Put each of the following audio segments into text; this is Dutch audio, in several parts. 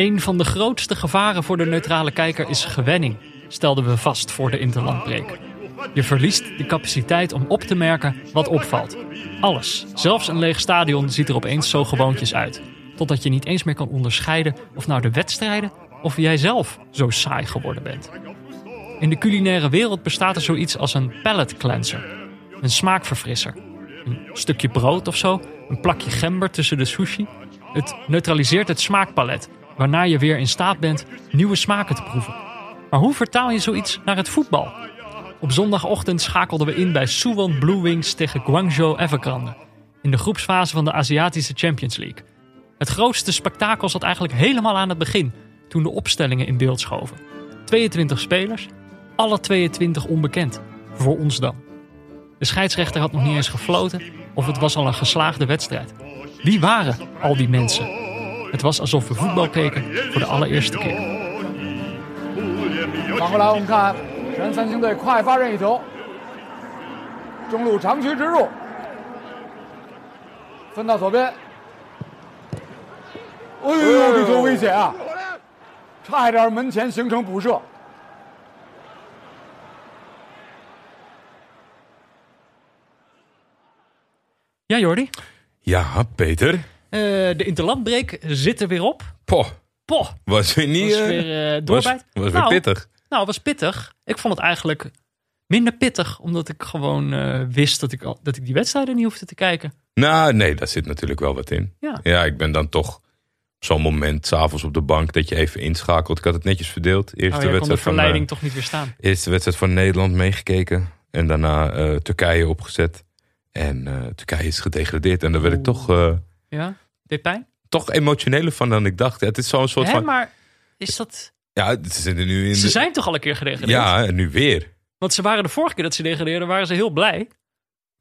Een van de grootste gevaren voor de neutrale kijker is gewenning, stelden we vast voor de interlandbreek. Je verliest de capaciteit om op te merken wat opvalt. Alles, zelfs een leeg stadion, ziet er opeens zo gewoontjes uit. Totdat je niet eens meer kan onderscheiden of nou de wedstrijden of jij zelf zo saai geworden bent. In de culinaire wereld bestaat er zoiets als een palate cleanser, een smaakverfrisser. Een stukje brood of zo, een plakje gember tussen de sushi. Het neutraliseert het smaakpalet, waarna je weer in staat bent nieuwe smaken te proeven. Maar hoe vertaal je zoiets naar het voetbal? Op zondagochtend schakelden we in bij Suwon Blue Wings tegen Guangzhou Evergrande. In de groepsfase van de Aziatische Champions League. Het grootste spektakel zat eigenlijk helemaal aan het begin, toen de opstellingen in beeld schoven. 22 spelers, alle 22 onbekend. Voor ons dan. De scheidsrechter had nog niet eens gefloten of het was al een geslaagde wedstrijd. Wie waren al die mensen? Het was alsof we voetbal keken voor de allereerste keer. Ja, Jordi? Ja, Peter. Eh, de interlandbreek zit er weer op. Poh, Poh, was weer niet... was eh, weer was, doorbijt. was weer Nou, pittig. Nou, het was pittig. Ik vond het eigenlijk minder pittig, omdat ik gewoon eh, wist dat ik, al, dat ik die wedstrijden niet hoefde te kijken. Nou, nee, daar zit natuurlijk wel wat in. Ja. Ja, ik ben dan toch zo'n moment, s'avonds op de bank, dat je even inschakelt. Ik had het netjes verdeeld. Eerste, Oh, jij kon de wedstrijd, van, verleiding eh, toch niet weerstaan. eerste wedstrijd van Nederland meegekeken. En daarna eh, Turkije opgezet. En eh, Turkije is gedegradeerd. En daar werd ik toch, eh, Ja? Deed pijn? toch emotioneler van dan ik dacht. Het is zo'n soort Hè, van... maar is dat... Ja, ze zitten nu in Ze de- zijn toch al een keer gedegradeerd? Ja, en nu weer. Want ze waren de vorige keer dat ze degradeerden, waren ze heel blij.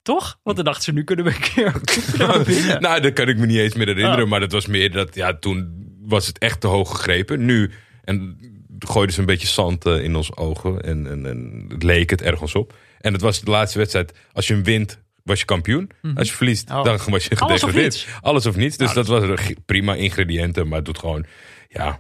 Toch? Want dan dachten ze, nu kunnen we een keer kunnen we winnen. nou, dat kan ik me niet eens meer herinneren. Oh. Maar dat was meer dat, ja, toen was het echt te hoog gegrepen. Nu, en gooiden ze een beetje zand eh, in ons ogen. En, en, en het leek het ergens op. En het was de laatste wedstrijd. Als je hem wint, was je kampioen. Als je verliest, Oh. dan was je Alles gedegradeerd. niets. Alles of niets. Dus Nou, dat was prima ingrediënten. Maar het doet gewoon, ja...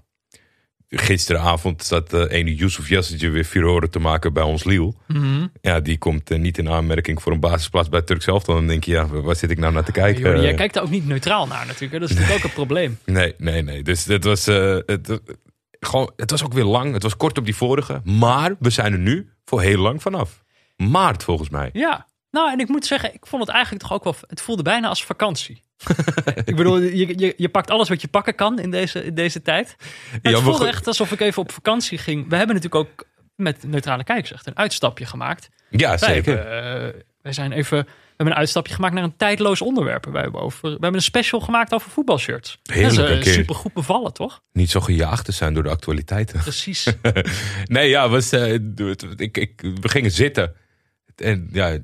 Gisteravond zat uh, ene Yusuf Yassetje weer furoren te maken bij ons Liel. Mhm. Ja, die komt eh, niet in aanmerking voor een basisplaats bij Turk zelf. Dan denk je, ja, waar zit ik nou naar te kijken? Jordi, jij kijkt daar ook niet neutraal naar natuurlijk. Hè? Dat is natuurlijk ook een probleem. Nee, nee, nee. Dus het was, eh, het, gewoon, het was ook weer lang. Het was kort op die vorige. Maar we zijn er nu voor heel lang vanaf. Maart volgens mij. Ja. Nou, en ik moet zeggen, ik vond het eigenlijk toch ook wel... Het voelde bijna als vakantie. ik bedoel, je, je, je pakt alles wat je pakken kan in deze, in deze tijd. Het Ja, voelde goed. echt alsof ik even op vakantie ging. We hebben natuurlijk ook met neutrale kijkers echt een uitstapje gemaakt. Ja, Wij, zeker. hebben, eh, wij zijn even... We hebben een uitstapje gemaakt naar een tijdloos onderwerp. Wij hebben, over, we hebben een special gemaakt over voetbalshirts. Heerlijk, dat is een uh, keer. super goed bevallen, toch? Niet zo gejaagd te zijn door de actualiteiten. Precies. nee, ja, was, eh, ik, ik, we gingen zitten. En ja,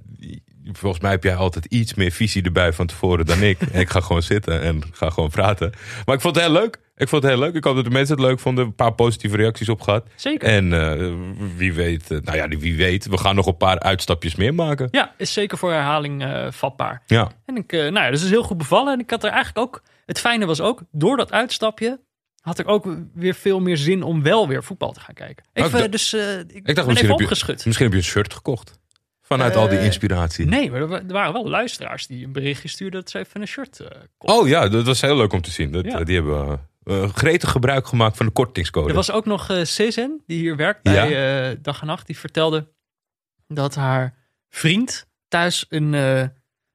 volgens mij heb jij altijd iets meer visie erbij van tevoren dan ik. En ik ga gewoon zitten en ga gewoon praten. Maar ik vond het heel leuk. Ik vond het heel leuk. Ik hoop dat de mensen het leuk vonden. Een paar positieve reacties op gehad. Zeker. En eh, wie weet, eh, nou ja, wie weet, we gaan nog een paar uitstapjes meer maken. Ja, is zeker voor herhaling eh, vatbaar. Ja, En ik, nou ja, dus het is heel goed bevallen. En ik had er eigenlijk ook, het fijne was ook, door dat uitstapje had ik ook weer veel meer zin om wel weer voetbal te gaan kijken. Oh, ik Even, dacht- dus eh, ik, ik dacht misschien even heb, je, opgeschud. misschien heb je een shirt gekocht. Vanuit al die Eh, inspiratie. Nee, maar er wa- waren wel luisteraars die een berichtje stuurden dat ze even een shirt eh kochten. Oh ja, dat was heel leuk om te zien. Dat, Ja. Die hebben eh, gretig gebruik gemaakt van de kortingscode. Er was ook nog eh Cezanne, die hier werkt bij eh, Dag en Nacht. Die vertelde dat haar vriend thuis een, eh,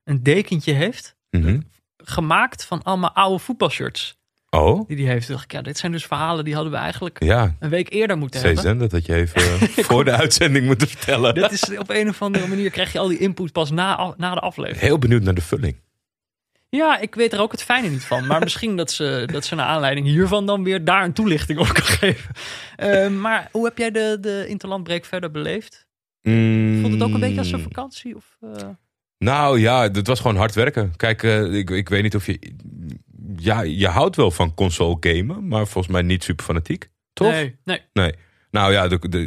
een dekentje heeft. Mhm. Gemaakt van allemaal oude voetbalshirts. Oh, Die die heeft. Toen dacht ik, ja, dit zijn dus verhalen die hadden we eigenlijk ja. een week eerder moeten hebben. Cezanne, dat had je even eh, voor de uitzending moeten vertellen. Dat is op een of andere manier krijg je al die input pas na, na de aflevering. Heel benieuwd naar de vulling. Ja, ik weet er ook het fijne niet van. Maar misschien dat ze, dat ze naar aanleiding hiervan dan weer daar een toelichting op kan geven. Eh, maar hoe heb jij de, de interlandbreek verder beleefd? Voelt het ook een beetje als een vakantie? Of, eh? Nou ja, het was gewoon hard werken. Kijk, eh, ik, ik weet niet of je... Ja, je houdt wel van console gamen, maar volgens mij niet super fanatiek. Toch? Nee, nee. Nee. Nou ja, de, de,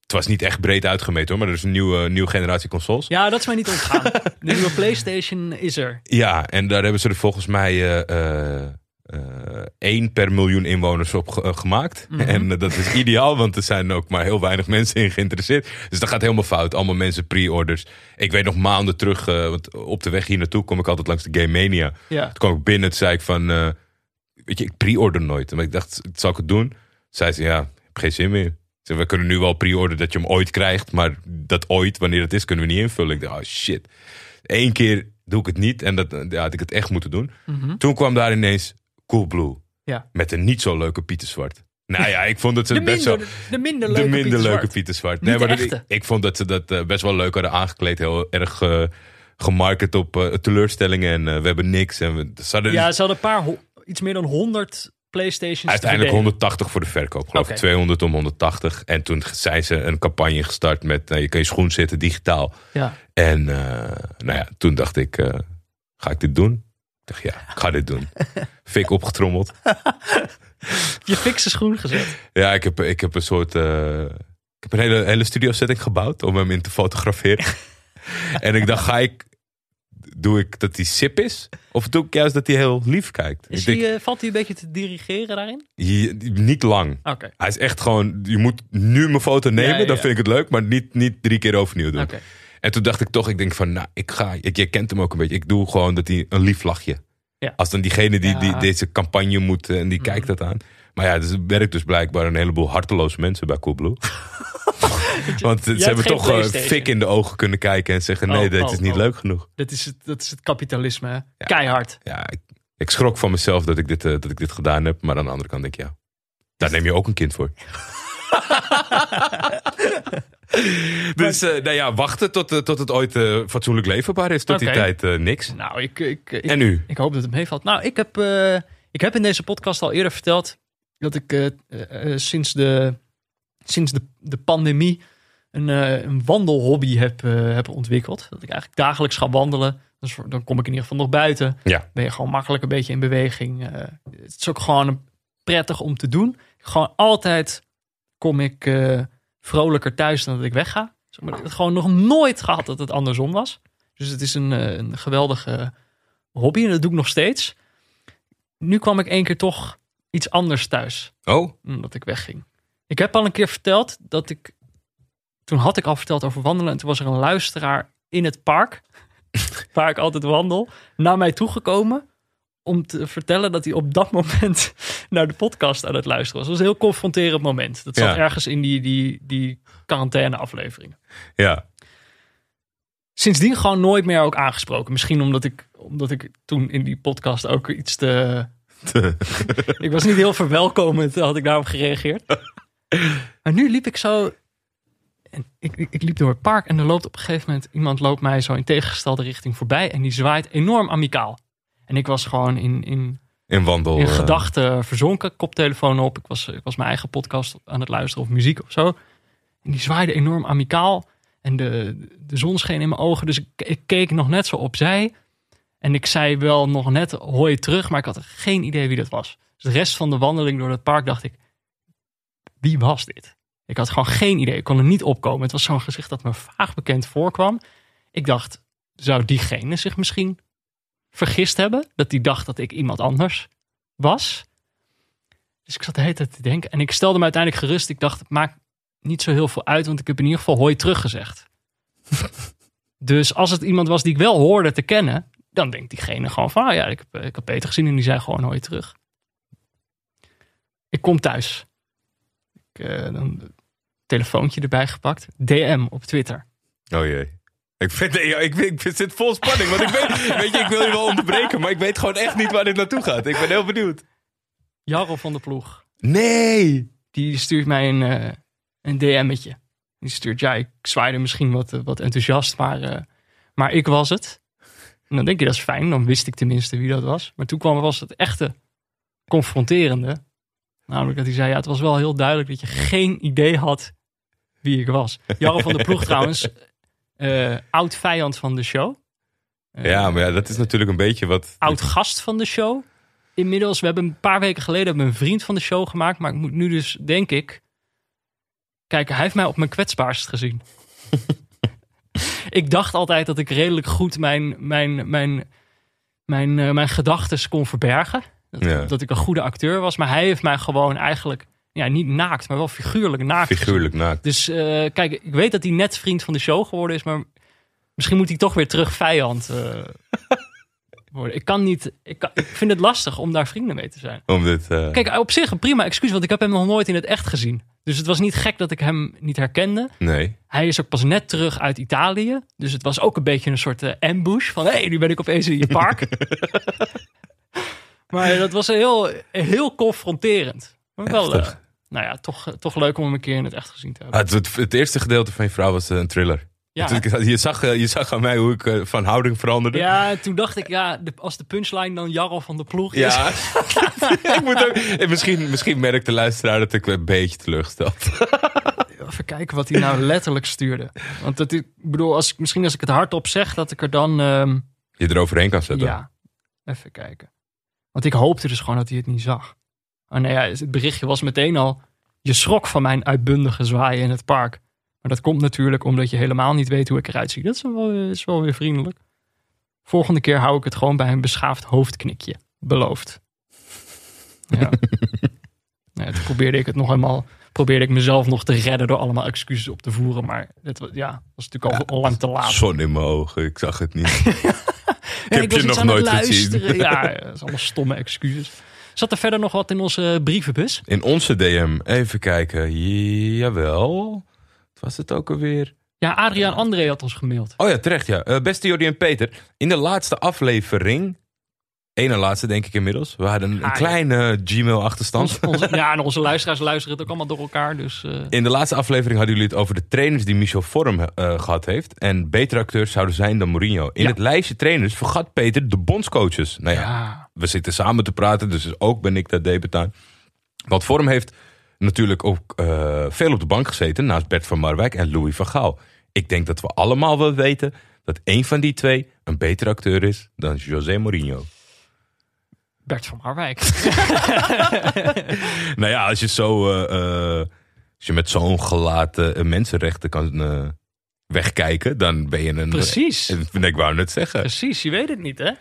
het was niet echt breed uitgemeten hoor, maar er is een nieuwe, nieuwe generatie consoles. Ja, dat is mij niet ontgaan. De nieuwe PlayStation is er. Ja, en daar hebben ze er volgens mij eh, eh, één per miljoen inwoners op ge- eh, gemaakt. En eh, dat is ideaal, want er zijn ook maar heel weinig mensen in geïnteresseerd. Dus dat gaat helemaal fout. Allemaal mensen pre-orders. Ik weet nog maanden terug, eh, want op de weg hier naartoe kom ik altijd langs de Game Mania. Ja. Toen kwam ik binnen, toen zei ik van, eh, weet je, ik pre-order nooit. Maar ik dacht, zal ik het doen? Zei ze, ja, ik heb geen zin meer. Zei, we kunnen nu wel pre-orderen dat je hem ooit krijgt, maar dat ooit, wanneer het is, kunnen we niet invullen. Ik dacht, oh shit. Eén keer doe ik het niet en dat ja, had ik het echt moeten doen. Toen kwam daar ineens Coolblue. Ja. met een niet zo leuke Pieter Zwart. Nou ja, ik vond dat ze De best minder, wel de minder de leuke minder Pieter leuke Zwart. Pieter Zwart. Niet de maar ik, ik vond dat ze dat eh, best wel leuk hadden aangekleed. Heel erg eh, gemarket op eh, teleurstellingen en we hebben niks. En we, ze hadden Ja, ze hadden een paar, iets meer dan 100 Playstations. te uiteindelijk verdelen. 180 voor de verkoop. Geloof ik Oké. 200 om 180. En toen zijn ze een campagne gestart met je kan je schoen zetten digitaal. Ja. En nou ja, toen dacht ik, ga ik dit doen? Dacht ja, ik ga dit doen. Fik opgetrommeld. Je fikse schoen gezet. Ja, ik heb, ik heb een soort. eh, ik heb een hele, hele studio setting gebouwd om hem in te fotograferen. en ik dacht, ga ik. Doe ik dat hij sip is? Of doe ik juist dat hij heel lief kijkt? Is ik denk, die, eh, valt hij een beetje te dirigeren daarin? je- niet lang. Hij is echt gewoon. Je moet nu mijn foto nemen, Ja, ja, dan ja. vind ik het leuk, maar niet, niet drie keer overnieuw doen. En toen dacht ik toch, ik denk van, nou, ik ga. Ik, jij kent hem ook een beetje. Ik doe gewoon dat hij een lief lachje. Ja. Als dan diegene die, die Ja. Mhm. deze campagne moet eh, en die kijkt dat aan. Maar ja, dus er werkt dus blijkbaar een heleboel harteloze mensen bij Coolblue. Want ze hebben toch eh, fik in de ogen kunnen kijken en zeggen: nee, Oh, dit oh, is niet oh. leuk genoeg. Dat, is het, dat is het kapitalisme. hè? Keihard. Ja, ik, ik schrok van mezelf dat ik, dit, eh, dat ik dit gedaan heb. Maar aan de andere kant denk ik, ja, daar neem je ook een kind voor. dus eh, nou ja, wachten tot, eh, tot het ooit eh, fatsoenlijk leverbaar is. Tot die tijd niks. Nou, ik, ik, ik, En nu? ik hoop dat het meevalt. Nou, ik heb, ik heb in deze podcast al eerder verteld dat ik sinds, de, sinds de, de pandemie een, een wandelhobby heb, heb ontwikkeld. Dat ik eigenlijk dagelijks ga wandelen. Dus dan kom ik in ieder geval nog buiten. Ja. Ben je gewoon makkelijk een beetje in beweging. Het is ook gewoon prettig om te doen. Gewoon altijd kom ik vrolijker thuis dan dat ik wegga. Zeg maar, ik heb gewoon nog nooit gehad dat het andersom was. Dus het is een, eh, een geweldige hobby en dat doe ik nog steeds. Nu kwam ik één keer toch iets anders thuis, Oh, omdat ik wegging. Ik heb al een keer verteld dat ik... Toen had ik al verteld over wandelen en toen was er een luisteraar in het park, waar ik altijd wandel, naar mij toegekomen om te vertellen dat hij op dat moment naar de podcast aan het luisteren was. Dat was een heel confronterend moment. Dat zat Ja. ergens in die, die, die quarantaine aflevering. ja. Sindsdien gewoon nooit meer ook aangesproken. Misschien omdat ik, omdat ik toen in die podcast ook iets te... ik was niet heel verwelkomend, had ik daarop gereageerd. Maar nu liep ik zo... En ik, ik, ik liep door het park en er loopt op een gegeven moment... Iemand loopt mij zo in tegengestelde richting voorbij en die zwaait enorm amicaal. En ik was gewoon in, in, In wandel. in eh, gedachten verzonken, koptelefoon op. Ik was, ik was mijn eigen podcast aan het luisteren of muziek of zo. En die zwaaide enorm amicaal. En de, de zon scheen in mijn ogen. Dus ik, ik keek nog net zo opzij. En ik zei wel nog net hoi terug, maar ik had geen idee wie dat was. Dus de rest van de wandeling door het park dacht ik, wie was dit? Ik had gewoon geen idee. Ik kon er niet opkomen. Het was zo'n gezicht dat me vaag bekend voorkwam. Ik dacht, zou diegene zich misschien vergist hebben? Dat die dacht dat ik iemand anders was. Dus ik zat de hele tijd te denken. En ik stelde me uiteindelijk gerust. Ik dacht, het maakt niet zo heel veel uit, want ik heb in ieder geval hoi teruggezegd. dus als het iemand was die ik wel hoorde te kennen, dan denkt diegene gewoon van, ah ja, ik heb, ik heb Peter gezien en die zei gewoon hoi terug. Ik kom thuis. Ik, eh, dan telefoontje erbij gepakt. DM op Twitter. Oh jee. Ik vind, ja, ik, ik zit vol spanning. Want ik weet, weet je, ik wil je wel onderbreken, maar ik weet gewoon echt niet waar dit naartoe gaat. Ik ben heel benieuwd. Jarro van de ploeg. Nee! Die stuurt mij een, eh een DM'tje. Die stuurt, ja, ik zwaaide misschien wat, eh, wat enthousiast, maar, eh, maar ik was het. En dan denk je, dat is fijn. Dan wist ik tenminste wie dat was. Maar toen kwam was het echte confronterende. Namelijk dat hij zei, ja, het was wel heel duidelijk dat je geen idee had wie ik was. Jarro van de Ploeg trouwens, eh, oud vijand van de show. Eh, Ja, maar ja, dat is natuurlijk een beetje wat... oud gast van de show. Inmiddels, we hebben een paar weken geleden hebben we een vriend van de show gemaakt. Maar ik moet nu dus, denk ik... Kijk, hij heeft mij op mijn kwetsbaarst gezien. ik dacht altijd dat ik redelijk goed mijn, mijn, mijn, mijn, eh, mijn gedachten kon verbergen. Dat, Ja. dat ik een goede acteur was. Maar hij heeft mij gewoon eigenlijk, ja, niet naakt, maar wel figuurlijk naakt. Figuurlijk naakt. Dus eh, kijk, ik weet dat hij net vriend van de show geworden is, maar misschien moet hij toch weer terug vijand eh, worden. Ik kan niet, ik, kan, ik vind het lastig om daar vrienden mee te zijn. Om dit, eh, Kijk, op zich een prima excuus, want ik heb hem nog nooit in het echt gezien. Dus het was niet gek dat ik hem niet herkende. nee. Hij is ook pas net terug uit Italië. Dus het was ook een beetje een soort ambush. Van, hé, hey, nu ben ik opeens in je park. maar dat was heel, heel confronterend. Maar wel, eh, nou ja, toch, eh, toch leuk om hem een keer in het echt gezien te hebben. Ah, het, eerste gedeelte van je vrouw was eh, een thriller. Ja. Je, zag, je zag aan mij hoe ik van houding veranderde. Ja, toen dacht ik, ja, de- als de punchline dan Jarl van de Ploeg is. Ja. ik moet ook, en misschien, misschien merkt de luisteraar dat ik een beetje teleurgesteld. Even kijken wat hij nou letterlijk stuurde. Want dat, ik bedoel, als ik, misschien als ik het hardop zeg, dat ik er dan... ehm, Je eroverheen kan zetten. Ja, even kijken. Want ik hoopte dus gewoon dat hij het niet zag. Oh nee, ja, het berichtje was meteen al... Je schrok van mijn uitbundige zwaaien in het park. Maar dat komt natuurlijk omdat je helemaal niet weet hoe ik eruit zie. Dat is wel, is wel weer vriendelijk. Volgende keer hou ik het gewoon bij een beschaafd hoofdknikje. Beloofd. Ja. nee, toen probeerde ik het nog helemaal... Probeerde ik mezelf nog te redden door allemaal excuses op te voeren. Maar dat was, ja, was natuurlijk al lang te laat. Zon in mijn ogen, ik zag het niet. Ja, heb ik je nog het nooit gezien. Ja, dat is allemaal stomme excuses. Zat er verder nog wat in onze brievenbus? In onze DM, even kijken. Jawel. Wat was het ook alweer? Ja, Adriaan André had ons gemaild. Oh ja, terecht ja. Eh, beste Jordi en Peter. In de laatste aflevering, ene laatste denk ik inmiddels. We hadden een Ah, kleine Gmail achterstand. Ons, onze, ja, en onze luisteraars luisteren het ook allemaal door elkaar. Dus eh, In de laatste aflevering hadden jullie het over de trainers die Michel Vorm eh, gehad heeft. En betere acteurs zouden zijn dan Mourinho. In Ja. het lijstje trainers vergat Peter de bondscoaches. Nou ja, ja, we zitten samen te praten, dus ook ben ik daar debet aan. Want Vorm heeft natuurlijk ook eh, veel op de bank gezeten naast Bert van Marwijk en Louis van Gaal. Ik denk dat we allemaal wel weten dat één van die twee een betere acteur is dan José Mourinho. Bert van Marwijk. Nou ja, als je zo, eh, eh, als je met zo'n gelaten mensenrechten kan wegkijken, dan ben je een. Precies. Ik wou net zeggen. Precies, je weet het niet, hè?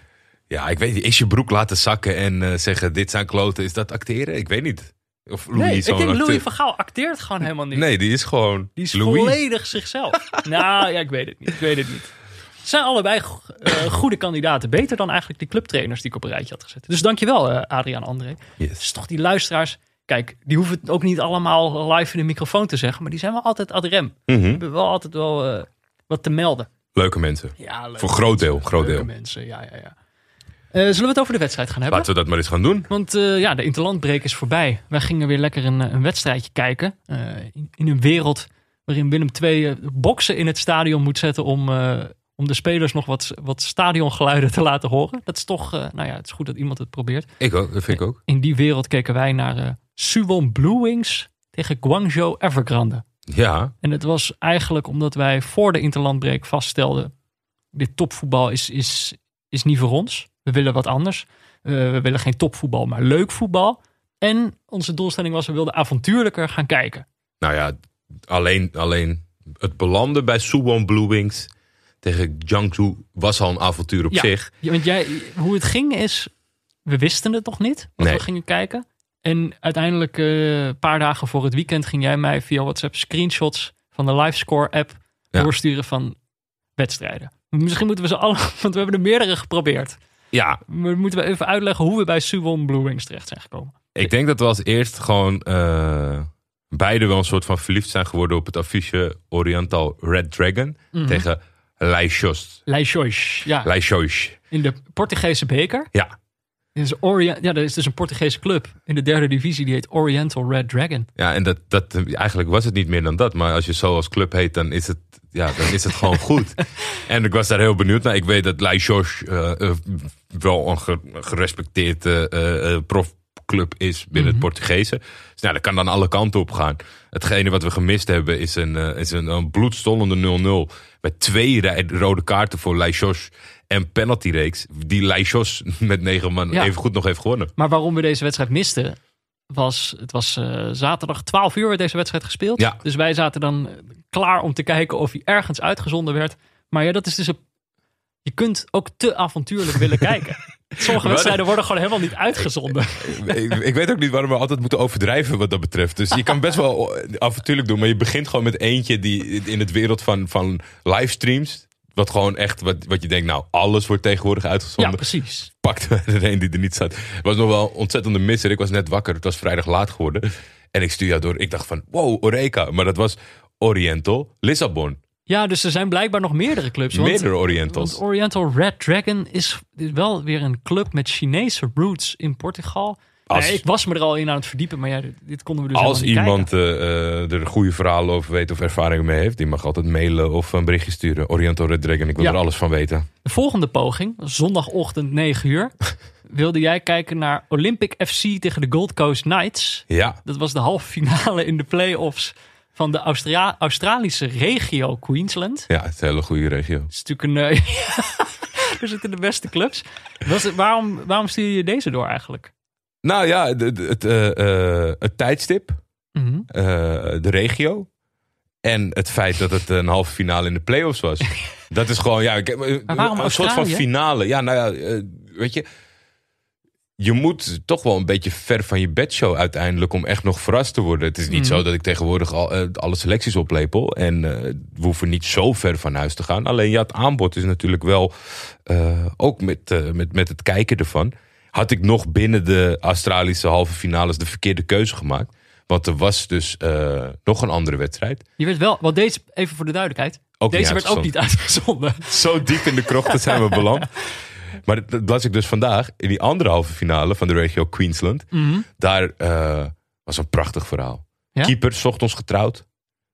Ja, ik weet niet. Is je broek laten zakken en eh, zeggen: dit zijn kloten, is dat acteren? Ik weet niet. Of Louis Nee, ik denk acteur- Louis van Gaal acteert gewoon helemaal niet. Nee, die is gewoon. Die is Louis. volledig zichzelf. nou, ja, ik weet het niet. Ik weet het niet. Ze zijn allebei eh, goede kandidaten. Beter dan eigenlijk die clubtrainers die ik op een rijtje had gezet. Dus dankjewel, eh Adriaan André. Yes. Dus toch die luisteraars. Kijk, die hoeven het ook niet allemaal live in de microfoon te zeggen. Maar die zijn wel altijd ad rem. Die Mhm. hebben wel altijd wel wat te melden. Leuke mensen. Ja. Voor groot deel. Groot Leuke deel. mensen, ja, ja, ja. Eh, zullen we het over de wedstrijd gaan hebben? Laten we dat maar eens gaan doen. Want eh, ja, de interlandbreak is voorbij. Wij gingen weer lekker een, eh, een wedstrijdje kijken. in, in een wereld waarin Willem II boksen in het stadion moet zetten om, om de spelers nog wat, wat stadiongeluiden te laten horen. Dat is toch, nou ja, het is goed dat iemand het probeert. Ik ook, dat vind ik ook. In die wereld keken wij naar Suwon Blue Wings tegen Guangzhou Evergrande. Ja, En het was eigenlijk omdat wij voor de interlandbreek vaststelden: dit topvoetbal is, is, is niet voor ons. We willen wat anders. Eh, we willen geen topvoetbal, maar leuk voetbal. En onze doelstelling was: we wilden avontuurlijker gaan kijken. nou ja, alleen, alleen het belanden bij Suwon Blue Wings tegen Jiangsu was al een avontuur op Ja. zich. Ja, want jij, hoe het ging is: we wisten het nog niet Nee. we gingen kijken. En uiteindelijk, eh, een paar dagen voor het weekend, ging jij mij via WhatsApp screenshots van de Livescore app Ja. doorsturen van wedstrijden. Misschien moeten we ze alle, want we hebben er meerdere geprobeerd. Ja, Maar moeten we even uitleggen hoe we bij Suwon Blue Wings terecht zijn gekomen. ik denk dat we als eerst gewoon eh, beide wel een soort van verliefd zijn geworden op het affiche Oriental Red Dragon Mhm. tegen Leixos. Leixões, ja, Leixos. in de Portugese beker. Ja. Is Orient, ja, dat is dus een Portugese club in de derde divisie. Die heet Oriental Red Dragon. Ja, en dat, dat, eigenlijk was het niet meer dan dat. Maar als je zo als club heet, dan is het, ja, dan is het gewoon goed. En ik was daar heel benieuwd naar. Ik weet dat Leixos eh, wel een ge- gerespecteerde eh, eh, profclub is binnen Mhm. het Portugese. Dus nou, dat kan dan alle kanten op gaan. Hetgene wat we gemist hebben is een, eh, is een, een bloedstollende 0-0. Met twee rode kaarten voor Leixos en penaltyreeks. Die Leixos met negen man Ja. even goed nog heeft gewonnen. Maar waarom we deze wedstrijd misten, was, het was zaterdag 12 uur werd deze wedstrijd gespeeld. Ja. Dus wij zaten dan klaar om te kijken of hij ergens uitgezonden werd. Maar ja, dat is dus een, je kunt ook te avontuurlijk willen kijken. Sommige wedstrijden worden gewoon helemaal niet uitgezonden. ik, ik weet ook niet waarom we altijd moeten overdrijven wat dat betreft. Dus je kan best wel avontuurlijk doen, maar je begint gewoon met eentje die in het wereld van, van livestreams. Wat gewoon echt, wat, wat je denkt, nou, alles wordt tegenwoordig Ja, uitgezonden. precies. pakte er een die er niet zat. Het was nog wel een ontzettende misser. Ik was net wakker. Het was vrijdag laat geworden. En ik stuur jou door. Ik dacht van, wow, Oreca. Maar dat was Oriental Lissabon. Ja, dus er zijn blijkbaar nog meerdere clubs. Want, Meerdere Orientals. want Oriental Red Dragon is wel weer een club met Chinese roots in Portugal. Als- Nee, ik was me er al in aan het verdiepen, maar ja, dit, konden we dus Als iemand eh, er goede verhalen over weet of ervaringen mee heeft, die mag altijd mailen of een berichtje sturen. Oriental Red Dragon, ik wil Ja. er alles van weten. De volgende poging, zondagochtend 9 uur, wilde jij kijken naar Olympic FC tegen de Gold Coast Knights. Ja, Dat was de halve finale in de play-offs van de Australische regio Queensland. ja, het is een hele goede regio. Dat is natuurlijk een... eh, er zitten de beste clubs. Was het, waarom, waarom stuur je deze door eigenlijk? Nou ja, de- het, eh, eh, het tijdstip, Mhm. eh, de regio. En het feit dat het een halve finale in de play-offs was. dat is gewoon, ja, ik eh, een soort van finale. Ja, nou ja, eh, weet je. Je moet toch wel een beetje ver van je bedshow uiteindelijk om echt nog verrast te worden. Het is niet Mhm. zo dat ik tegenwoordig al, eh, alle selecties oplepel. En eh, we hoeven niet zo ver van huis te gaan. Alleen ja, het aanbod is natuurlijk wel, eh, ook met, met, met het kijken ervan. Had ik nog binnen de Australische halve finales de verkeerde keuze gemaakt. Want er was dus nog een andere wedstrijd. Je werd wel, want deze, even voor de duidelijkheid, Ook deze werd ook niet uitgezonden. Zo diep in de krochten zijn we beland. Maar dat- las ik dus vandaag in die andere halve finale van de regio Queensland. Daar eh, was een prachtig verhaal. Ja? Keeper, 's ochtends getrouwd.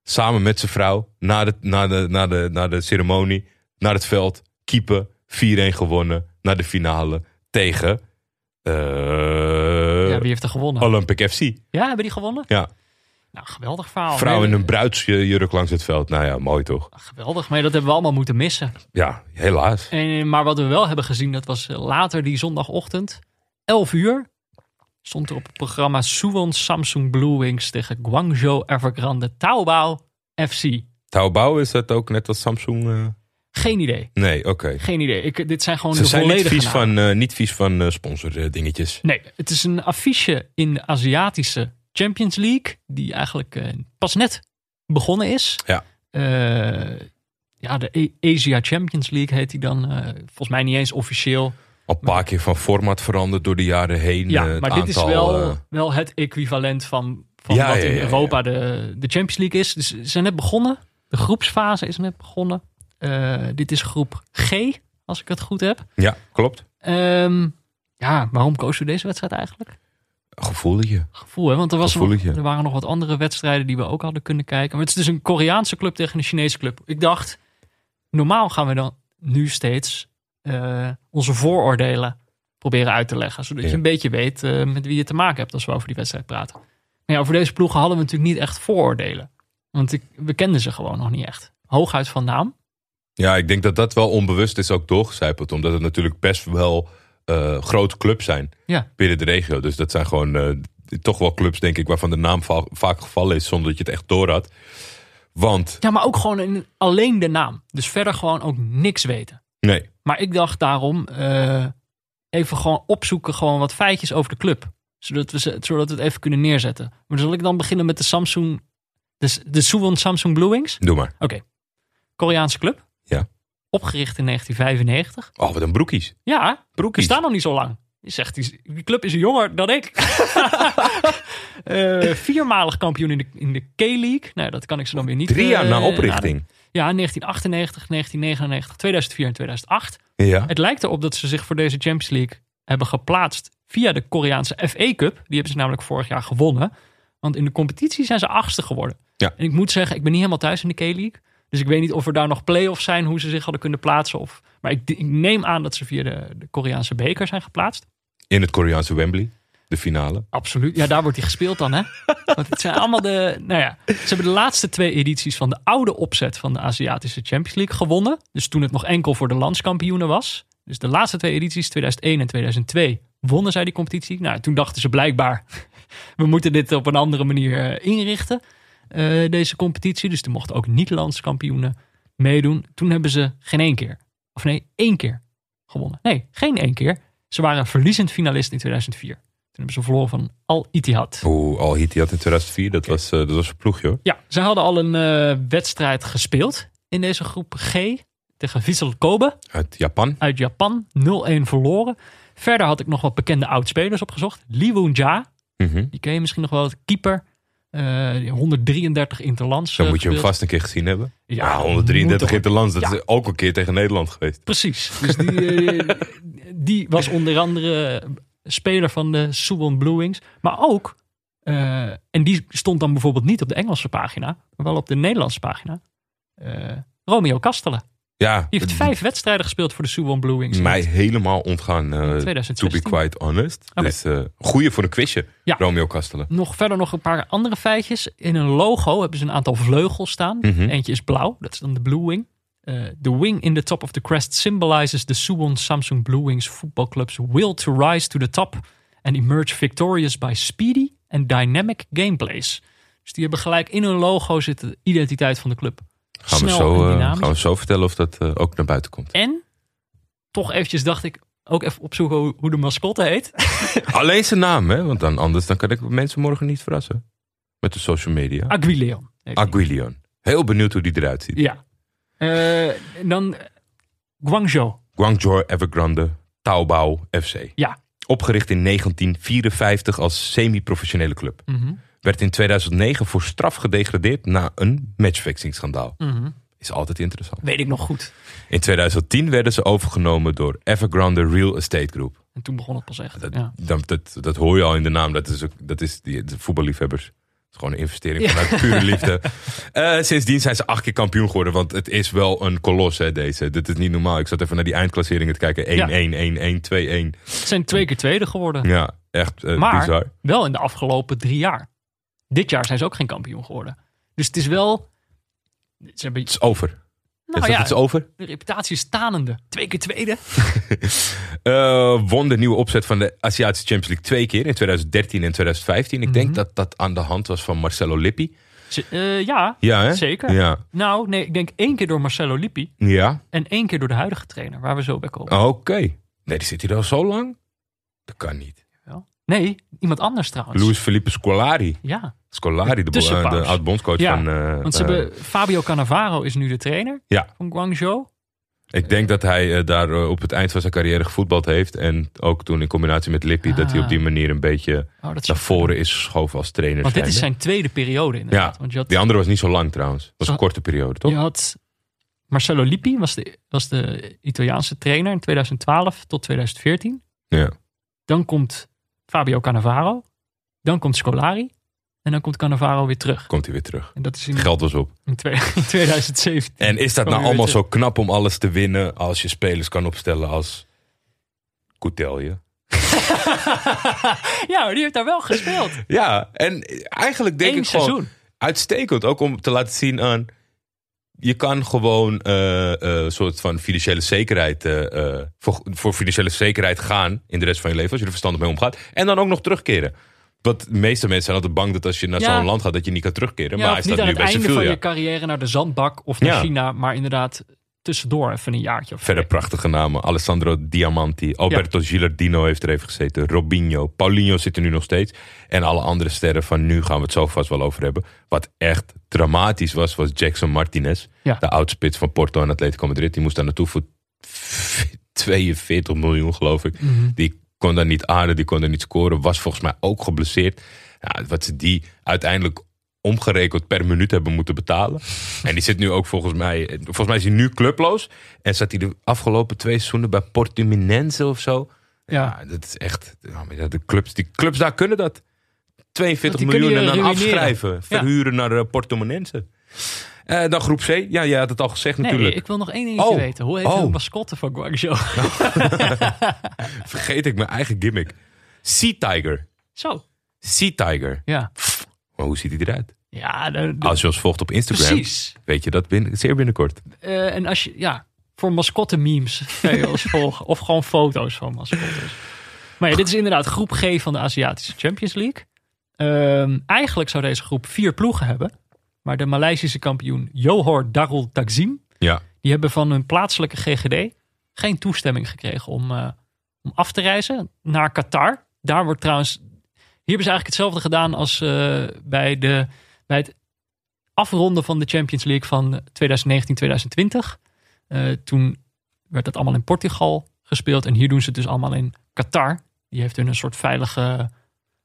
Samen met zijn vrouw. Na de, na, de, na, de, na de ceremonie. Naar het veld. Keeper. 4-1 gewonnen. Naar de finale. Tegen eh, ja, wie heeft er gewonnen? Olympic FC. Ja, hebben die gewonnen? Ja. Nou, geweldig verhaal. Vrouw in een bruidsjurk langs het veld. Nou ja, mooi toch? Geweldig, maar dat hebben we allemaal moeten missen. Ja, helaas. En, maar wat we wel hebben gezien, dat was eh, later die zondagochtend. 11 uur stond er op het programma Suwon Samsung Blue Wings tegen Guangzhou Evergrande Taobao FC. Taobao is dat ook net als Samsung? eh? Geen idee. Nee, oké. Geen idee. Ik, dit zijn gewoon Ze de zijn niet vies van, eh, niet vies van eh, sponsor eh, dingetjes. Nee, het is een affiche in de Aziatische Champions League. Die eigenlijk eh, pas net begonnen is. Ja. Eh, ja, de A- Asia Champions League heet die dan. eh, volgens mij niet eens officieel. Al een paar keer van format veranderd door de jaren heen. Ja, maar dit is wel, wel het equivalent van, van Ja, wat in ja, ja. Europa de, de Champions League is. Dus ze zijn net begonnen. De groepsfase is net begonnen. Dit is groep G, als ik het goed heb. ja, klopt. Ehm, ja, waarom kozen we deze wedstrijd eigenlijk? Gevoeletje. Gevoel, hè? Want er, was nog, er waren nog wat andere wedstrijden die we ook hadden kunnen kijken. Maar het is dus een Koreaanse club tegen een Chinese club. Ik dacht, normaal gaan we dan nu steeds eh, onze vooroordelen proberen uit te leggen. Zodat Ja. je een beetje weet eh, met wie je te maken hebt als we over die wedstrijd praten. Maar ja, over deze ploegen hadden we natuurlijk niet echt vooroordelen. Want ik, we kenden ze gewoon nog niet echt. Hooguit van naam. Ja, ik denk dat dat wel onbewust is ook doorgecijpeld. Omdat het natuurlijk best wel eh, grote clubs zijn Ja. binnen de regio. Dus dat zijn gewoon eh, toch wel clubs, denk ik, waarvan de naam va- vaak gevallen is zonder dat je het echt door had. Want, Ja, maar ook gewoon in, alleen de naam. Dus verder gewoon ook niks weten. nee, Maar ik dacht daarom eh, even gewoon opzoeken, gewoon wat feitjes over de club. Zodat we, ze, zodat we het even kunnen neerzetten. Maar zal ik dan beginnen met de Samsung, de, de Suwon Samsung Blue Wings? doe maar. Koreaanse club. Ja. Opgericht in 1995. Oh, wat een broekies. Ja, die Broekies. staan nog niet zo lang. Je zegt, die, die club is jonger dan ik. Eh, viermalig kampioen in de, in de K-League. Nou, dat kan ik ze dan weer niet... Drie jaar eh, na oprichting. Ja, 1998, 1999, 2004 en 2008. Ja. Het lijkt erop dat ze zich voor deze Champions League hebben geplaatst via de Koreaanse FA Cup. Die hebben ze namelijk vorig jaar gewonnen. Want in de competitie zijn ze achtste geworden. Ja. En ik moet zeggen, ik ben niet helemaal thuis in de K-League. Dus ik weet niet of er daar nog play-offs zijn, hoe ze zich hadden kunnen plaatsen. Of, maar ik, ik neem aan dat ze via de, de Koreaanse beker zijn geplaatst. In het Koreaanse Wembley, de finale. Absoluut. Ja, daar wordt hij gespeeld dan, hè? Want het zijn allemaal de. Nou ja, ze hebben de laatste twee edities van de oude opzet van de Aziatische Champions League gewonnen. Dus toen het nog enkel voor de landskampioenen was. Dus de laatste twee edities, 2001 en 2002, wonnen zij die competitie. Nou, toen dachten ze blijkbaar, we moeten dit op een andere manier eh, inrichten, eh, deze competitie. Dus toen mochten ook niet-landskampioenen meedoen. Toen hebben ze geen één keer, of nee, één keer gewonnen. Nee, geen één keer. Ze waren verliezend finalist in 2004. Toen hebben ze verloren van Al Ittihad. Oeh, Al Ittihad in 2004, dat, was, eh, dat was een ploegje hoor. Ja, ze hadden al een eh, wedstrijd gespeeld in deze groep G tegen Vissel Kobe Uit Japan. uit Japan. 0-1 verloren. Verder had ik nog wat bekende oudspelers opgezocht. Lee Woon Ja, Mhm. die ken je misschien nog wel, keeper. Eh, 133 interlands. Dan eh, moet je hem vast een keer gezien hebben. Ja, Ja, 133 moet toch- interlands, dat Ja. is ook een keer tegen Nederland geweest. Precies. Dus die, eh, die was onder andere speler van de Suwon Blue Wings. Maar ook, en die stond dan bijvoorbeeld niet op de Engelse pagina, maar wel op de Nederlandse pagina. Romeo Kastelen. Ja, Die heeft vijf wedstrijden gespeeld voor de Suwon Blue Wings. mij helemaal ontgaan, eh, to 2016. be quite honest. Dus eh goeie voor een quizje, Ja. Romeo Kastelen. Nog verder nog een paar andere feitjes. In een logo hebben ze een aantal vleugels staan. Mhm. Eentje is blauw, dat is dan de Blue Wing. Eh, the wing in the top of the crest symbolizes the Suwon Samsung Blue Wings football club's will to rise to the top and emerge victorious by speedy and dynamic gameplays. Dus die hebben gelijk in hun logo zitten de identiteit van de club. Gaan we, Snel zo, en eh, gaan we zo vertellen of dat eh, ook naar buiten komt. En toch eventjes dacht ik ook even opzoeken hoe, hoe de mascotte heet. Alleen zijn naam, hè? Want dan, anders dan kan ik mensen morgen niet verrassen. Met de social media. Die. Aguilion. Heel benieuwd hoe die eruit ziet. Ja. En dan Guangzhou. Guangzhou Evergrande Taobao FC. Ja. Opgericht in 1954 als semi-professionele club. Mhm. Werd in 2009 voor straf gedegradeerd na een matchfixing schandaal. Mhm. Is altijd interessant. Weet ik nog goed. In 2010 werden ze overgenomen door Evergrande Real Estate Group. En toen begon het pas echt. Dat, ja. dat, dat, dat hoor je al in de naam. Dat is, ook, dat is die, de voetballiefhebbers. Het is gewoon een investering Ja. vanuit pure liefde. Eh, sindsdien zijn ze acht keer kampioen geworden. Want het is wel een kolos, hè, deze. Dit is niet normaal. Ik zat even naar die eindklasseringen te kijken. 1-1, Ja. 1-1, 2-1. Ze zijn twee keer tweede geworden. Ja, echt eh, Maar- bizar. Wel in de afgelopen drie jaar. Dit jaar zijn ze ook geen kampioen geworden. Dus het is wel... Ze hebben, Het is over. nou is dat ja, het is over? de reputatie is stanende. Twee keer tweede. Eh, won de nieuwe opzet van de Aziatische Champions League twee keer. In 2013 en 2015. Ik denk Mhm. dat dat aan de hand was van Marcelo Lippi. Eh, ja, Ja, zeker. Ja. Nou, nee, ik denk één keer door Marcelo Lippi. Ja, En één keer door de huidige trainer, waar we zo bij komen. oké. Nee, die zit hier al zo lang? Dat kan niet. Nee, iemand anders trouwens. Luis Felipe Scolari. Ja, Scolari, de, Tussenpauze. eh, de oud-bondscoach Ja, van... eh, want ze eh, hebben, Fabio Cannavaro is nu de trainer Ja. van Guangzhou. Ik denk dat hij daar op het eind van zijn carrière gevoetbald heeft. En ook toen in combinatie met Lippi... dat hij op die Ah. manier een beetje Oh, naar voren is geschoven als trainer. Want dit is zijn tweede periode inderdaad. Ja, Want je had, Die andere was niet zo lang trouwens. was een korte periode, toch? je had Marcelo Lippi, was de, was de Italiaanse trainer in 2012 tot 2014. Ja. Dan komt Fabio Cannavaro. Dan komt Scolari. En dan komt Cannavaro weer terug. Komt hij weer terug. En dat is in, Geld was op. in, twee- in 2017. En is dat nou allemaal zo knap om alles te winnen... als je spelers kan opstellen als Coutelje? ja, maar die heeft daar wel gespeeld. Ja, en eigenlijk denk Eén ik gewoon... seizoen. uitstekend. Ook om te laten zien aan. Je kan gewoon eh, eh, een soort van financiële zekerheid. eh, voor, voor financiële zekerheid gaan in de rest van je leven. Als je er verstandig mee omgaat. En dan ook nog terugkeren. Want de meeste mensen zijn altijd bang dat als je naar Ja. zo'n land gaat. dat je niet kan terugkeren. Ja, maar hij of niet staat aan nu het bij einde van je carrière naar de zandbak of naar Ja. China. Maar inderdaad tussendoor even een jaartje of Verder prachtige namen. Alessandro Diamanti. Alberto Gilardino heeft er even gezeten. Robinho. Paulinho zit er nu nog steeds. En alle andere sterren van nu gaan we het zo vast wel over hebben. Wat echt dramatisch was, was Jackson Martinez. Ja. De oudspits van Porto en Atletico Madrid. Die moest daar naartoe voor 42 miljoen geloof ik. Mhm. Die kon daar niet aarden, die kon daar niet scoren. Was volgens mij ook geblesseerd. Ja, wat ze die uiteindelijk omgerekend per minuut hebben moeten betalen. En die zit nu ook volgens mij... Volgens mij is hij nu clubloos. En zat hij de afgelopen twee seizoenen bij Portimonense of zo. Ja. Ja, dat is echt... de clubs, die clubs daar kunnen dat. 42 Want die miljoen en dan je ruïneren. afschrijven. Verhuren naar uh, Portimonense. Eh, dan groep C. Ja, jij had het al gezegd Nee, natuurlijk. ik wil nog één dingetje Oh. weten. Hoe heet Oh. de mascotte van Guangzhou? Vergeet ik mijn eigen gimmick. Sea Tiger. Zo, Sea Tiger. ja. Maar hoe ziet hij eruit? Ja, de- de- Als je ons volgt op Instagram, precies. weet je dat binnen, zeer binnenkort. Eh, en als je, ja, voor mascotte memes kan je ons volgen. Of gewoon foto's van mascottes. Maar ja, dit is inderdaad groep G van de Aziatische Champions League. Ehm, eigenlijk zou deze groep vier ploegen hebben. Maar de Maleisische kampioen Johor Darul Takzim... Ja. die hebben van hun plaatselijke GGD geen toestemming gekregen om, eh, om af te reizen naar Qatar. Daar wordt trouwens, hier hebben ze eigenlijk hetzelfde gedaan als eh, bij, de, bij het afronden van de Champions League van 2019-2020. Eh, toen werd dat allemaal in Portugal gespeeld en hier doen ze het dus allemaal in Qatar. Die heeft hun een soort veilige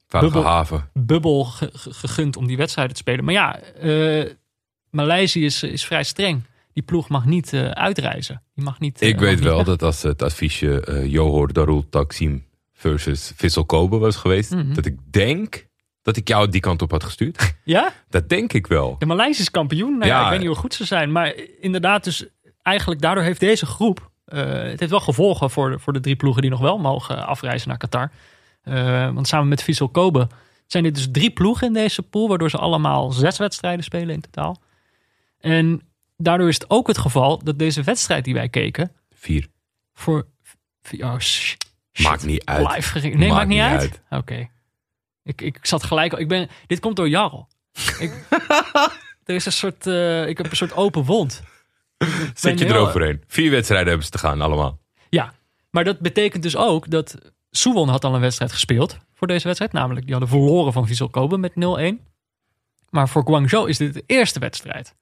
Veilige Bubbel. haven. bubbel ge- ge- gegund om die wedstrijden te spelen. Maar ja, eh Maleisië is, is vrij streng. Die ploeg mag niet eh, uitreizen. Die mag niet. Ik weet niet wel weg. dat als het adviesje Johor Darul Taksim versus Vissel Kobe was geweest, Mhm. dat ik denk dat ik jou die kant op had gestuurd. Ja? dat denk ik wel. De Maleisië is kampioen. Nou ja, Ja. ik weet niet hoe goed ze zijn. Maar inderdaad, dus eigenlijk daardoor heeft deze groep. eh, het heeft wel gevolgen voor de, voor de drie ploegen die nog wel mogen afreizen naar Qatar. Eh, want samen met Vissel Kobe zijn dit dus drie ploegen in deze pool. Waardoor ze allemaal zes wedstrijden spelen in totaal. En daardoor is het ook het geval dat deze wedstrijd die wij keken. Vier. voor. Oh, sh- shit. Maakt niet uit. Live. Nee, maakt, Maakt niet niet uit. Oké. Ik, ik zat gelijk. Ik ben, dit komt door Jarl. Ik, er is een soort. eh, ik heb een soort open wond. Zet je eroverheen. Vier wedstrijden hebben ze te gaan, allemaal. Ja, maar dat betekent dus ook dat Suwon had al een wedstrijd gespeeld voor deze wedstrijd. Namelijk, die hadden verloren van Vissel Kobe met 0-1. Maar voor Guangzhou is dit de eerste wedstrijd.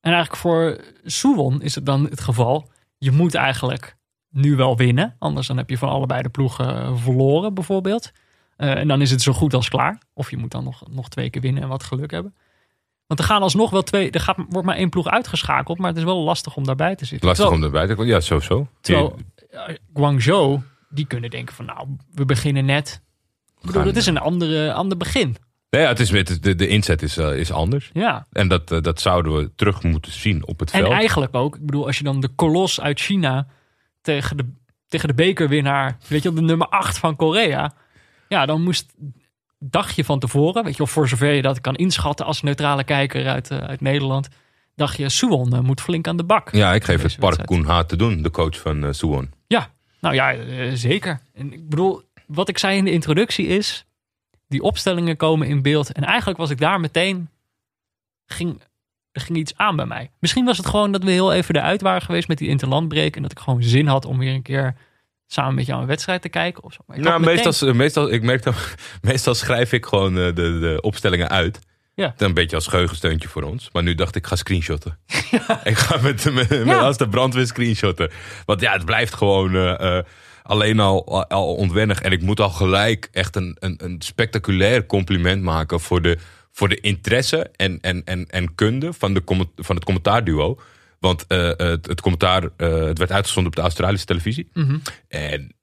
En eigenlijk voor Suwon is het dan het geval. Je moet eigenlijk nu wel winnen. Anders dan heb je van allebei de ploegen eh, verloren bijvoorbeeld. Eh, en dan is het zo goed als klaar. Of je moet dan nog, nog twee keer winnen en wat geluk hebben. Want er gaan alsnog wel twee. Er gaat, wordt maar één ploeg uitgeschakeld. Maar het is wel lastig om daarbij te zitten. Lastig Terwijl- om erbij te komen. Ja, sowieso. Terwijl eh, Guangzhou, die kunnen denken van nou, we beginnen net. Ik bedoel, het is een andere, ander begin. Nee, ja, het is met, de, de inzet is, eh, is anders. Ja. En dat, dat zouden we terug moeten zien op het En veld. eigenlijk ook, ik bedoel, als je dan de kolos uit China tegen de, tegen de bekerwinnaar, weet je de nummer 8 van Korea. Ja, dan moest dacht je van tevoren, weet je wel, voor zover je dat kan inschatten als neutrale kijker uit, eh, uit Nederland, dacht je, Suwon eh, moet flink aan de bak. Ja, ik geef het Park. Koen Haat te doen, de coach van eh Suwon. Ja, nou ja, zeker. En ik bedoel, wat ik zei in de introductie is, die opstellingen komen in beeld. En eigenlijk was ik daar meteen, ging, er ging iets aan bij mij. Misschien was het gewoon dat we heel even eruit waren geweest met die interlandbreek. En dat ik gewoon zin had om weer een keer samen met jou een wedstrijd te kijken. Of zo. Maar ik Nou, meteen- meestal, meestal, ik merk dat, meestal schrijf ik gewoon eh, de, de opstellingen uit. Ja. Een beetje als geheugensteuntje voor ons. Maar nu dacht ik, ga screenshotten. Ik ga met, met, met Ja. als de brandweer screenshotten. Want ja, het blijft gewoon eh, eh, alleen al, al ontwennig. En ik moet al gelijk echt een, een, een spectaculair compliment maken voor de, voor de interesse en, en, en, en kunde van, de, van het commentaarduo. Want eh, het, het commentaar eh, het werd uitgezonden op de Australische televisie. Mhm. En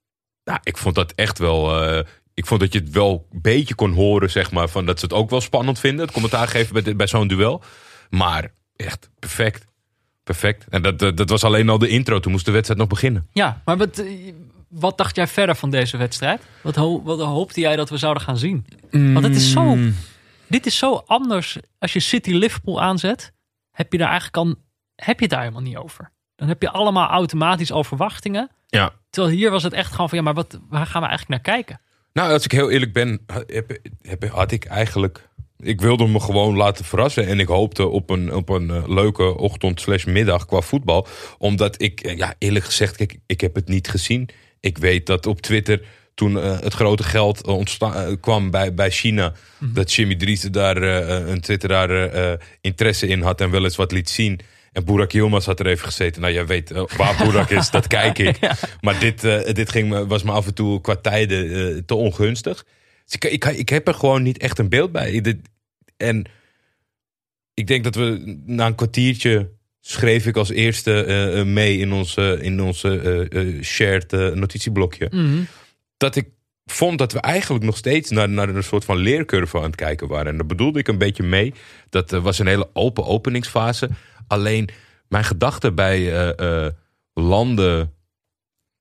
nou, ik vond dat echt wel. eh, ik vond dat je het wel een beetje kon horen, zeg maar. Van dat ze het ook wel spannend vinden. Het commentaar geven bij, bij zo'n duel. Maar echt perfect. Perfect. En dat, dat, dat was alleen al de intro. Toen moest de wedstrijd nog beginnen. Ja, maar wat, eh, wat dacht jij verder van deze wedstrijd? Wat, ho- wat hoopte jij dat we zouden gaan zien? Want het is zo, Mm. dit is zo anders. Als je City Liverpool aanzet, heb je daar eigenlijk al, heb je het daar helemaal niet over. Dan heb je allemaal automatisch al verwachtingen. Ja. Terwijl hier was het echt gewoon van, ja, maar wat, waar gaan we eigenlijk naar kijken? Nou, als ik heel eerlijk ben, heb, heb, had ik eigenlijk. Ik wilde me gewoon laten verrassen. En ik hoopte op een, op een eh, leuke ochtend slash middag qua voetbal. Omdat ik, eh, ja, eerlijk gezegd, kijk, ik heb het niet gezien. Ik weet dat op Twitter toen eh, het grote geld ontstaan, kwam bij, bij China. Dat Jimmy Dries daar eh, een twitteraar interesse in had en wel eens wat liet zien. En Burak Yilmaz had er even gezeten. Nou, jij weet eh, waar Burak is, dat kijk ik. Maar dit, eh, dit ging, me- was me af en toe qua tijden eh, te ongunstig. Dus ik, ik, ik heb er gewoon niet echt een beeld bij. Ik- dit- en ik denk dat we na een kwartiertje schreef ik als eerste mee in ons, eh, in onze shared notitieblokje. Dat ik vond dat we eigenlijk nog steeds naar, naar een soort van leercurve aan het kijken waren. En daar bedoelde ik een beetje mee. Dat was een hele open openingsfase. Alleen mijn gedachte bij eh, eh, landen.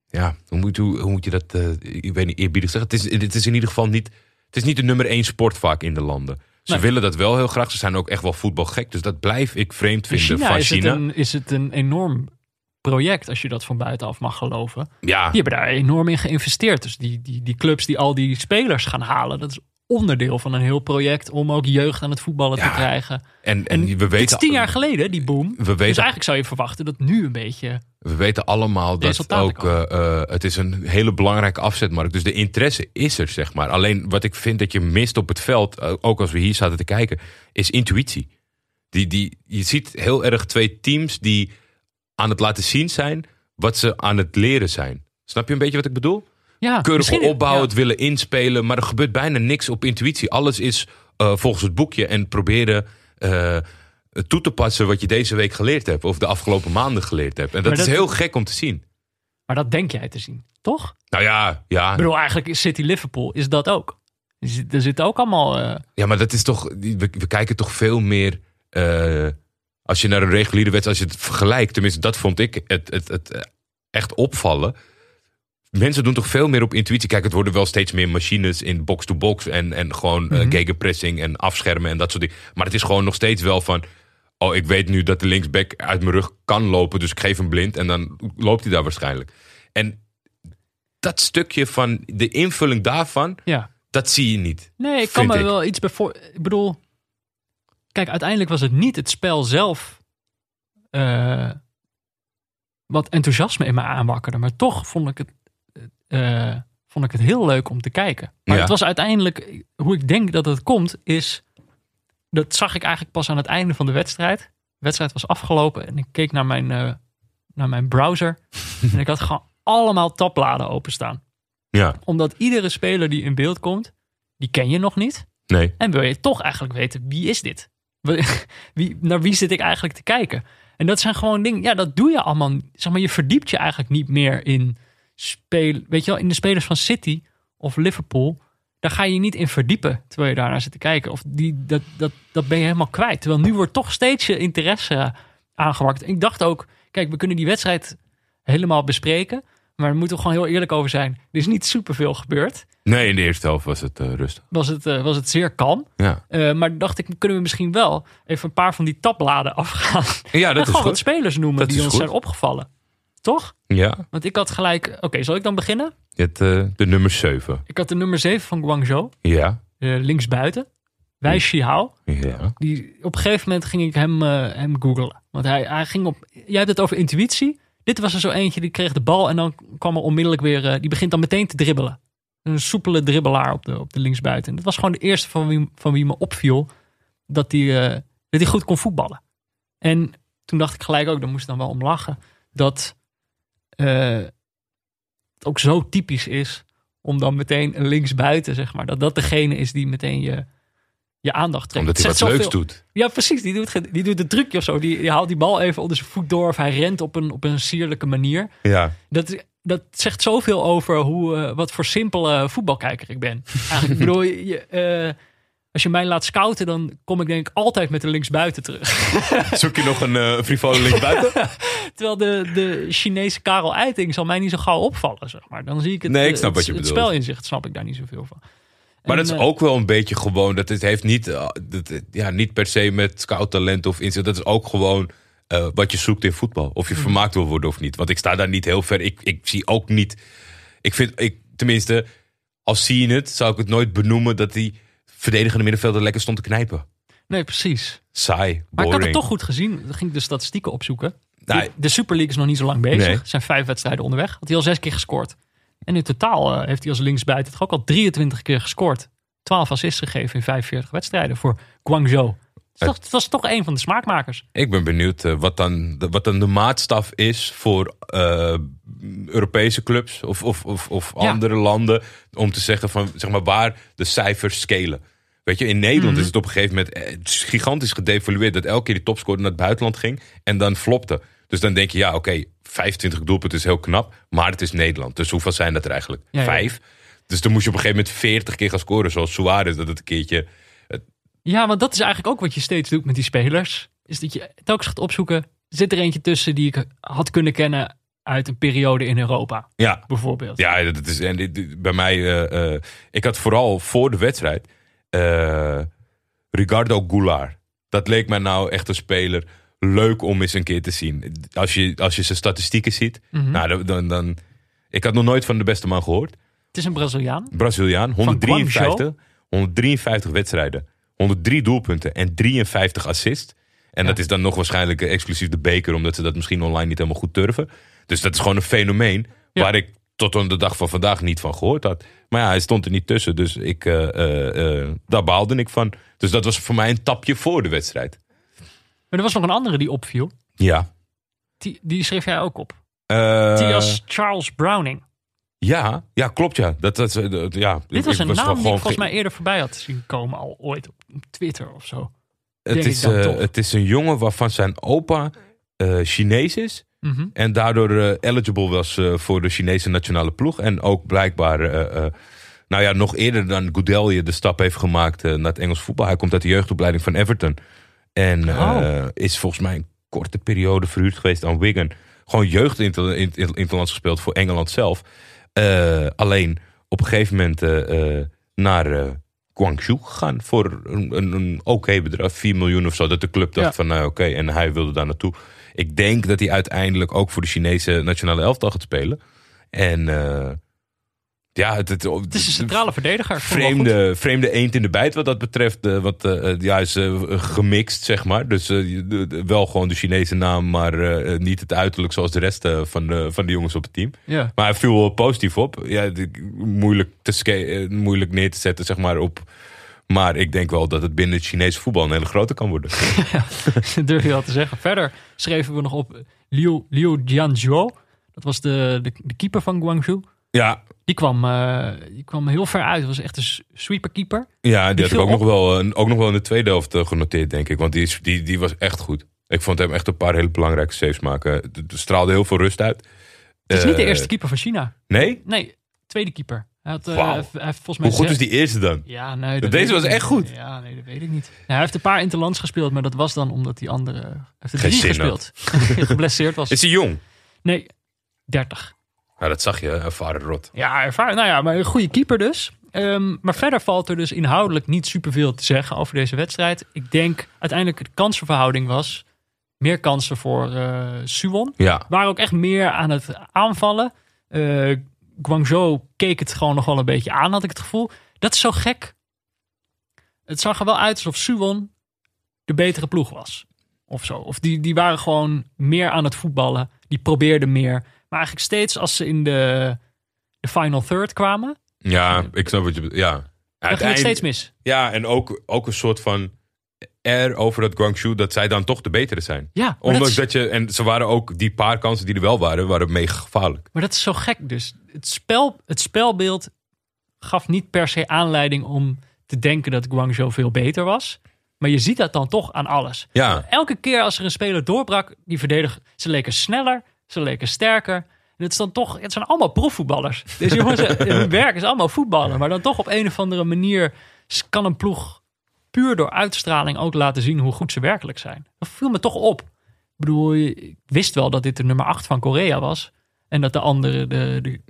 Ja, hoe moet, hoe, hoe moet je dat. eh, ik weet niet eerbiedig zeggen. Het is, het is in ieder geval niet. Het is niet de nummer één sport vaak in de landen. Ze Nee. willen dat wel heel graag. Ze zijn ook echt wel voetbalgek. Dus dat blijf ik vreemd In vinden China, van is, China. Het een, is het een enorm project, als je dat van buitenaf mag geloven. Ja, Die hebben daar enorm in geïnvesteerd. Dus die, die, die clubs die al die spelers gaan halen, dat is onderdeel van een heel project om ook jeugd aan het voetballen te krijgen. en, en, En we Dit is weten. tien jaar geleden, die boom. We Dus weten eigenlijk zou je verwachten dat nu een beetje We weten allemaal dat ook, eh, eh, het is een hele belangrijke afzetmarkt. Dus de interesse is er, zeg maar. Alleen wat ik vind dat je mist op het veld, eh, ook als we hier zaten te kijken, is intuïtie. Die, die, je ziet heel erg twee teams die aan het laten zien zijn wat ze aan het leren zijn. Snap je een beetje wat ik bedoel? Ja, Keurige opbouw, het willen inspelen, maar er gebeurt bijna niks op intuïtie. Alles is eh, volgens het boekje en proberen eh, toe te passen wat je deze week geleerd hebt of de afgelopen maanden geleerd hebt. En dat, is heel gek om te zien. Maar dat denk jij te zien, toch? Nou ja, ja, Ik bedoel, eigenlijk is City Liverpool is dat ook. Er zit- zitten ook allemaal. eh, ja, maar dat is toch. We, we kijken toch veel meer. als je naar een reguliere wedstrijd, als je het vergelijkt, tenminste, dat vond ik het, het, het echt opvallen. Mensen doen toch veel meer op intuïtie. Kijk, het worden wel steeds meer machines in box-to-box en, en gewoon eh, Mhm. gegenpressing en afschermen en dat soort dingen. Maar het is gewoon nog steeds wel van. Oh, ik weet nu dat de linksback uit mijn rug kan lopen, dus ik geef hem blind en dan loopt hij daar waarschijnlijk. En dat stukje van de invulling daarvan, ja. dat zie je niet. Nee, ik kan me ik. wel iets bij voor. Ik bedoel, kijk, uiteindelijk was het niet het spel zelf. eh, wat enthousiasme in me aanwakkerde. Maar toch vond ik het, eh, vond ik het heel leuk om te kijken. Maar Ja. het was uiteindelijk, hoe ik denk dat het komt, is. Dat zag ik eigenlijk pas aan het einde van de wedstrijd. De wedstrijd was afgelopen en ik keek naar mijn, eh, naar mijn browser. en ik had gewoon allemaal tabbladen openstaan. Ja, Omdat iedere speler die in beeld komt, die ken je nog niet. nee. En wil je toch eigenlijk weten, wie is dit? Wie, naar wie zit ik eigenlijk te kijken? En dat zijn gewoon dingen, ja, dat doe je allemaal. Zeg maar, je verdiept je eigenlijk niet meer in spelen. Weet je wel, in de spelers van City of Liverpool, daar ga je je niet in verdiepen terwijl je daarnaar zit te kijken. Of die, dat, dat, dat ben je helemaal kwijt. Terwijl nu wordt toch steeds je interesse aangewakkerd. Ik dacht ook, kijk, we kunnen die wedstrijd helemaal bespreken. Maar daar moeten we gewoon heel eerlijk over zijn. Er is niet superveel gebeurd. Nee, in de eerste helft was het eh, rustig. Was het, eh, was het zeer kalm. Ja, Eh, maar dacht ik, kunnen we misschien wel even een paar van die tabbladen afgaan. ja en dat is gewoon wat goed. spelers noemen Dat die ons goed. zijn opgevallen. Toch? Ja, Want ik had gelijk... Oké, zal ik dan beginnen? het, eh, de nummer 7. Ik had de nummer 7 van Guangzhou. Ja, eh, linksbuiten. Wei Shihao. ja. Die, op een gegeven moment ging ik hem, eh, hem googlen. Want hij, hij ging op... Jij hebt het over intuïtie. Dit was er zo eentje, die kreeg de bal en dan kwam er onmiddellijk weer... die begint dan meteen te dribbelen. Een soepele dribbelaar op de, op de linksbuiten. En dat was gewoon de eerste van wie, van wie me opviel dat hij, dat hij goed kon voetballen. En toen dacht ik gelijk ook, daar moest ik dan wel om lachen, dat het ook zo typisch is om dan meteen een linksbuiten, zeg maar, dat dat degene is die meteen je, je aandacht trekt. Omdat hij wat leuks doet. ja, precies. Die doet, die doet een trucje of zo. Die, die haalt die bal even onder zijn voet door. Of hij rent op een, op een sierlijke manier. Ja. Dat, dat zegt zoveel over hoe, eh, wat voor simpele voetbalkijker ik ben. Eigenlijk, ik bedoel, je, eh, als je mij laat scouten, dan kom ik denk ik altijd met de linksbuiten terug. Zoek je nog een uh, frivole linksbuiten? Terwijl de, de Chinese Karel Eiting zal mij niet zo gauw opvallen, zeg maar. Dan zie ik het, Nee, ik eh, snap wat het, je het bedoelt. spelinzicht snap ik daar niet zoveel van. Maar En, dat is eh, ook wel een beetje gewoon. Dat het heeft niet, dat, ja, niet per se met scouttalent of inzet. Dat is ook gewoon wat je zoekt in voetbal. Of je Mhm. vermaakt wil worden of niet. Want ik sta daar niet heel ver. Ik, ik zie ook niet. Ik vind, ik, tenminste, als zie je het, zou ik het nooit benoemen dat die verdedigende middenvelder lekker stond te knijpen. Nee, precies. Saai, Maar boring. ik had het toch goed gezien. Dan ging ik de statistieken opzoeken. Nou, De- de Super League is nog niet zo lang bezig. Nee. Er zijn vijf wedstrijden onderweg. Had hij al zes keer gescoord. En in totaal eh, heeft hij als linksbuiten toch ook al 23 keer gescoord. 12 assists gegeven in 45 wedstrijden voor Guangzhou. Het was toch een van de smaakmakers. Ik ben benieuwd eh, wat, dan, de- wat dan de maatstaf is voor eh, Europese clubs of, of, of, of Ja. andere landen. Om te zeggen van zeg maar waar de cijfers scalen. Weet je, in Nederland Mhm. is het op een gegeven moment eh, gigantisch gedevalueerd. Dat elke keer die topscorer naar het buitenland ging en dan flopte. Dus dan denk je, ja oké, 25 doelpunten is heel knap. Maar het is Nederland. Dus hoeveel zijn dat er eigenlijk? Ja, ja. Vijf. Dus dan moest je op een gegeven moment 40 keer gaan scoren. Zoals Suarez dat het een keertje... Ja, want dat is eigenlijk ook wat je steeds doet met die spelers. Is dat je telkens gaat opzoeken. Zit er eentje tussen die ik had kunnen kennen uit een periode in Europa, Ja, bijvoorbeeld. Ja, dat is en dit- bij mij. eh, eh, ik had vooral voor de wedstrijd. eh, Ricardo Goulart. Dat leek mij nou echt een speler. Leuk om eens een keer te zien. Als je, als je zijn statistieken ziet. Mhm. Nou, dan, dan. Ik had nog nooit van de beste man gehoord. Het is een Braziliaan. Braziliaan. Van 153, 153 wedstrijden. 103 doelpunten en 53 assists. En Ja. dat is dan nog waarschijnlijk eh, exclusief de beker. Omdat ze dat misschien online niet helemaal goed durven. Dus dat is gewoon een fenomeen Ja. waar ik tot aan de dag van vandaag niet van gehoord had. Maar ja, hij stond er niet tussen. Dus ik, eh, eh, daar baalde ik van. Dus dat was voor mij een tapje voor de wedstrijd. Maar er was nog een andere die opviel. Ja. Die, die schreef jij ook op. Eh, Thias Charles Browning. Ja, ja, klopt ja. Dat, dat, dat- ja. Dit was Ik een naam die ik volgens ge- mij eerder voorbij had zien komen. Al ooit op Twitter of zo. Het is, eh, het is een jongen waarvan zijn opa eh, Chinees is. Mhm. En daardoor eh, eligible was voor de Chinese nationale ploeg. En ook blijkbaar, nou ja, nog eerder dan Goudelje de stap heeft gemaakt naar het Engels voetbal. Hij komt uit de jeugdopleiding van Everton. En Oh. is volgens mij een korte periode verhuurd geweest aan Wigan. Gewoon jeugd in, in, in, interlands gespeeld voor Engeland zelf. Eh, alleen op een gegeven moment eh, eh, naar Guangzhou gegaan voor een, een, een oké bedrag, 4 miljoen of zo. Dat de club dacht Ja. van nou oké, en hij wilde daar naartoe. Ik denk dat hij uiteindelijk ook voor de Chinese nationale elftal gaat spelen. En ja, het, het, Het is een centrale verdediger. Vreemde, vreemde eend in de bijt wat dat betreft. eh, wat, eh, ja, is gemixt, zeg maar. Dus wel gewoon de Chinese naam, maar niet het uiterlijk zoals de rest van, de, van de jongens op het team. Ja. Maar hij viel wel positief op. Ja, moeilijk, te moeilijk neer te zetten, zeg maar, op... Maar ik denk wel dat het binnen het Chinese voetbal een hele grote kan worden. Dat durf je wel te zeggen. Verder schreven we nog op Liu, Liu Jianzhou. Dat was de, de, de keeper van Guangzhou. Ja, Die kwam, eh, die kwam heel ver uit. Was echt een sweeperkeeper. ja die, Die had ik ook nog, wel, eh, ook nog wel in de tweede helft eh, genoteerd, denk ik. Want die, die, die was echt goed. Ik vond hem echt een paar hele belangrijke saves maken. Het straalde heel veel rust uit. Het is niet de eerste keeper van China. Nee? Nee, tweede keeper. Hij, had, hij volgens mij Hoe goed is die eerste dan? Ja, nee. dat Deze was echt goed. Ja, nee, dat weet ik niet. Nou, hij heeft een paar interlands gespeeld, maar dat was dan omdat die andere... Hij heeft er drie had. gespeeld. Geblesseerd was. Is hij jong? Nee, 30. Nou, dat zag je, ervaren rot. Ja, ervaring. Nou ja, maar een goede keeper dus. Ehm, maar verder valt er dus inhoudelijk niet superveel te zeggen over deze wedstrijd. Ik denk uiteindelijk de kansenverhouding was meer kansen voor eh Suwon. Ja, Waren ook echt meer aan het aanvallen. Eh Guangzhou keek het gewoon nog wel een beetje aan, had ik het gevoel. Dat is zo gek. Het zag er wel uit alsof Suwon de betere ploeg was. Of zo. Of die, die waren gewoon meer aan het voetballen. Die probeerden meer. Maar eigenlijk steeds als ze in de, de final third kwamen, ja ik snap wat je bedoelt. Ja. dan ging het steeds mis. Ja, en ook, ook een soort van air over dat Guangzhou dat zij dan toch de betere zijn. Ja, dat, Ondanks is, dat je, en ze waren ook, die paar kansen die er wel waren, waren mega gevaarlijk. maar dat is zo gek dus. Het, spel, het spelbeeld gaf niet per se aanleiding om te denken dat Guangzhou veel beter was. Maar je ziet dat dan toch aan alles. Ja, Elke keer als er een speler doorbrak, die verdediger, ze leken sneller, ze leken sterker. En het, is dan toch, het zijn allemaal profvoetballers. Deze jongens, eh, hun werk is allemaal voetballen. Maar dan toch op een of andere manier kan een ploeg puur door uitstraling ook laten zien hoe goed ze werkelijk zijn. Dat viel me toch op. Ik bedoel, ik wist wel dat dit de nummer 8 van Korea was. En dat de andere de, de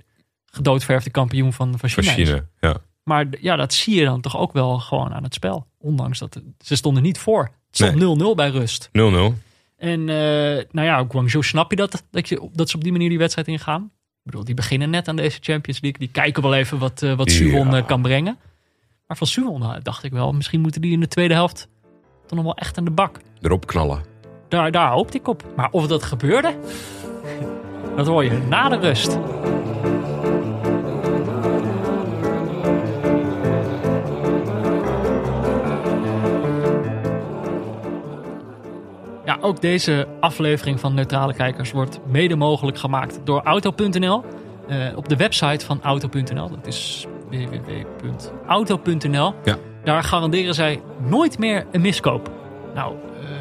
gedoodverfde kampioen van, van van China is. Ja. Maar ja, dat zie je dan toch ook wel gewoon aan het spel. Ondanks dat ze stonden niet voor. Het stond 0-0 bij rust. 0-0. En eh, nou ja, Guangzhou snap je dat, dat, je, dat ze op die manier die wedstrijd ingaan. Ik bedoel, die beginnen net aan deze Champions League. Die kijken wel even wat, eh wat. Suwon eh, kan brengen. Maar van Suwon dacht ik wel, misschien moeten die in de tweede helft toch nog wel echt aan de bak. Erop knallen. Daar, daar hoopte ik op. Maar of dat gebeurde, dat hoor je na de rust. Ook deze aflevering van Neutrale Kijkers wordt mede mogelijk gemaakt door Auto.nl. Eh, op de website van Auto.nl, dat is www.auto.nl. Ja. Daar garanderen zij nooit meer een miskoop. Nou,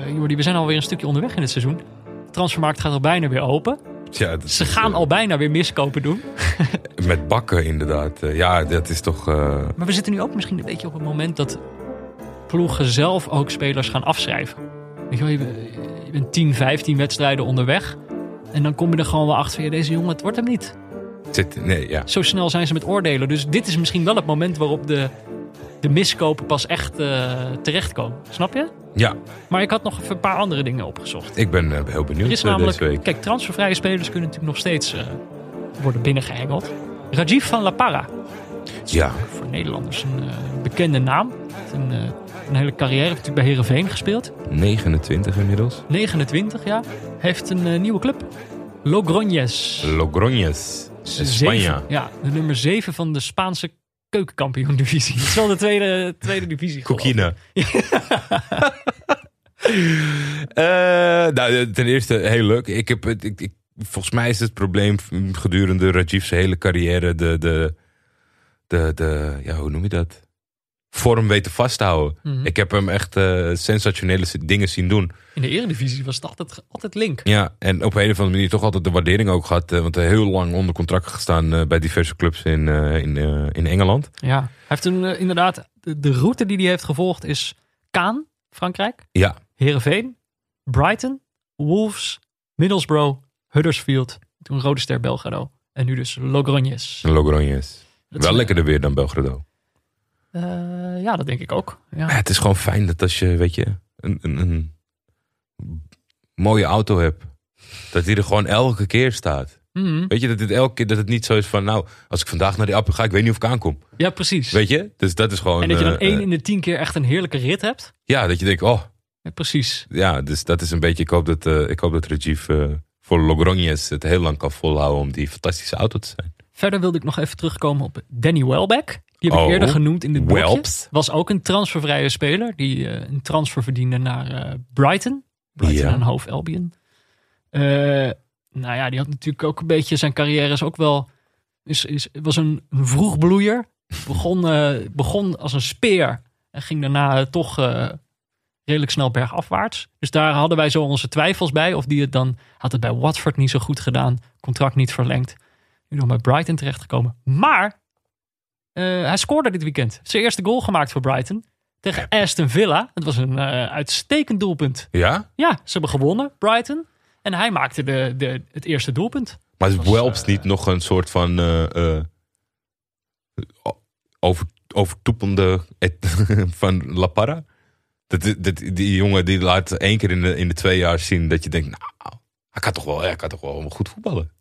eh Jordi, we zijn alweer een stukje onderweg in het seizoen. De transfermarkt gaat al bijna weer open. Ja, Ze is, gaan eh, al bijna weer miskopen doen. Met bakken inderdaad. Ja, dat is toch... Maar we zitten nu ook misschien een beetje op het moment dat ploegen zelf ook spelers gaan afschrijven. Weet je wel, je, bent- je bent 10, 15 wedstrijden onderweg. En dan kom je er gewoon wel achter van, ja, deze jongen, het wordt hem niet. zit, nee, ja. Zo snel zijn ze met oordelen. Dus dit is misschien wel het moment waarop de, de miskopen pas echt eh, terechtkomen. Snap je? ja, Maar ik had nog even een paar andere dingen opgezocht. ik ben eh, heel benieuwd Er is eh, namelijk, deze week. kijk, transfervrije spelers kunnen natuurlijk nog steeds eh, worden binnengehengeld. Rajiv van La Parra, Ja, voor Nederlanders een bekende naam. Een, een hele carrière, heeft natuurlijk bij Herenveen gespeeld. 29 inmiddels. 29 jaar. Heeft een eh, nieuwe club. Logroñez. Zeven- Spanje. Ja, de nummer 7 van de Spaanse keukenkampioen-divisie. Het is wel de tweede, tweede divisie. Coquina. Eh, nou, ten eerste heel leuk. Ik heb, ik, volgens mij is het probleem gedurende Rajiv's hele carrière de, de, de, de ja, hoe noem je dat? Vorm weten vasthouden. Mhm. Ik heb hem echt eh, sensationele dingen zien doen. In de eredivisie was het altijd, altijd link. Ja, en op een of andere manier toch altijd de waardering ook gehad. eh, want hij heel lang onder contract gestaan eh, bij diverse clubs in, eh, in, eh, in Engeland. Ja, hij heeft eh, inderdaad, de, de route die hij heeft gevolgd is Kaan, Frankrijk, Ja, Heerenveen, Brighton, Wolves, Middlesbrough, Huddersfield, toen Rode Ster Belgrado en nu dus. Logroñez. Dat Wel lekkerder weer dan Belgrado. Eh, ja, dat denk ik ook. Ja. Ja, het is gewoon fijn dat als je, weet je, een, een, een mooie auto hebt, dat die er gewoon elke keer staat. Mhm. Weet je, dat het elke keer dat het niet zo is van, nou, als ik vandaag naar die appel ga, ik weet niet of ik aankom. ja, precies. Weet je? Dus dat is gewoon. en dat je dan eh, één eh, in de tien keer echt een heerlijke rit hebt. ja, dat je denkt, oh, Ja, precies. ja, dus dat is een beetje. Ik hoop dat, ik hoop dat Rajiv voor Logroñez het heel lang kan volhouden om die fantastische auto te zijn. Verder wilde ik nog even terugkomen op Danny Welbeck. Die heb ik Oh, eerder genoemd in dit blokje. Welps. Was ook een transfervrije speler. Die eh, een transfer verdiende naar eh, Brighton. Brighton Ja. en Hove Albion. Eh, nou ja, die had natuurlijk ook een beetje... Zijn carrière is ook wel... Is, is, was een, een vroegbloeier. Begon, begon als een speer. En ging daarna toch redelijk snel bergafwaarts. Dus daar hadden wij zo onze twijfels bij. Of die het dan... Had het bij Watford niet zo goed gedaan. Contract niet verlengd. Nu nog bij Brighton terechtgekomen. Maar eh, hij scoorde dit weekend. Zijn eerste goal gemaakt voor Brighton. Tegen Aston Villa. Het was een eh, uitstekend doelpunt. Ja? Ja, ze hebben gewonnen, Brighton. En hij maakte de, de, het eerste doelpunt. Maar is was, Welps eh, niet nog een soort van over, van La Parra? Dat, dat, die jongen die laat één keer in de, in de twee jaar zien dat je denkt, nou, hij kan toch wel, hij kan toch wel goed voetballen.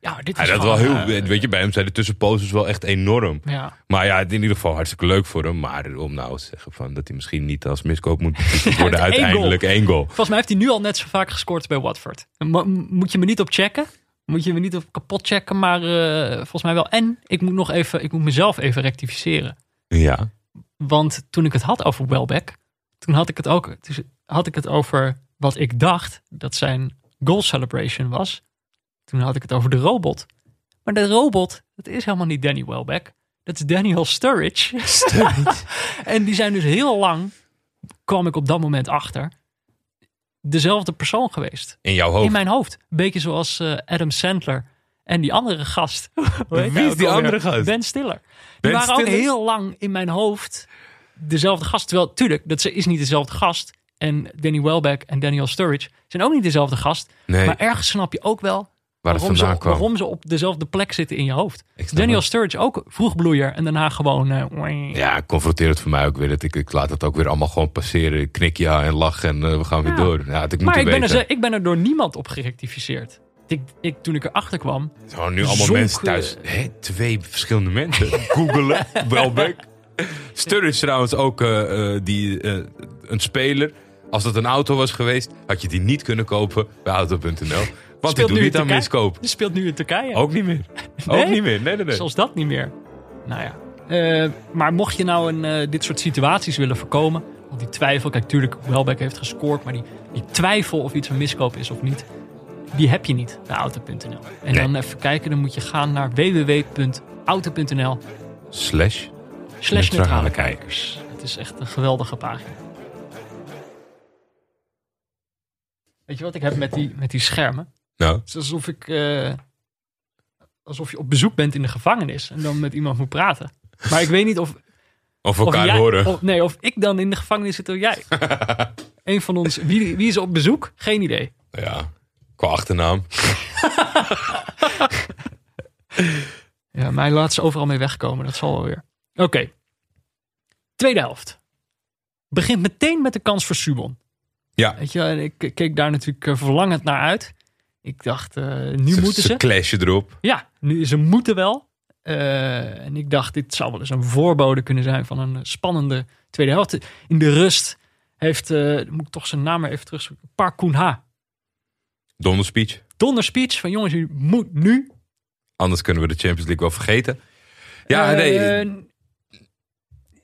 Ja, dit dat wel heel, eh, weet je, bij hem zijn de tussenposes wel echt enorm. ja. Maar ja, in ieder geval hartstikke leuk voor hem. Maar om nou te zeggen van dat hij misschien niet als miskoop moet worden, uiteindelijk één goal. Volgens mij heeft hij nu al net zo vaak gescoord bij Watford. Mo- moet je me niet op checken. Moet je me niet op kapot checken. Maar eh, volgens mij wel. En ik moet nog even, ik moet mezelf even rectificeren. Ja. Want toen ik het had over Welbeck, toen had ik het ook dus had ik het over wat ik dacht dat zijn goal celebration was. Toen had ik het over de robot. Maar de robot, dat is helemaal niet Danny Welbeck. Dat is Daniel Sturridge. en die zijn dus heel lang, kwam ik op dat moment achter, dezelfde persoon geweest. In jouw hoofd. In mijn hoofd. Een beetje zoals eh, Adam Sandler en die andere gast. Wie is die andere gast? Ben Stiller. Die waren ook heel lang in mijn hoofd dezelfde gast. Terwijl, tuurlijk, dat is niet dezelfde gast. En Danny Welbeck en Daniel Sturridge zijn ook niet dezelfde gast. Nee, Maar ergens snap je ook wel waar het waarom vandaan ze, kwam. waarom ze op dezelfde plek zitten in je hoofd. Daniel het. Sturridge ook vroegbloeier en daarna gewoon... eh, Ja, confronteert het voor mij ook weer. Dat ik, ik laat het ook weer allemaal gewoon passeren. Ik knik ja en lach en eh, we gaan weer Ja. door. Ja, ik maar ik ben, er, ik ben er door niemand op gerectificeerd. Ik, ik, toen ik erachter kwam, Gewoon nu allemaal zonk, mensen thuis. Hé, twee verschillende mensen. Googelen. Welbeck. Sturridge trouwens ook eh, die, een speler. Als dat een auto was geweest, had je die niet kunnen kopen bij Auto.nl. Want die Speelt doen nu niet in aan Turkije. miskoop. die speelt nu in Turkije. Ook niet meer. Nee? Ook niet meer. Nee, nee, nee. Zelfs dat niet meer. Nou ja. Eh, maar mocht je nou een, eh, dit soort situaties willen voorkomen. Want die twijfel, kijk, tuurlijk, Welbeck heeft gescoord. Maar die, die twijfel of iets een miskoop is of niet. Die heb je niet bij auto.nl. En Nee. dan even kijken, dan moet je gaan naar www.auto.nl Slash. slash neutrale kijkers. Het is echt een geweldige pagina. Weet je wat ik heb met die, met die schermen? Nou, Het is alsof ik. eh, alsof je op bezoek bent in de gevangenis en dan met iemand moet praten. Maar ik weet niet of. of elkaar of jij, horen. Of, nee, of ik dan in de gevangenis zit of jij. Een van ons. Wie, wie is op bezoek? Geen idee. Ja, qua achternaam. Ja, mij laat ze overal mee wegkomen. Dat zal wel weer. Oké. Tweede helft. Begint meteen met de kans voor Subon. Ja. Weet je, ik keek daar natuurlijk eh, verlangend naar uit. Ik dacht, eh, nu moeten ze. clashen erop. Ja, nu, ze moeten wel. Eh, en ik dacht, dit zou wel eens een voorbode kunnen zijn van een spannende tweede helft. In de rust heeft, eh, moet ik toch zijn naam maar even terugzoeken, Park Koen Ha. Donderspeech. donderspeech van jongens, u moet nu. Anders kunnen we de Champions League wel vergeten. Ja, nee.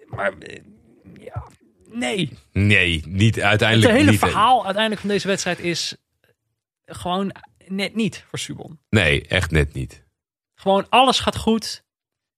Maar ja, nee. Nee, niet Het uiteindelijk hele niet. verhaal uiteindelijk van deze wedstrijd is gewoon net niet voor Subon. Nee, echt net niet. Gewoon alles gaat goed,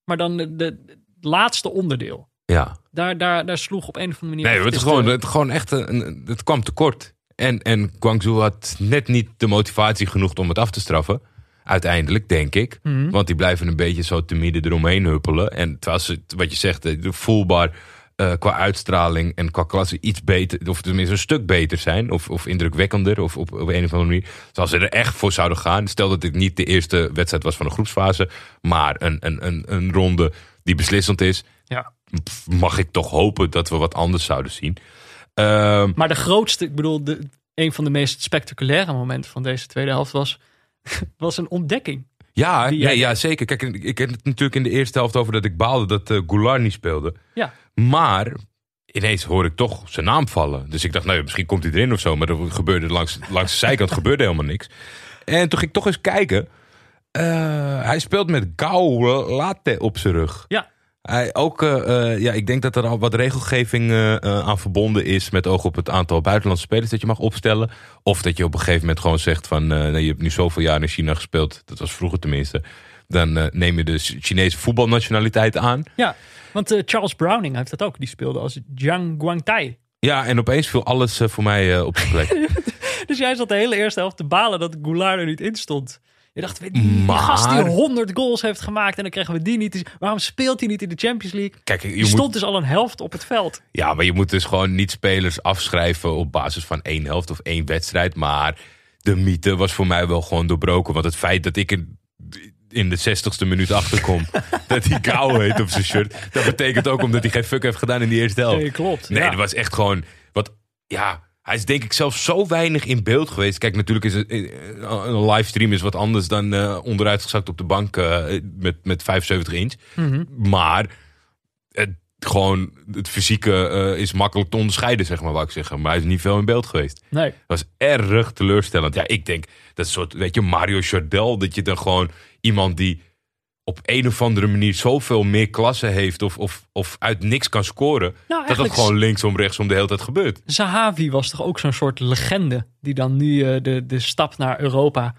maar dan de, de, het laatste onderdeel. Ja. Daar, daar, daar sloeg op een of andere manier. Nee, af. het, is gewoon, het, gewoon echt een, het kwam tekort. En, en Guangzhou had net niet de motivatie genoeg om het af te straffen. Uiteindelijk, denk ik. Mhm. Want die blijven een beetje zo timide eromheen huppelen. En terwijl ze, wat je zegt, eh, voelbaar eh, qua uitstraling en qua klasse iets beter, of tenminste een stuk beter zijn. Of, of indrukwekkender, of op, op een of andere manier. Zoals ze er echt voor zouden gaan. Stel dat dit niet de eerste wedstrijd was van de groepsfase, maar een, een, een, een ronde die beslissend is. Ja. Mag ik toch hopen dat we wat anders zouden zien. Ehm, Maar de grootste, ik bedoel, de, een van de meest spectaculaire momenten van deze tweede helft was, was een ontdekking. Ja, ja, jij- ja, zeker. Kijk, ik heb het natuurlijk in de eerste helft over dat ik baalde dat eh Goulart niet speelde. Ja. Maar ineens hoor ik toch zijn naam vallen. Dus ik dacht, nou ja, misschien komt hij erin of zo. Maar er gebeurde langs, langs de zijkant gebeurde helemaal niks. En toen ging ik toch eens kijken. Eh, hij speelt met Gao Latte op zijn rug. Ja. Hij ook, eh, eh, ja, ik denk dat er al wat regelgeving aan verbonden is met oog op het aantal buitenlandse spelers dat je mag opstellen. Of dat je op een gegeven moment gewoon zegt van, nee, je hebt nu zoveel jaar in China gespeeld, dat was vroeger tenminste. Dan neem je de Chinese voetbalnationaliteit aan. Ja, want eh, Charles Browning heeft dat ook. Die speelde als Jiang Guangtai. Ja, en opeens viel alles eh, voor mij eh, op zijn plek. Dus jij zat de hele eerste helft te balen dat Goulart er niet in stond. Je dacht, die, Maar- gast die 100 goals heeft gemaakt en dan krijgen we die niet. Waarom speelt hij niet in de Champions League? Kijk, je Die moet, stond dus al een helft op het veld. ja, maar je moet dus gewoon niet spelers afschrijven op basis van één helft of één wedstrijd. Maar de mythe was voor mij wel gewoon doorbroken. Want het feit dat ik in, in de 60ste minuut achterkom dat hij Gao heet op zijn shirt. Dat betekent ook omdat hij geen fuck heeft gedaan in die eerste helft. Nee, klopt. Nee, ja. dat was echt gewoon. Wat, ja, hij is denk ik zelf zo weinig in beeld geweest. Kijk, natuurlijk is het, eh, een livestream is wat anders dan eh, onderuitgezakt op de bank eh, met, met 75 inch. Mhm. Maar het, gewoon het fysieke eh, is makkelijk te onderscheiden, zeg maar, wou ik zeggen. Maar hij is niet veel in beeld geweest. Nee. Dat was erg teleurstellend. Ja, ik denk dat een soort, weet je, Mario Chardel, dat je dan gewoon iemand die op een of andere manier zoveel meer klasse heeft of, of, of uit niks kan scoren, dat dat eigenlijk gewoon linksom, rechtsom de hele tijd gebeurt. Zahavi was toch ook zo'n soort legende die dan nu eh, de, de stap naar Europa,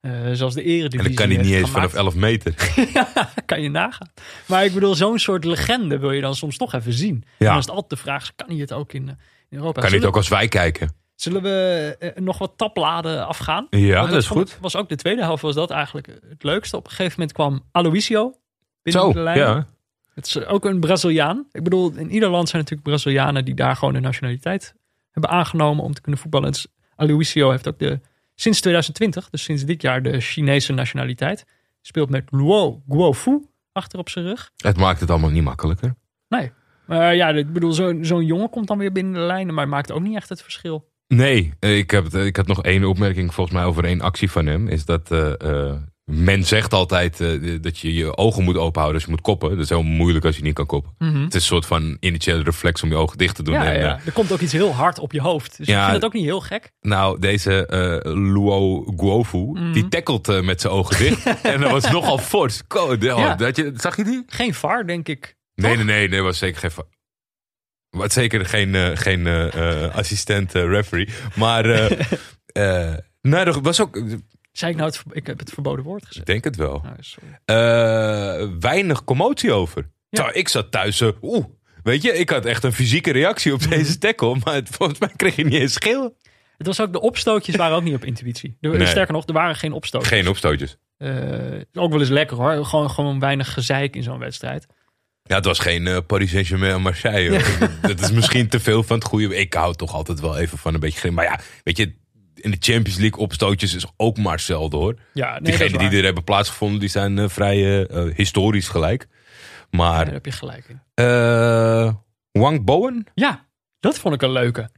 eh, zoals de eredivisie En dan kan hij niet eens vanaf gemaakt. 11 meter. kan je nagaan. Maar ik bedoel, zo'n soort legende wil je dan soms toch even zien. En Ja. dan is het altijd de vraag, kan hij het ook in, eh, in Europa? Kan hij het ook als wij kijken? zullen we eh, nog wat tabbladen afgaan? Ja, Want dat is goed. was ook de tweede helft was dat eigenlijk het leukste. Op een gegeven moment kwam Aloisio binnen Zo, de lijn. ja. Het is ook een Braziliaan. Ik bedoel, in ieder land zijn natuurlijk Brazilianen die daar gewoon de nationaliteit hebben aangenomen om te kunnen voetballen. En dus Aloisio heeft ook de, sinds 2020, dus sinds dit jaar, de Chinese nationaliteit. Speelt met Luo Guofu achter op zijn rug. Het maakt het allemaal niet makkelijker. Nee. Maar ja, ik bedoel, zo'n jongen komt dan weer binnen de lijnen, maar maakt ook niet echt het verschil. Nee, ik, heb, ik had nog één opmerking volgens mij over één actie van hem. Is dat eh, eh, men zegt altijd eh, dat je je ogen moet openhouden als je moet koppen. Dat is heel moeilijk als je niet kan koppen. Het is een soort van initiële reflex om je ogen dicht te doen. Ja, En, ja, eh, er komt ook iets heel hard op je hoofd. Dus Ja. ik vind het ook niet heel gek. nou, deze eh Luo Guofu, Mhm. die tackelt met zijn ogen dicht. en dat was nogal fors. Oh, dat je, zag je die? Geen VAR, denk ik. Nee, nee, nee, nee, was zeker geen. va- Wat zeker geen, geen assistent referee. Maar. eh nou, er was ook. Ik Zei ik nou, het, ik heb het verboden woord gezegd. denk het wel. Nou, sorry. Eh, weinig commotie over. Ja. Zo, ik zat thuis. eh, Oeh. Weet je, ik had echt een fysieke reactie Mhm. op deze tackle. Maar het- volgens mij kreeg je niet eens schil. Het was ook, de opstootjes waren ook niet op intuïtie. Er, Nee. Sterker nog, er waren geen opstootjes. Geen opstootjes. Eh, ook wel eens lekker hoor. Gewoon, gewoon weinig gezeik in zo'n wedstrijd. Ja, het was geen eh, Paris Saint-Germain en Marseille. hoor. dat is misschien te veel van het goede. Ik hou toch altijd wel even van een beetje grim. Maar ja, weet je, in de Champions League opstootjes is ook maar zelden hoor. Ja, nee, Diegenen die er hebben plaatsgevonden, die zijn eh, vrij eh, eh, historisch gelijk. Ja, Maar daar heb je gelijk in. Wang Bowen? Ja, dat vond ik een leuke.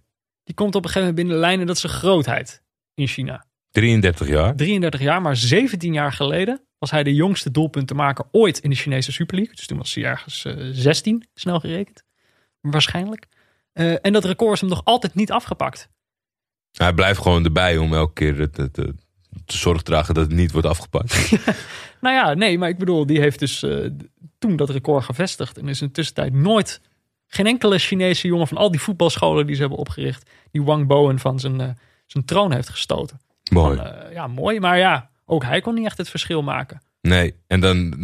Die komt op een gegeven moment binnen de lijn en dat is zijn grootheid in China. 33 jaar. 33 jaar, maar 17 jaar geleden was hij de jongste doelpuntenmaker ooit in de Chinese Super League. Dus toen was hij ergens eh 16, snel gerekend. Waarschijnlijk. En dat record is hem nog altijd niet afgepakt. Hij blijft gewoon erbij om elke keer het, het, het- te zorg dragen dat het niet wordt afgepakt. Nou ja, nee, maar ik bedoel, die heeft dus eh, toen dat record gevestigd. En is in de tussentijd nooit, geen enkele Chinese jongen van al die voetbalscholen die ze hebben opgericht, die Wang Bowen van zijn, eh, zijn troon heeft gestoten. Mooi. Van, eh, ja, mooi. Maar ja, ook hij kon niet echt het verschil maken. Nee, en dan,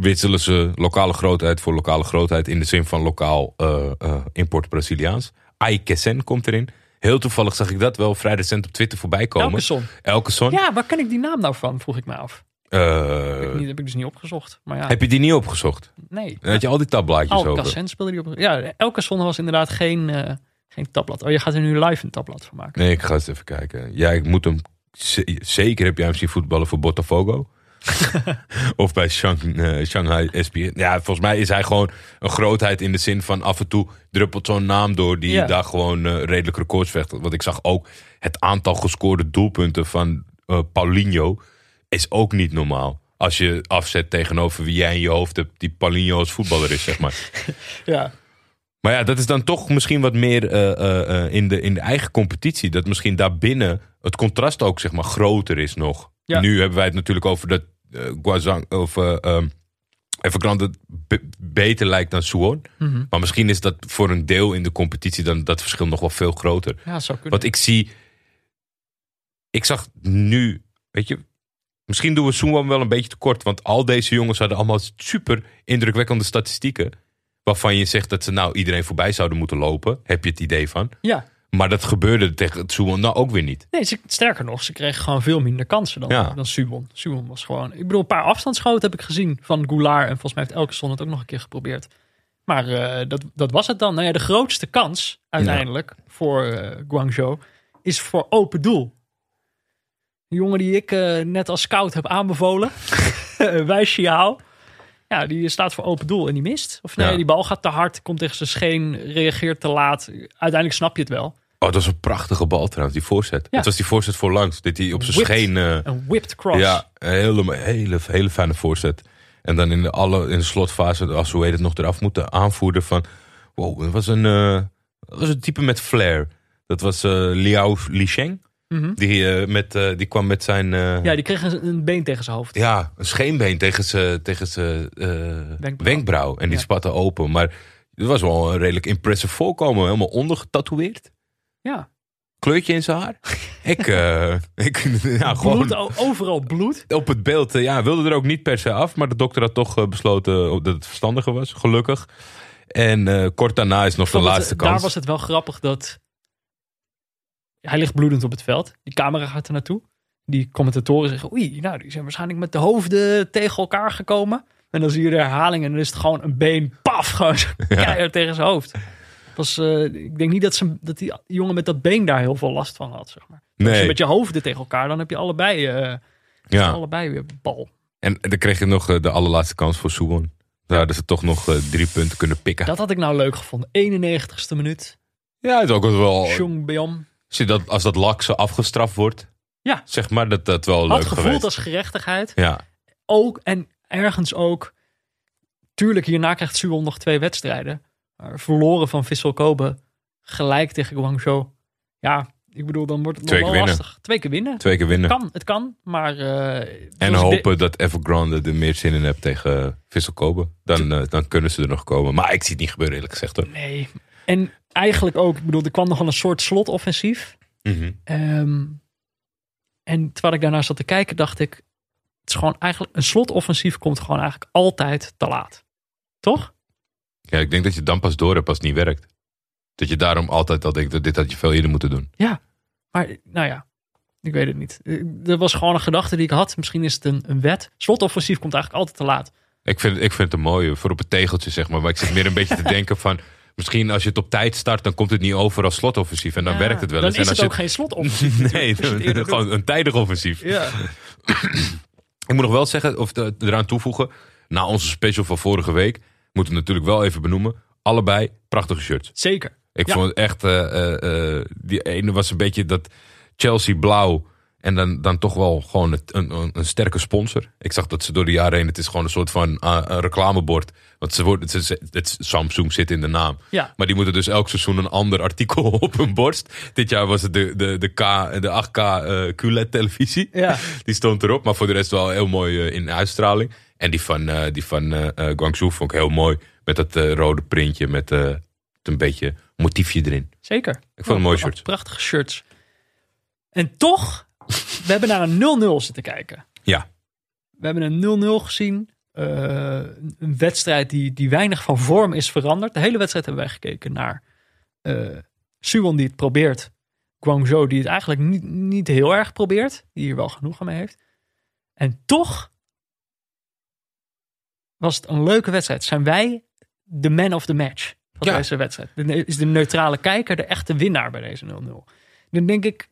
wisselen ze lokale grootheid voor lokale grootheid in de zin van lokaal import Braziliaans. Aikesen komt erin. Heel toevallig zag ik dat wel vrij recent op Twitter voorbij komen. Elke zon. Elkeson. Ja, waar ken ik die naam nou van, vroeg ik me af. Die heb ik dus niet opgezocht. Maar ja, heb je die niet opgezocht? nee. Dan had je al die tabblaadjes Al over. Cassens speelde die op. Ja, elke zon was inderdaad geen, eh, geen tabblad. Oh, je gaat er nu live een tabblad van maken. Nee, ik ga eens even kijken. Ja, ik moet hem... Zeker heb jij hem zien voetballen voor Botafogo. Of bij Shang, eh, Shanghai SPN. Ja, volgens mij is hij gewoon een grootheid in de zin van af en toe druppelt zo'n naam door die Ja. daar gewoon eh, redelijk records vecht. Want ik zag ook het aantal gescoorde doelpunten van eh, Paulinho is ook niet normaal. Als je afzet tegenover wie jij in je hoofd hebt, die Paulinho als voetballer is, zeg maar. Ja, Maar ja, dat is dan toch misschien wat meer in, de, in de eigen competitie. Dat misschien daarbinnen het contrast ook zeg maar groter is nog. Ja. Nu hebben wij het natuurlijk over dat eh Guazang of eh um, Evergrande be- beter lijkt dan Suwon. Mhm. Maar misschien is dat voor een deel in de competitie dan dat verschil nog wel veel groter. ja zou kunnen. Want ik zie, ik zag nu, weet je, misschien doen we Suwon wel een beetje tekort. Want al deze jongens hadden allemaal super indrukwekkende statistieken. Waarvan je zegt dat ze nou iedereen voorbij zouden moeten lopen. Heb je het idee van. Ja, Maar dat gebeurde tegen Suwon nou ook weer niet. nee, ze, sterker nog, ze kregen gewoon veel minder kansen dan, Ja. dan Suwon. Suwon was gewoon... Ik bedoel, een paar afstandsschoten heb ik gezien van Goulart. En volgens mij heeft Elke Zon het ook nog een keer geprobeerd. Maar eh, dat, dat was het dan. Nou ja, de grootste kans uiteindelijk voor eh, Guangzhou is voor open doel. De jongen die ik eh, net als scout heb aanbevolen, Wei Xiao. Ja, die staat voor open doel en die mist. Of nee, Ja. die bal gaat te hard, komt tegen zijn scheen, reageert te laat. Uiteindelijk snap je het wel. Oh, dat was een prachtige bal trouwens, die voorzet. Ja. Het was die voorzet voorlangs. Dit hij op zijn scheen... Een whipped cross. ja, een hele, hele, hele fijne voorzet. En dan in de, alle, in de slotfase, als hoe heet het nog eraf moeten aanvoeren van... Wow, dat was een, eh, dat was een type met flair. Dat was eh Liao Lisheng. Mhm. Die, eh, met, die kwam met zijn... Ja, die kreeg een, een been tegen zijn hoofd. ja, een scheenbeen tegen zijn tegen zijn, Wenkbrauw. wenkbrauw. En die Ja. spatte open. Maar het was wel een redelijk impressive voorkomen. Helemaal ondergetatoeëerd. Ja, Kleurtje in zijn haar. ik, eh, ik ja, gewoon bloed, overal bloed. op het beeld. eh, ja, wilde er ook niet per se af. Maar de dokter had toch eh, besloten dat het verstandiger was. Gelukkig. En kort daarna is nog de Vond het- laatste Daar kans. was het wel grappig dat... Hij ligt bloedend op het veld. Die camera gaat er naartoe. Die commentatoren zeggen... Oei, nou, die zijn waarschijnlijk met de hoofden tegen elkaar gekomen. En dan zie je de herhaling en dan is het gewoon een been... Paf, gewoon keihard tegen zijn hoofd. Was, eh, ik denk niet dat, ze, dat die jongen met dat been daar heel veel last van had, zeg maar. Als je Nee. met je hoofden tegen elkaar, dan heb je allebei, eh, Ja. allebei weer bal. En dan kreeg je nog eh, de allerlaatste kans voor Suwon. Daar hadden ze toch nog drie punten kunnen pikken. Dat had ik nou leuk gevonden. 91ste minuut. Ja, het is ook wel... Jong dat, als dat lakse afgestraft wordt. Ja. Zeg maar dat dat wel Had leuk gevoeld geweest. als gerechtigheid. Ja. Ook en ergens ook. Tuurlijk, hierna krijgt Suwon nog twee wedstrijden. Verloren van Vissel Kobe. Gelijk tegen Guangzhou. Ja, ik bedoel, dan wordt het nog wel winnen. lastig. Twee keer winnen. Twee keer winnen. Kan, het kan, maar... eh, En hopen dat Evergrande er meer zin in hebt tegen Vissel Kobe. Dan, eh, dan kunnen ze er nog komen. Maar ik zie het niet gebeuren eerlijk gezegd hoor. Nee. En eigenlijk ook, ik bedoel, er kwam nog wel een soort slotoffensief. Mhm. Ehm, en terwijl ik daarnaar zat te kijken, dacht ik... Het is gewoon eigenlijk... Een slotoffensief komt gewoon eigenlijk altijd te laat. Toch? Ja, ik denk dat je dan pas door hebt als het niet werkt. Dat je daarom altijd al denkt, dat dit had je veel eerder moeten doen. Maar, nou ja, ik weet het niet. Eh, Er was gewoon een gedachte die ik had. Misschien is het een, een wet. Slotoffensief komt eigenlijk altijd te laat. Ik vind, ik vind het een mooie, voor op het tegeltje zeg maar. Maar ik zit meer een beetje te denken van... Misschien als je het op tijd start, dan komt het niet over als slotoffensief. En dan Ja, werkt het wel Dan eens. is en het ook geen slotoffensief. Nee, gewoon een tijdig offensief. Ja. Ik moet nog wel zeggen, of de- eraan toevoegen. Na onze special van vorige week, moeten we natuurlijk wel even benoemen. Allebei prachtige shirts. Zeker. Ik Ja. vond het echt, eh, eh, eh, die ene was een beetje dat Chelsea blauw En dan, dan toch wel gewoon een, een, een sterke sponsor. Ik zag dat ze door de jaren heen, het is gewoon een soort van een reclamebord. Want ze worden, het, Samsung zit in de naam. Ja. Maar die moeten dus elk seizoen een ander artikel op hun borst. Dit jaar was het de, de, de, K, de 8K eh QLED televisie. Ja. Die stond erop, maar voor de rest wel heel mooi in uitstraling. En die van, eh, die van eh, eh, Guangzhou vond ik heel mooi. Met dat rode printje met een beetje motiefje erin. Zeker. Ik vond het mooie Oh, shirts. Prachtige shirts. En toch, we hebben naar een 0-0 zitten kijken. Ja, We hebben een 0-0 gezien. Een- een wedstrijd die, die weinig van vorm is veranderd. De hele wedstrijd hebben wij gekeken naar Suwon die het probeert. Guangzhou die het eigenlijk niet, niet heel erg probeert. Die hier wel genoegen mee heeft. En toch was het een leuke wedstrijd. Zijn wij de man of the match van Ja. deze wedstrijd? Is de neutrale kijker de echte winnaar bij deze 0-0? Dan denk ik,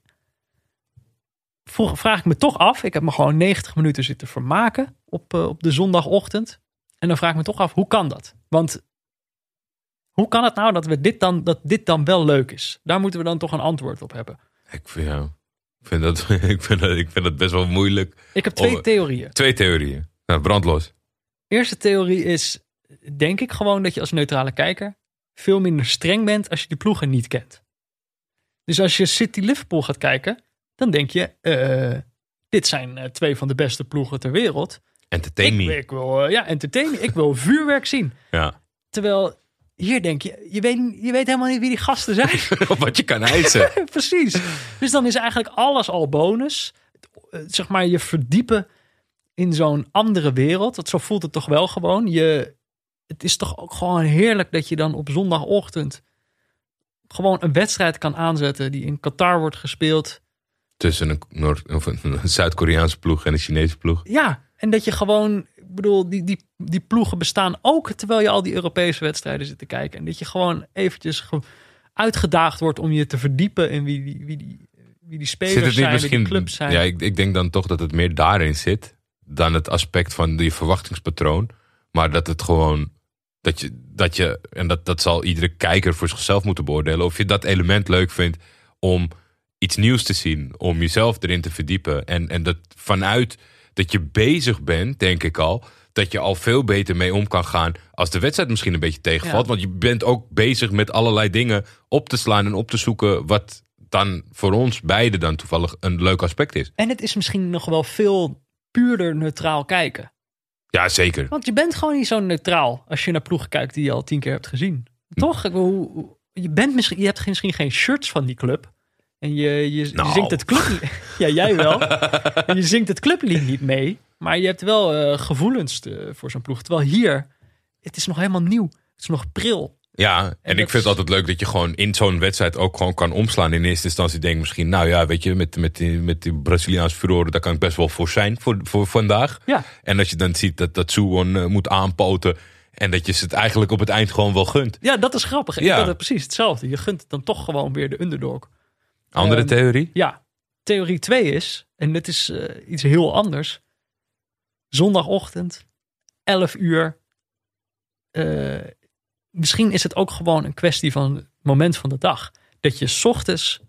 vroeg, vraag ik me toch af. Ik heb me gewoon 90 minuten zitten vermaken op, eh, op de zondagochtend. En dan vraag ik me toch af, hoe kan dat? Want hoe kan het nou dat, we dit, dan, dat dit dan wel leuk is? Daar moeten we dan toch een antwoord op hebben. ik vind, ja, ik vind, dat, ik, vind dat, ik vind dat best wel moeilijk. Ik heb twee theorieën. Twee theorieën. Nou, brandlos. Eerste theorie is, denk ik gewoon dat je als neutrale kijker veel minder streng bent als je die ploegen niet kent. Dus als je City Liverpool gaat kijken, dan denk je, eh, dit zijn eh, twee van de beste ploegen ter wereld. Entertain Ik, ik wil eh, ja, entertainen, ik wil vuurwerk zien. Ja. Terwijl hier denk je, je weet, je weet helemaal niet wie die gasten zijn. Wat je kan eisen. Precies. Dus dan is eigenlijk alles al bonus. Zeg maar je verdiepen in zo'n andere wereld. Want zo voelt het toch wel gewoon. Je, het is toch ook gewoon heerlijk dat je dan op zondagochtend gewoon een wedstrijd kan aanzetten die in Qatar wordt gespeeld. Tussen een, Noord- of een, Zuid-Koreaanse ploeg en een Chinese ploeg. Ja, en dat je gewoon, ik bedoel, die, die, die ploegen bestaan ook terwijl je al die Europese wedstrijden zit te kijken. En dat je gewoon eventjes ge- uitgedaagd wordt om je te verdiepen in wie die, wie die, wie die spelers Zit het niet zijn, misschien... clubs zijn. Ja, ik, ik denk dan toch dat het meer daarin zit. Dan het aspect van die verwachtingspatroon. Maar dat het gewoon... Dat je, dat je en dat, dat zal iedere kijker voor zichzelf moeten beoordelen. Of je dat element leuk vindt om iets nieuws te zien. Om jezelf erin te verdiepen. En, en dat vanuit dat je bezig bent, denk ik al... dat je al veel beter mee om kan gaan... als de wedstrijd misschien een beetje tegenvalt. Ja. Want je bent ook bezig met allerlei dingen op te slaan en op te zoeken... wat dan voor ons beiden dan toevallig een leuk aspect is. En het is misschien nog wel veel puurder neutraal kijken. Ja, zeker. Want je bent gewoon niet zo neutraal als je naar ploegen kijkt die je al tien keer hebt gezien. Toch? Ik bedoel, hoe- hoe- je, bent misschien, je hebt misschien geen shirts van die club. En je, je, je Nou. zingt het club... ja, jij wel. en je zingt het clublied niet mee. Maar je hebt wel eh, gevoelens te- voor zo'n ploeg. Terwijl hier, het is nog helemaal nieuw. Het is nog pril. Ja, en, dat ik vind is- het altijd leuk dat je gewoon in zo'n wedstrijd ook gewoon kan omslaan. In eerste instantie denk ik misschien, nou ja, weet je, met, met, die, met die Braziliaanse furoren, daar kan ik best wel voor zijn voor, voor vandaag. Ja. En als je dan ziet dat, dat Suwon eh, moet aanpoten en dat je ze het eigenlijk op het eind gewoon wel gunt. Ja, dat is grappig. Ik Ja. had het precies hetzelfde. Je gunt het dan toch gewoon weer de underdog. Andere Ehm, theorie? Ja, theorie 2 is, en dit is eh, iets heel anders. Zondagochtend, 11 uur. Eh, misschien is het ook gewoon een kwestie van het moment van de dag. Dat je 's ochtends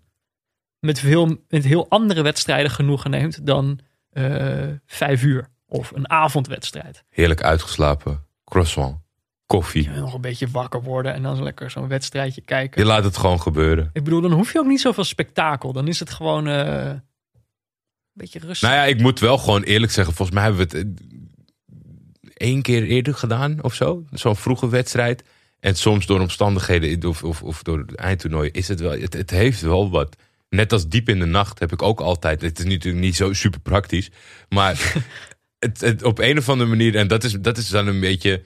met, veel, met heel andere wedstrijden genoegen neemt dan eh vijf uur. Of een avondwedstrijd. Heerlijk uitgeslapen, croissant, koffie. Je wil nog een beetje wakker worden en dan lekker zo'n wedstrijdje kijken. Je laat het gewoon gebeuren. Ik bedoel, dan hoef je ook niet zoveel spektakel. Dan is het gewoon eh, een beetje rustig. Nou ja, ik moet wel gewoon eerlijk zeggen, volgens mij hebben we het eh, één keer eerder gedaan of zo. Zo'n vroege wedstrijd. En soms door omstandigheden of, of, of door het eindtoernooi is het wel, het, het heeft wel wat. Net als diep in de nacht heb ik ook altijd. Het is natuurlijk niet zo super praktisch. Maar het, het, op een of andere manier, en dat is, dat is dan een beetje.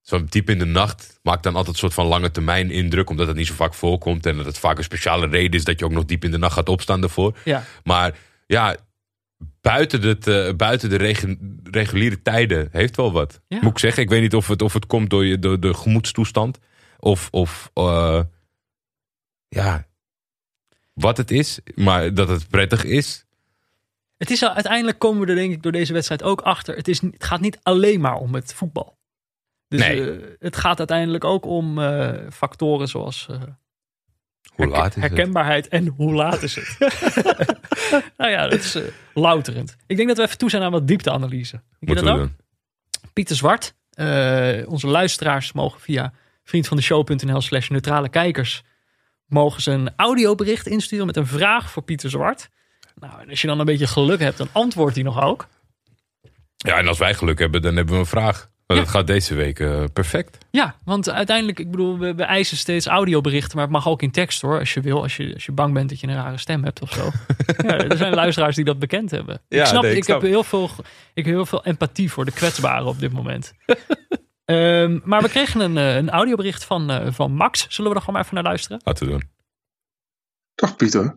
Zo'n diep in de nacht maakt dan altijd een soort van lange termijn indruk. Omdat het niet zo vaak voorkomt. En dat het vaak een speciale reden is dat je ook nog diep in de nacht gaat opstaan daarvoor. Ja. Maar ja, buiten, het, eh, buiten de regu- reguliere tijden heeft wel wat. Ja. Moet ik zeggen. Ik weet niet of het, of het komt door, je, door de gemoedstoestand. Of, of eh, ja, wat het is. Maar dat het prettig is. Het is al, uiteindelijk komen we er denk ik door deze wedstrijd ook achter. Het, is, het gaat niet alleen maar om het voetbal. Dus Nee. eh, het gaat uiteindelijk ook om factoren zoals Hoe laat is het? herkenbaarheid en hoe laat is het? nou ja, dat is eh, louterend. Ik denk dat we even toe zijn aan wat diepteanalyse. Moeten dat we doen. Pieter Zwart. eh, onze luisteraars mogen via vriendvandeshow.nl slash neutrale kijkers mogen ze een audiobericht insturen met een vraag voor Pieter Zwart. Nou, en als je dan een beetje geluk hebt, dan antwoordt hij nog ook. Ja, en als wij geluk hebben, dan hebben we een vraag. Maar Ja. dat gaat deze week eh, perfect. Ja, want uiteindelijk, ik bedoel, we, we eisen steeds audioberichten, maar het mag ook in tekst hoor, als je wil. Als je, als je bang bent dat je een rare stem hebt of zo. ja, er zijn luisteraars die dat bekend hebben. Ja, ik snap, nee, ik ik, snap. heb heel veel, ik heb heel veel empathie voor de kwetsbaren op dit moment. Ehm, maar we kregen een, eh, een audiobericht van, eh, van Max. Zullen we er gewoon even naar luisteren? Laten we doen. Dag Pieter.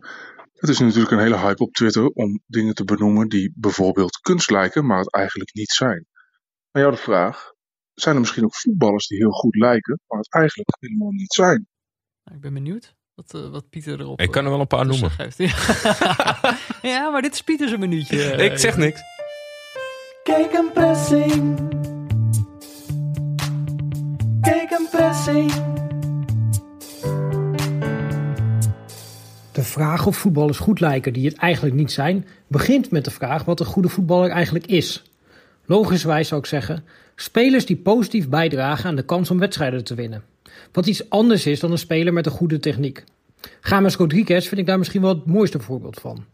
Het is natuurlijk een hele hype op Twitter om dingen te benoemen die bijvoorbeeld kunst lijken, maar het eigenlijk niet zijn. Maar jou de vraag, zijn er misschien ook voetballers die heel goed lijken, maar het eigenlijk helemaal niet zijn? Nou, ik ben benieuwd wat, eh, wat Pieter erop Ik kan er wel een paar eh, noemen. ja, maar dit is Pieter zijn minuutje. eh. Ik zeg niks. Kijk een pressing. Kijk een pressing. De vraag of voetballers goed lijken die het eigenlijk niet zijn, begint met de vraag wat een goede voetballer eigenlijk is. Logischwijs zou ik zeggen, spelers die positief bijdragen aan de kans om wedstrijden te winnen. Wat iets anders is dan een speler met een goede techniek. James Rodriguez vind ik daar misschien wel het mooiste voorbeeld van.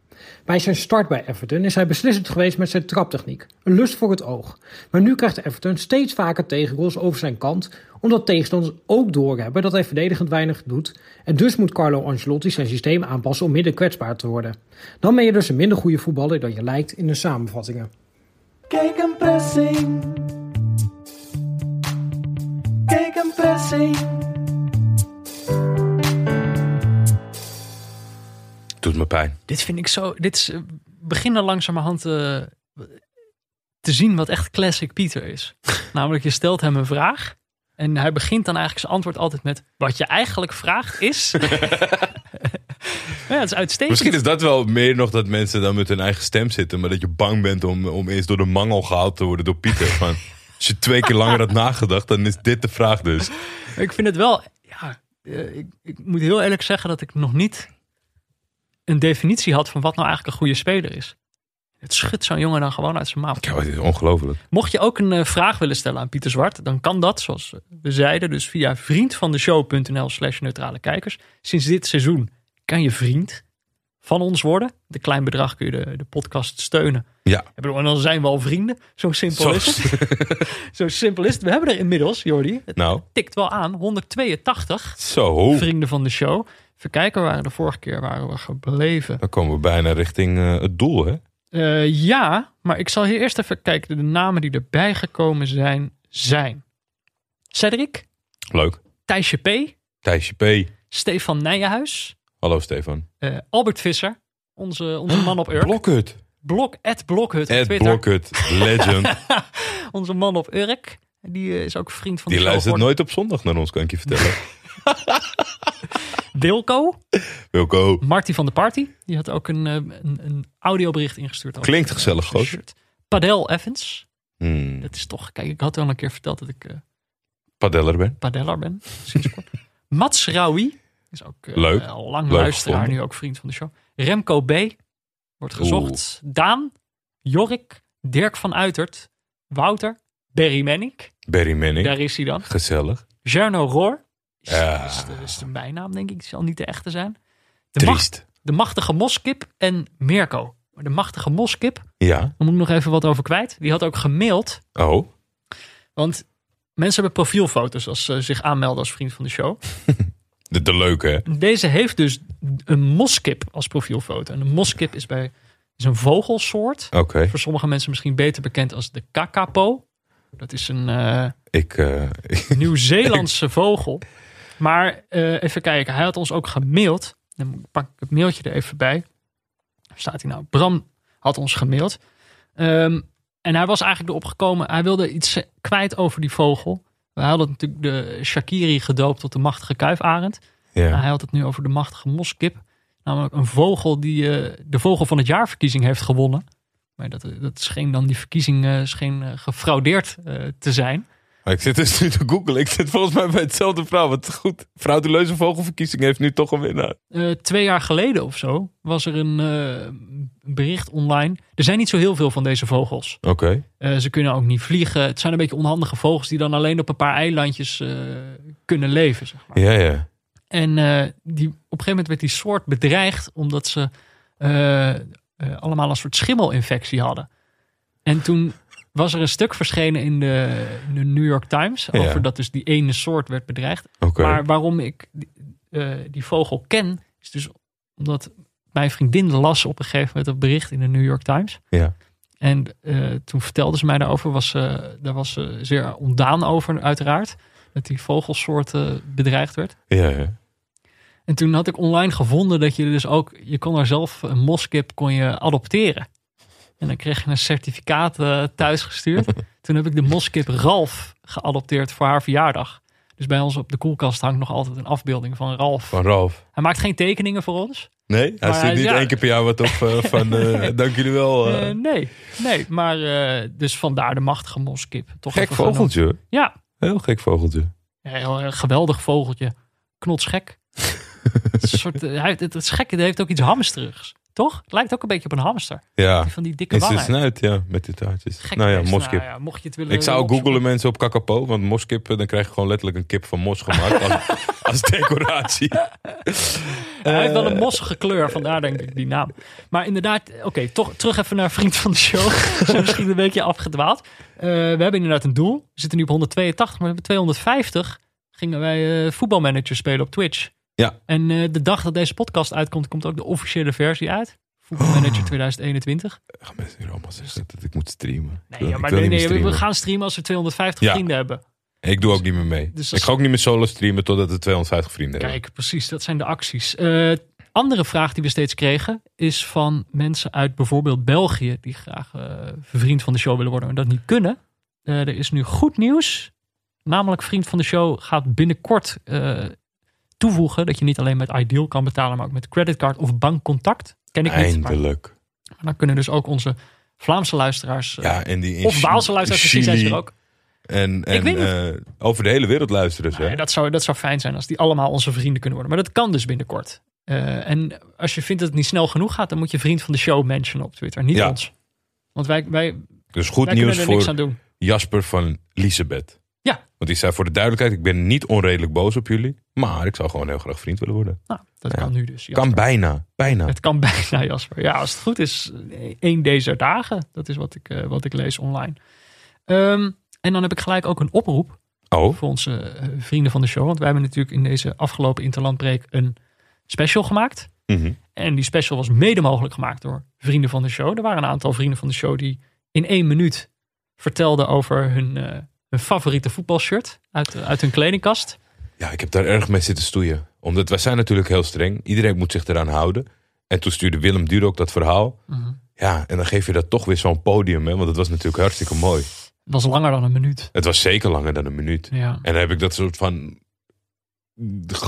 Bij zijn start bij Everton is hij beslissend geweest met zijn traptechniek. Een lust voor het oog. Maar nu krijgt Everton steeds vaker tegengoals over zijn kant, omdat tegenstanders ook doorhebben dat hij verdedigend weinig doet. En dus moet Carlo Ancelotti zijn systeem aanpassen om minder kwetsbaar te worden. Dan ben je dus een minder goede voetballer dan je lijkt in de samenvattingen. Kijk een pressing. Kijk een pressing. Doet me pijn. Dit vind ik zo. Dit is, eh, beginnen langzamerhand eh, te zien wat echt classic Pieter is. Namelijk, je stelt hem een vraag. En hij begint dan eigenlijk zijn antwoord altijd met: Wat je eigenlijk vraagt is. ja, het is uitstekend. Misschien is dat wel meer nog dat mensen dan met hun eigen stem zitten. Maar dat je bang bent om, om eens door de mangel gehaald te worden door Pieter. Van, als je twee keer langer had nagedacht, dan is dit de vraag dus. Ik vind het wel. Ja, eh, ik, ik moet heel eerlijk zeggen dat ik nog niet een definitie had van wat nou eigenlijk een goede speler is. Het schudt zo'n jongen dan gewoon uit zijn mouw. Ja, het is ongelooflijk. Mocht je ook een eh, vraag willen stellen aan Pieter Zwart, dan kan dat, zoals we zeiden, dus via vriendvandeshow.nl slash neutrale kijkers. Sinds dit seizoen kan je vriend van ons worden. De klein bedrag kun je de, de podcast steunen. Ja. En dan zijn we al vrienden. Zo simpel Zo, is het. Zo simpel is het. We hebben er inmiddels, Jordi, het nou, tikt wel aan, 182 zo. vrienden van de show. Even kijken, we waren de vorige keer waren we gebleven. Dan komen we bijna richting eh, het doel, hè? Eh, ja, maar ik zal hier eerst even kijken. De namen die erbij gekomen zijn, zijn Cedric, Leuk. Thijsje P, Thijsje P. Stefan Nijenhuis, Hallo Stefan. eh, Albert Visser, onze, onze man op Urk. Blokhut. Blok, Ed Blokhut Ed Twitter. Blokhut. Legend. Onze man op Urk. Die eh, is ook vriend van Die de show luistert nooit op zondag naar ons, kan ik je vertellen. Wilco, Wilco. Marty van de Party. Die had ook een, eh, een, een audiobericht ingestuurd. Klinkt gezellig, shirt. Padel Evans. Hmm. Dat is toch, kijk, ik had al een keer verteld dat ik Padeller ben. padeller ben, sinds kort. Mats Raoui is ook eh, Leuk. al lang Leuk luisteraar, gevonden. nu ook vriend van de show. Remco B. wordt gezocht. Daan, Jorik, Dirk van Uitert, Wouter, Berry Mennik. Berry Manning. Daar is hij dan. Gezellig. Jerno Roor. Is, Ja. is, de, is de bijnaam, denk ik. Die zal niet de echte zijn. De, macht, de machtige moskip en Mirko. De machtige moskip, Ja. daar moet ik nog even wat over kwijt. Die had ook gemaild. Oh. Want mensen hebben profielfoto's als ze zich aanmelden als vriend van de show. De, de leuke? Deze heeft dus een moskip als profielfoto. En een moskip is, bij, is een vogelsoort. Oké. Voor sommige mensen misschien beter bekend als de kakapo. Dat is een eh, Ik, eh, Nieuw-Zeelandse vogel. Maar eh, even kijken, hij had ons ook gemaild. Dan pak ik het mailtje er even bij. Daar staat hij nou. Bram had ons gemaild. Ehm, en hij was eigenlijk erop gekomen. Hij wilde iets kwijt over die vogel. We hadden natuurlijk de Shakiri gedoopt tot de machtige kuifarend. Nou, ja. hij had het nu over de machtige moskip. Namelijk een vogel die eh, de vogel van het jaarverkiezing heeft gewonnen. Maar dat, dat scheen dan die verkiezing eh, scheen, eh, gefraudeerd te zijn. Maar ik zit dus nu te googlen. Ik zit volgens mij bij hetzelfde vrouw. Wat goed. Frauduleuze vogelverkiezing heeft nu toch een winnaar. Eh, twee jaar geleden of zo was er een eh, bericht online. Er zijn niet zo heel veel van deze vogels. Oké. Eh, ze kunnen ook niet vliegen. Het zijn een beetje onhandige vogels die dan alleen op een paar eilandjes kunnen leven. Zeg maar. Ja, ja. En die, op een gegeven moment werd die soort bedreigd omdat ze allemaal een soort schimmelinfectie hadden. En toen was er een stuk verschenen in de, in de New York Times Ja. over dat dus die ene soort werd bedreigd. Maar waarom ik die, eh, die vogel ken, is dus omdat mijn vriendin las op een gegeven moment een bericht in de New York Times. Ja. En eh, toen vertelde ze mij daarover, was ze, daar was ze zeer ontdaan over uiteraard. Dat die vogelsoort eh, bedreigd werd. Ja, ja. En toen had ik online gevonden dat je dus ook, je kon er zelf een moskip kon je adopteren. En dan kreeg je een certificaat eh, thuisgestuurd. toen heb ik de moskip Ralf geadopteerd voor haar verjaardag. Dus bij ons op de koelkast hangt nog altijd een afbeelding van Ralf. Van Ralf. Hij maakt geen tekeningen voor ons. Nee? Hij stuurt niet ja. één keer per jaar wat op eh, van... eh, dank jullie wel. nee, nee, maar dus vandaar de machtige moskip. Toch gek genoemd. vogeltje. Ja, Heel gek vogeltje. Ja, heel, geweldig vogeltje. Knotsgek. Het soort, hij, het, het is gek, het heeft ook iets hamsterigs. Toch? Het lijkt ook een beetje op een hamster. Ja. Die van die dikke In zijn wangen. snuit, ja. Met die taartjes. Gek nou ja, moskip. Nou ja, mocht je het willen Ik zou googelen mensen op kakapo. Want moskippen, dan krijg je gewoon letterlijk een kip van mos gemaakt. als, als decoratie. Hij heeft wel een mossige kleur, vandaar denk ik die naam. Maar inderdaad, oké, toch terug even naar Vriend van de Show. Zijn misschien een beetje afgedwaald. Eh, we hebben inderdaad een doel. We zitten nu op 182, maar we hebben 250. Gingen wij eh, voetbalmanager spelen op Twitch. Ja. En eh, de dag dat deze podcast uitkomt, komt ook de officiële versie uit. Voetbalmanager 2021. Gaan mensen hier allemaal zeggen dat ik moet streamen? Nee, wil- ja, ik maar nee, nee, we gaan streamen als we 250 Ja. vrienden hebben. Ik doe ook niet meer mee. Dus Ik ga ook niet meer solo streamen totdat we 250 vrienden hebben. Kijk, precies, dat zijn de acties. Eh, andere vraag die we steeds kregen is van mensen uit bijvoorbeeld België die graag eh, vriend van de show willen worden, maar dat niet kunnen. Er is nu goed nieuws. Namelijk, vriend van de show gaat binnenkort toevoegen dat je niet alleen met Ideal kan betalen, maar ook met creditcard of bankcontact. Ken ik niet. Maar, Eindelijk. maar dan kunnen dus ook onze Vlaamse luisteraars, eh, Ja, en die in of Waalse luisteraars, misschien zijn ze er ook. En, en niet. eh, over de hele wereld luisteren ze. Ja, dat, zou, dat zou fijn zijn als die allemaal onze vrienden kunnen worden. Maar dat kan dus binnenkort. Eh, en als je vindt dat het niet snel genoeg gaat, dan moet je vriend van de show mentionen op Twitter. Niet Ja. ons. Want wij, wij, dus goed wij nieuws voor. Jasper van Lisebeth. Ja. Want die zei voor de duidelijkheid, ik ben niet onredelijk boos op jullie. Maar ik zou gewoon heel graag vriend willen worden. Nou, dat Ja. kan nu dus. Kan Jasper. bijna. Bijna. Het kan bijna, Jasper. Ja, als het goed is, één deze dagen. Dat is wat ik, eh, wat ik lees online. Ehm, en dan heb ik gelijk ook een oproep Oh, voor onze eh, vrienden van de show. Want wij hebben natuurlijk in deze afgelopen Interlandbreek een special gemaakt. mhm. En die special was mede mogelijk gemaakt door vrienden van de show. Er waren een aantal vrienden van de show die in één minuut vertelden over hun, eh, hun favoriete voetbalshirt uit, uit hun kledingkast. ja, ik heb daar erg mee zitten stoeien. Omdat wij zijn natuurlijk heel streng. Iedereen moet zich eraan houden. En toen stuurde Willem Duur ook dat verhaal. Mhm. Ja, en dan geef je dat toch weer zo'n podium. Hè? Want het was natuurlijk hartstikke mooi. Het was langer dan een minuut. Het was zeker langer dan een minuut. Ja, En dan heb ik dat soort van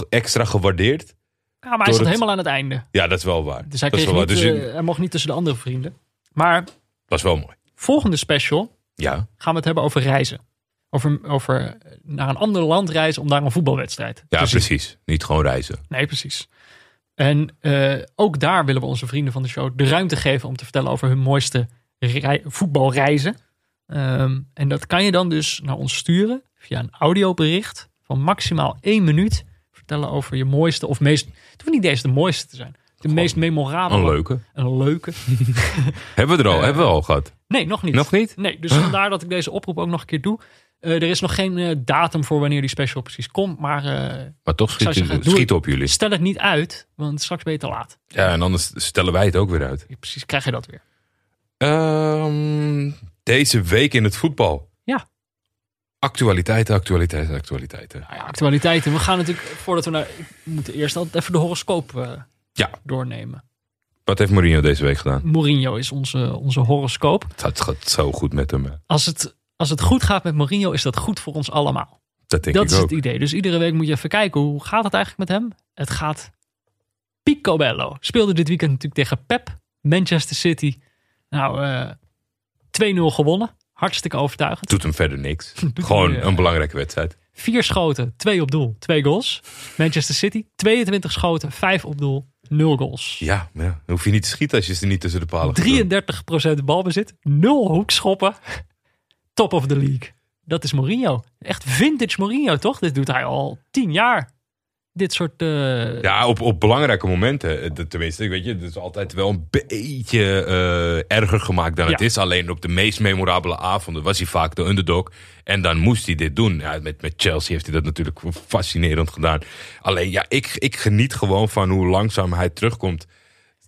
extra gewaardeerd. ja maar hij zat het- helemaal aan het einde. Ja, dat is wel waar. Dus hij, dat is kreeg waar. Dus eh, hij mocht niet tussen de andere vrienden. Maar dat is wel mooi. volgende special Ja, gaan we het hebben over reizen. Over, over naar een ander land reizen om daar een voetbalwedstrijd ja te zien. precies. Niet gewoon reizen. Nee, precies. En eh, ook daar willen we onze vrienden van de show de ruimte geven om te vertellen over hun mooiste rei- voetbalreizen. Ehm, en dat kan je dan dus naar ons sturen via een audiobericht van maximaal één minuut. Vertellen over je mooiste of meest. Het hoeft niet eens de mooiste te zijn. De meest memorabele. Een leuke. Een leuke. Hebben we er al, Eh, hebben we al gehad. Nee, nog niet. Nog niet? Nee, dus vandaar dat ik deze oproep ook nog een keer doe. Eh, er is nog geen eh, datum voor wanneer die special precies komt. Maar eh, Maar toch schiet, zeggen, schiet op jullie. stel het niet uit, want straks ben je te laat. Ja, en anders stellen wij het ook weer uit. Precies, krijg je dat weer. Ehm, deze week in het voetbal. Ja. Actualiteiten, actualiteiten, actualiteiten. Nou ja, actualiteiten. We gaan natuurlijk, voordat we naar... We moeten eerst altijd even de horoscoop Ja. doornemen. Wat heeft Mourinho deze week gedaan? Mourinho is onze, onze horoscoop. Het gaat, gaat zo goed met hem. hè. Als het, als het goed gaat met Mourinho, is dat goed voor ons allemaal. Dat denk dat ik is ook. het idee. Dus iedere week moet je even kijken, hoe gaat het eigenlijk met hem? Het gaat picobello. Speelde dit weekend natuurlijk tegen Pep. Manchester City. Nou, eh 2-0 gewonnen. Hartstikke overtuigend. Doet hem verder niks. Gewoon eh, een belangrijke wedstrijd. Vier schoten, twee op doel, twee goals. Manchester City, 22 schoten, vijf op doel, nul goals. Ja, dan hoef je niet te schieten als je ze niet tussen de palen gaat doen. 33% balbezit, nul hoekschoppen. Top of the league. Dat is Mourinho. Echt vintage Mourinho, toch? Dit doet hij al tien jaar. Dit soort... eh, Ja, op, op belangrijke momenten. eh, de- Tenminste, weet je, het is altijd wel een beetje eh, erger gemaakt dan het is. Alleen op de meest memorabele avonden was hij vaak de underdog. En dan moest hij dit doen. Ja, met, met Chelsea heeft hij dat natuurlijk fascinerend gedaan. Alleen, ja, ik, ik geniet gewoon van hoe langzaam hij terugkomt.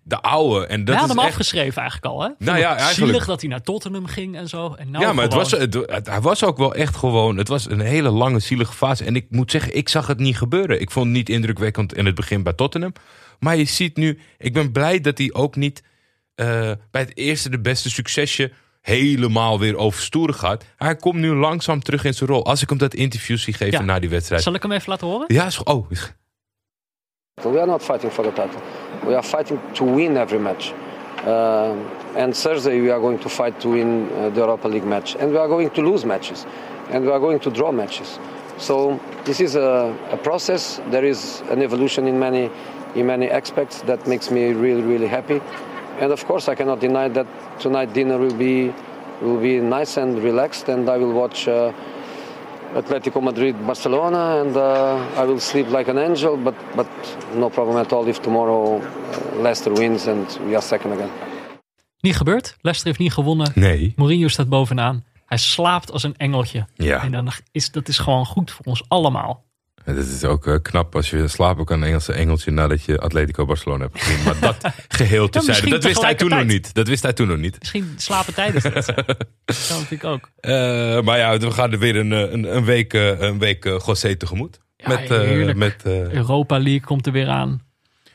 De oude. En dat is hadden hem echt... afgeschreven eigenlijk al, hè? Nou ja, Zielig eigenlijk- dat hij naar Tottenham ging en zo. En nou ja, maar het was, het, het- hij was ook wel echt gewoon. Het was een hele lange, zielige fase. En ik moet zeggen, ik zag het niet gebeuren. Ik vond het niet indrukwekkend in het begin bij Tottenham. Maar je ziet nu, ik ben blij dat hij ook niet eh, bij het eerste de beste succesje helemaal weer overstoeren gaat. Hij komt nu langzaam terug in zijn rol. Als ik hem dat interview zie geven Ja. na die wedstrijd. Zal ik hem even laten horen? Ja, is, oh, We are not fighting for the title. We are fighting to win every match. Uh, and Thursday we are going to fight to win uh, the Europa League match. And we are going to lose matches. And we are going to draw matches. So this is a, a process. There is an evolution in many, in many aspects that makes me really, really happy. And of course, I cannot deny that tonight dinner will be, will be nice and relaxed. And I will watch. Uh, Atletico Madrid, Barcelona, and uh, I will sleep like an angel. But but no problem at all if tomorrow uh, Leicester wins and we are second again. Niet gebeurd. Leicester heeft niet gewonnen. nee. Mourinho staat bovenaan. Hij slaapt als een engeltje. Ja. En dan is, dat is gewoon goed voor ons allemaal. Het is ook eh, knap als je slapen kan, een Engelse engeltje, nadat je Atletico Barcelona hebt gezien. Maar dat geheel terzijde, misschien dat wist hij toen nog niet. Dat wist hij toen nog niet. Misschien slapen tijdens de wedstrijd. Dat natuurlijk ook. Eh, maar ja, we gaan er weer een, eh, een, een week, een week José tegemoet. Ja, met, met, Europa League komt er weer aan.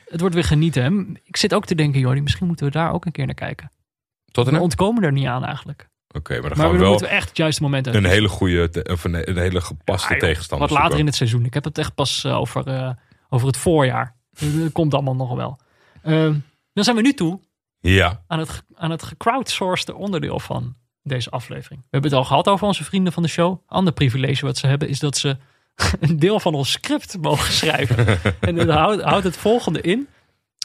Het wordt weer genieten. Hè? Ik zit ook te denken, Jordi, misschien moeten we daar ook een keer naar kijken. We Tottenham? Oké, ontkomen er niet aan eigenlijk. Maar dan Maar gaan we wel moeten we echt het juiste moment een hele goede, te- of een, een hele gepaste Ja, tegenstander Wat later in het seizoen. Ik heb het echt pas eh, over, eh, over het voorjaar. Dat komt allemaal nog wel. Ehm, dan zijn we nu toe Ja, aan het, aan het gecrowdsourced onderdeel van deze aflevering. We hebben het al gehad over onze vrienden van de show. Ander privilege wat ze hebben is dat ze een deel van ons script mogen schrijven. en dat houdt, houdt het volgende in.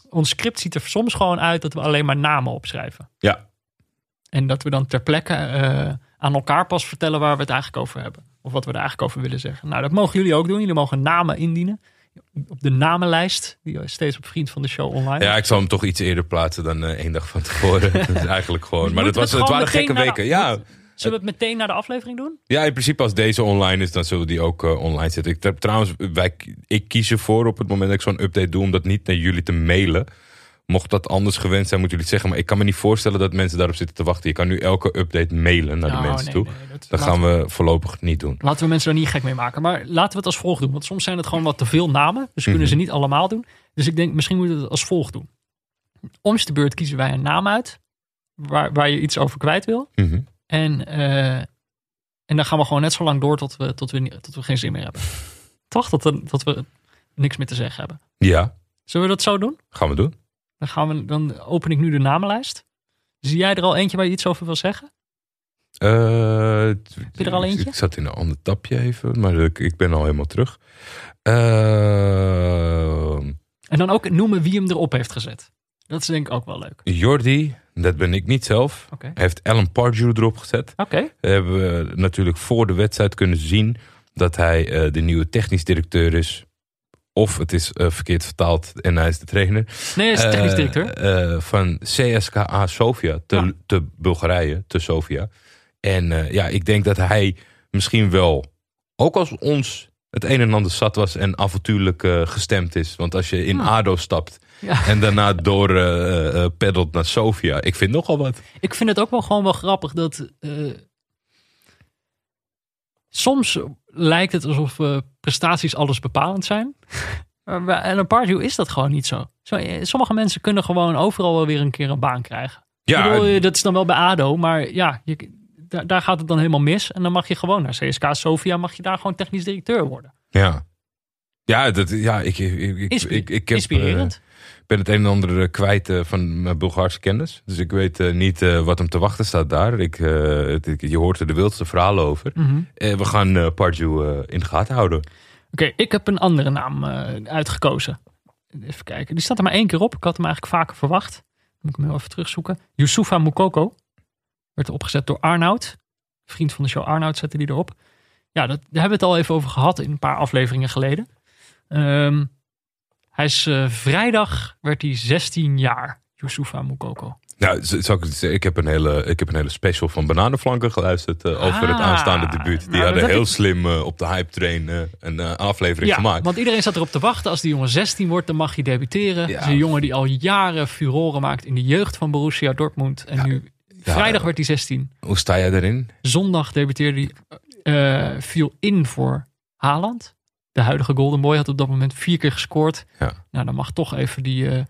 Ons script ziet er soms gewoon uit dat we alleen maar namen opschrijven. ja. En dat we dan ter plekke eh, aan elkaar pas vertellen waar we het eigenlijk over hebben. Of wat we er eigenlijk over willen zeggen. Nou, dat mogen jullie ook doen. Jullie mogen namen indienen. Op de namenlijst, die steeds op Vriend van de Show online. ja, ik zal hem toch iets eerder plaatsen dan eh, één dag van tevoren. dat is eigenlijk gewoon. Maar dat we was, het waren gekke de- weken. Ja, Zullen we het meteen naar de aflevering doen? Ja, in principe als deze online is, dan zullen die ook eh, online zitten. Ik, heb trouwens, wij, ik kies ervoor op het moment dat ik zo'n update doe, om dat niet naar jullie te mailen. Mocht dat anders gewend zijn, moeten jullie het zeggen. Maar ik kan me niet voorstellen dat mensen daarop zitten te wachten. Je kan nu elke update mailen naar de Nou, mensen nee, toe. nee, dat- gaan we voorlopig niet doen. Laten we mensen er niet gek mee maken. Maar laten we het als volgt doen. Want soms zijn het gewoon wat te veel namen. Dus kunnen Mhm. ze niet allemaal doen. Dus ik denk, misschien moeten we het als volgt doen. Om de beurt kiezen wij een naam uit. Waar, waar je iets over kwijt wil. Mhm. En, eh, en dan gaan we gewoon net zo lang door tot we, tot we, tot we geen zin meer hebben. Toch? Dat, we- dat we niks meer te zeggen hebben. Ja, Zullen we dat zo doen? gaan we doen. Dan, gaan we, dan open ik nu de namenlijst. Zie jij er al eentje waar je iets over wil zeggen? Eh, je er al ik- eentje? Ik zat in een ander tapje even, maar ik, ik ben al helemaal terug. Eh, En dan ook noemen wie hem erop heeft gezet. Dat is denk ik ook wel leuk. Jordi, dat ben ik niet zelf, heeft Alan Pardew erop gezet. Oké. hebben we natuurlijk voor de wedstrijd kunnen zien dat hij eh, de nieuwe technisch directeur is. Of het is eh, verkeerd vertaald en hij is de trainer. Nee, hij is de technisch Eh, directeur. eh, van CSKA Sofia te, Ja. te Bulgarije, te Sofia. En eh, ja, ik denk dat hij misschien wel, ook als ons het een en ander zat was en avontuurlijk eh, gestemd is. Want als je in Ja. ADO stapt Ja. en daarna door eh, eh, peddelt naar Sofia. Ik vind nogal wat. Ik vind het ook wel gewoon wel grappig dat. Soms lijkt het alsof eh, prestaties alles bepalend zijn. Bij Alan Pardew is dat gewoon niet zo. eh, Sommige mensen kunnen gewoon overal wel weer een keer een baan krijgen. Ja, Ik bedoel, eh, dat is dan wel bij ADO, maar ja, je, daar, daar gaat het dan helemaal mis. En dan mag je gewoon naar CSK Sofia, mag je daar gewoon technisch directeur worden. Ja. Ja, dat, ja ik, ik, ik, ik, ik heb, inspirerend. Ben het een en ander eh, kwijt eh, van mijn Bulgaarse kennis. Dus ik weet eh, niet wat hem te wachten staat daar. Ik, het- je hoort er de wildste verhalen over. Eh, we gaan eh, in de gaten houden. Oké, ik heb een andere naam uitgekozen. Even kijken. Die staat er maar één keer op. Ik had hem eigenlijk vaker verwacht. Dan moet ik hem heel even terugzoeken. Youssoufa Moukoko. Werd opgezet door Arnoud. Vriend van de show Arnoud zette die erop. Ja, dat, daar hebben we het al even over gehad in een paar afleveringen geleden. Ehm, hij is eh, vrijdag werd hij 16 jaar. Youssoufa Moukoko. Nou, z- zal ik, ik, heb een hele, ik heb een hele special van Bananenflanken geluisterd eh, over het Ah, aanstaande debuut. Die nou, hadden heel ik- slim eh, op de hype train een aflevering Ja, gemaakt. want iedereen zat erop te wachten. Als die jongen 16 wordt, dan mag hij debuteren. Ja. Een jongen die al jaren furoren maakt in de jeugd van Borussia Dortmund. En nu, vrijdag werd hij 16. Hoe sta jij daarin? Zondag debuteerde hij, viel in voor Haaland. De huidige Golden Boy had op dat moment vier keer gescoord. Ja. Nou, dan mag toch even die eh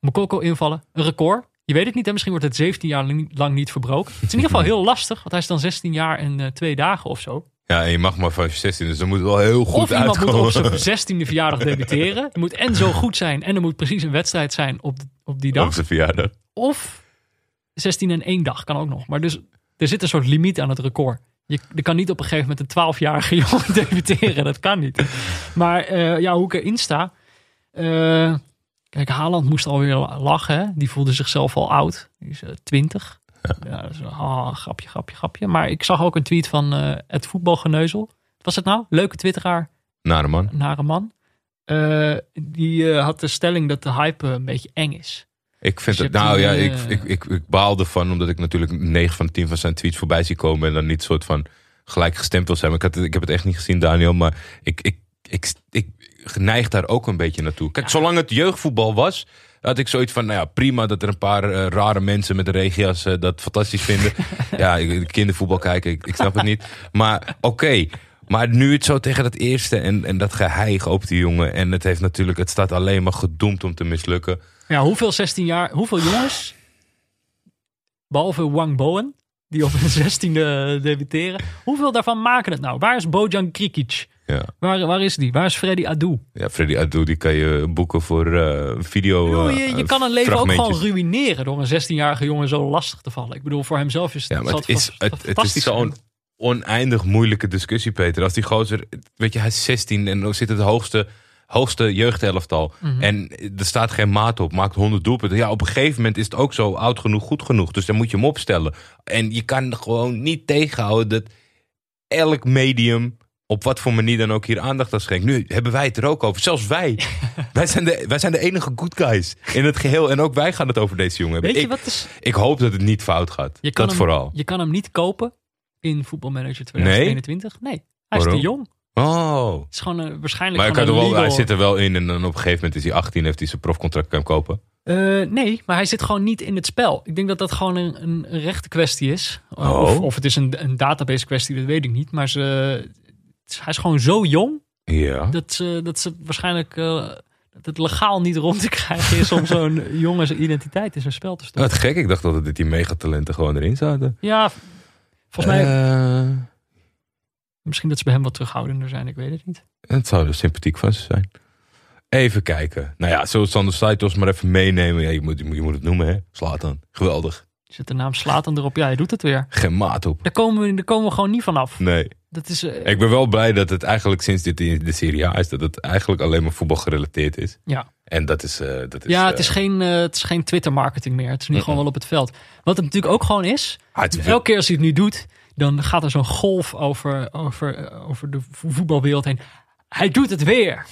Mokoko invallen. Een record. Je weet het niet, hè? misschien wordt het 17 jaar lang- niet verbroken. Het is in ieder geval heel lastig, want hij is dan 16 jaar en eh, twee dagen of zo. Ja, en je mag maar van je 16, dus dan moet het wel heel goed of iemand moet op zijn 16e verjaardag debuteren. Het moet en zo goed zijn en er moet precies een wedstrijd zijn op, op die Op dag. zijn verjaardag. Of 16 en één dag kan ook nog. Maar dus er zit een soort limiet aan het record. Je, kan niet op een gegeven moment een 12-jarige jongen debuteren. Dat kan niet. Maar eh, ja, hoe ik erin sta. eh, kijk, Haaland moest alweer lachen. Hè? Die voelde zichzelf al oud. Die is eh, 20. Ja, dat is, ah, grapje, grapje, grapje. Maar ik zag ook een tweet van het voetbalgeneuzel. Wat was het nou? Leuke twitteraar, Nare man. nare man. Die had de stelling dat de hype een beetje eng is. Ik vind Dus het, nou ja, ik, eh, ik, ik, ik baal ervan omdat ik natuurlijk 9 van de 10 van zijn tweets voorbij zie komen en dan niet soort van gelijk gestemd wil zijn. Maar ik, had, ik heb het echt niet gezien, Daniel. Maar ik, ik, ik, ik, neig daar ook een beetje naartoe. Kijk, zolang het jeugdvoetbal was, had ik zoiets van, nou ja, prima dat er een paar eh, rare mensen met een regias eh, dat fantastisch vinden. ja, ik- kindervoetbal kijken, ik, ik snap het niet. Maar oké. Maar nu het zo tegen dat eerste en, en dat geheig op die jongen. En het heeft natuurlijk, het staat alleen maar gedoemd om te mislukken. Ja, hoeveel 16 jaar, hoeveel jongens, behalve Wang Bowen, die op hun 16e debuteren, hoeveel daarvan maken het nou? Waar is Bojan Krikic? Ja. Waar, waar is die? Waar is Freddy Adu? Ja, Freddy Adu, die kan je boeken voor eh, video. Eh, je, je kan een leven ook gewoon ruïneren door een 16-jarige jongen zo lastig te vallen. Ik bedoel, voor hemzelf is het, Ja, maar het is, het, het is zo'n oneindig moeilijke discussie, Peter. Als die gozer, weet je, hij is 16 en dan zit het hoogste, hoogste jeugdelftal. Mhm. En er staat geen maat op, maakt 100 doelpunten. Ja, op een gegeven moment is het ook zo oud genoeg, goed genoeg. Dus dan moet je hem opstellen. En je kan gewoon niet tegenhouden dat elk medium op wat voor manier dan ook hier aandacht aan schenkt. Nu hebben wij het er ook over. Zelfs wij. wij, zijn de, wij zijn de enige good guys in het geheel. En ook wij gaan het over deze jongen hebben. Weet je ik, wat is? ik hoop dat het niet fout gaat. Je kan dat hem, vooral. Je kan hem niet kopen in voetbalmanager 2021. Nee, hij is te jong. Oh. Het is gewoon een, waarschijnlijk Maar hij, kan er wel, zit er wel in en dan op een gegeven moment is hij 18 heeft hij zijn profcontract kan kopen. Eh, nee, maar hij zit gewoon niet in het spel. Ik denk dat dat gewoon een, een rechte kwestie is. Uh, Oh. Of, of het is een, een database kwestie, dat weet ik niet. Maar ze, hij is gewoon zo jong Ja. dat ze, dat ze waarschijnlijk eh, dat het legaal niet rond te krijgen is om zo'n jongen zijn identiteit in zijn spel te stoppen. Wat gek, ik dacht dat die megatalenten gewoon erin zaten. Ja, volgens mij, Eh, misschien dat ze bij hem wat terughoudender zijn, ik weet het niet. het zou sympathiek van ze zijn. Even kijken. Nou ja, we Sander Saitos maar even meenemen? Ja, je, moet, je moet- het noemen, hè? Slaat dan. Geweldig. Zet de naam Slatan erop, ja, hij doet het weer. Geen maat op. Daar komen we, daar komen we gewoon niet vanaf. Nee. Dat is, eh, Ik ben wel blij dat het eigenlijk sinds dit in de Serie A is, dat het eigenlijk alleen maar voetbal gerelateerd is. ja. En dat is. eh, dat is ja, het is eh, geen, eh, het is geen Twitter marketing meer. Het is nu gewoon wel op het veld. Wat het natuurlijk ook gewoon is, ah, is- elke keer als hij het nu doet, dan gaat er zo'n golf over, over, over de vo- voetbalwereld heen. Hij doet het weer.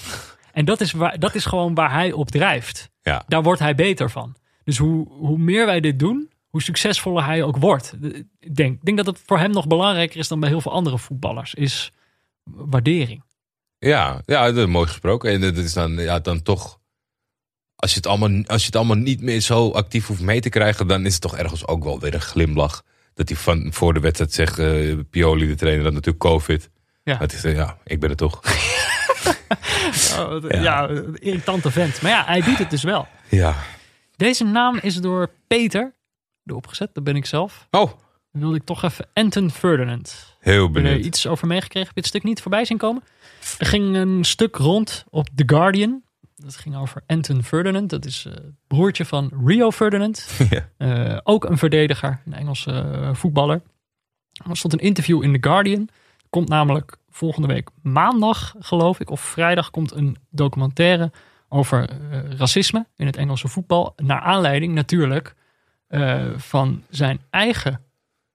En dat is, waar, dat is gewoon waar hij op drijft. Ja. Daar wordt hij beter van. Dus hoe, hoe meer wij dit doen, hoe succesvoller hij ook wordt. Ik denk, denk dat het voor hem nog belangrijker is dan bij heel veel andere voetballers. Is waardering. Ja, ja, dat is mooi gesproken. En dat is dan, ja, dan toch. Als je, het allemaal, als je het allemaal niet meer zo actief hoeft mee te krijgen, dan is het toch ergens ook wel weer een glimlach. Dat hij van voor de wedstrijd zegt, eh, Pioli, de trainer, dat natuurlijk COVID. Ja. Het is, ja, ik ben het toch. ja. ja, een irritante vent. Maar ja, hij doet het dus wel. Ja. Deze naam is door Peter, de opgezet, dat ben ik zelf. Oh, Dan wilde ik toch even Anton Ferdinand. Heel Heb je er benieuwd. iets over meegekregen? Heb je het stuk niet voorbij zien komen? Er ging een stuk rond op The Guardian. Dat ging over Anton Ferdinand. Dat is eh, het broertje van Rio Ferdinand. Ja. Eh, ook een verdediger, een Engelse eh, voetballer. Er stond een interview in The Guardian. Komt namelijk volgende week maandag, geloof ik, of vrijdag, komt een documentaire over eh, racisme in het Engelse voetbal. Naar aanleiding natuurlijk eh, van zijn eigen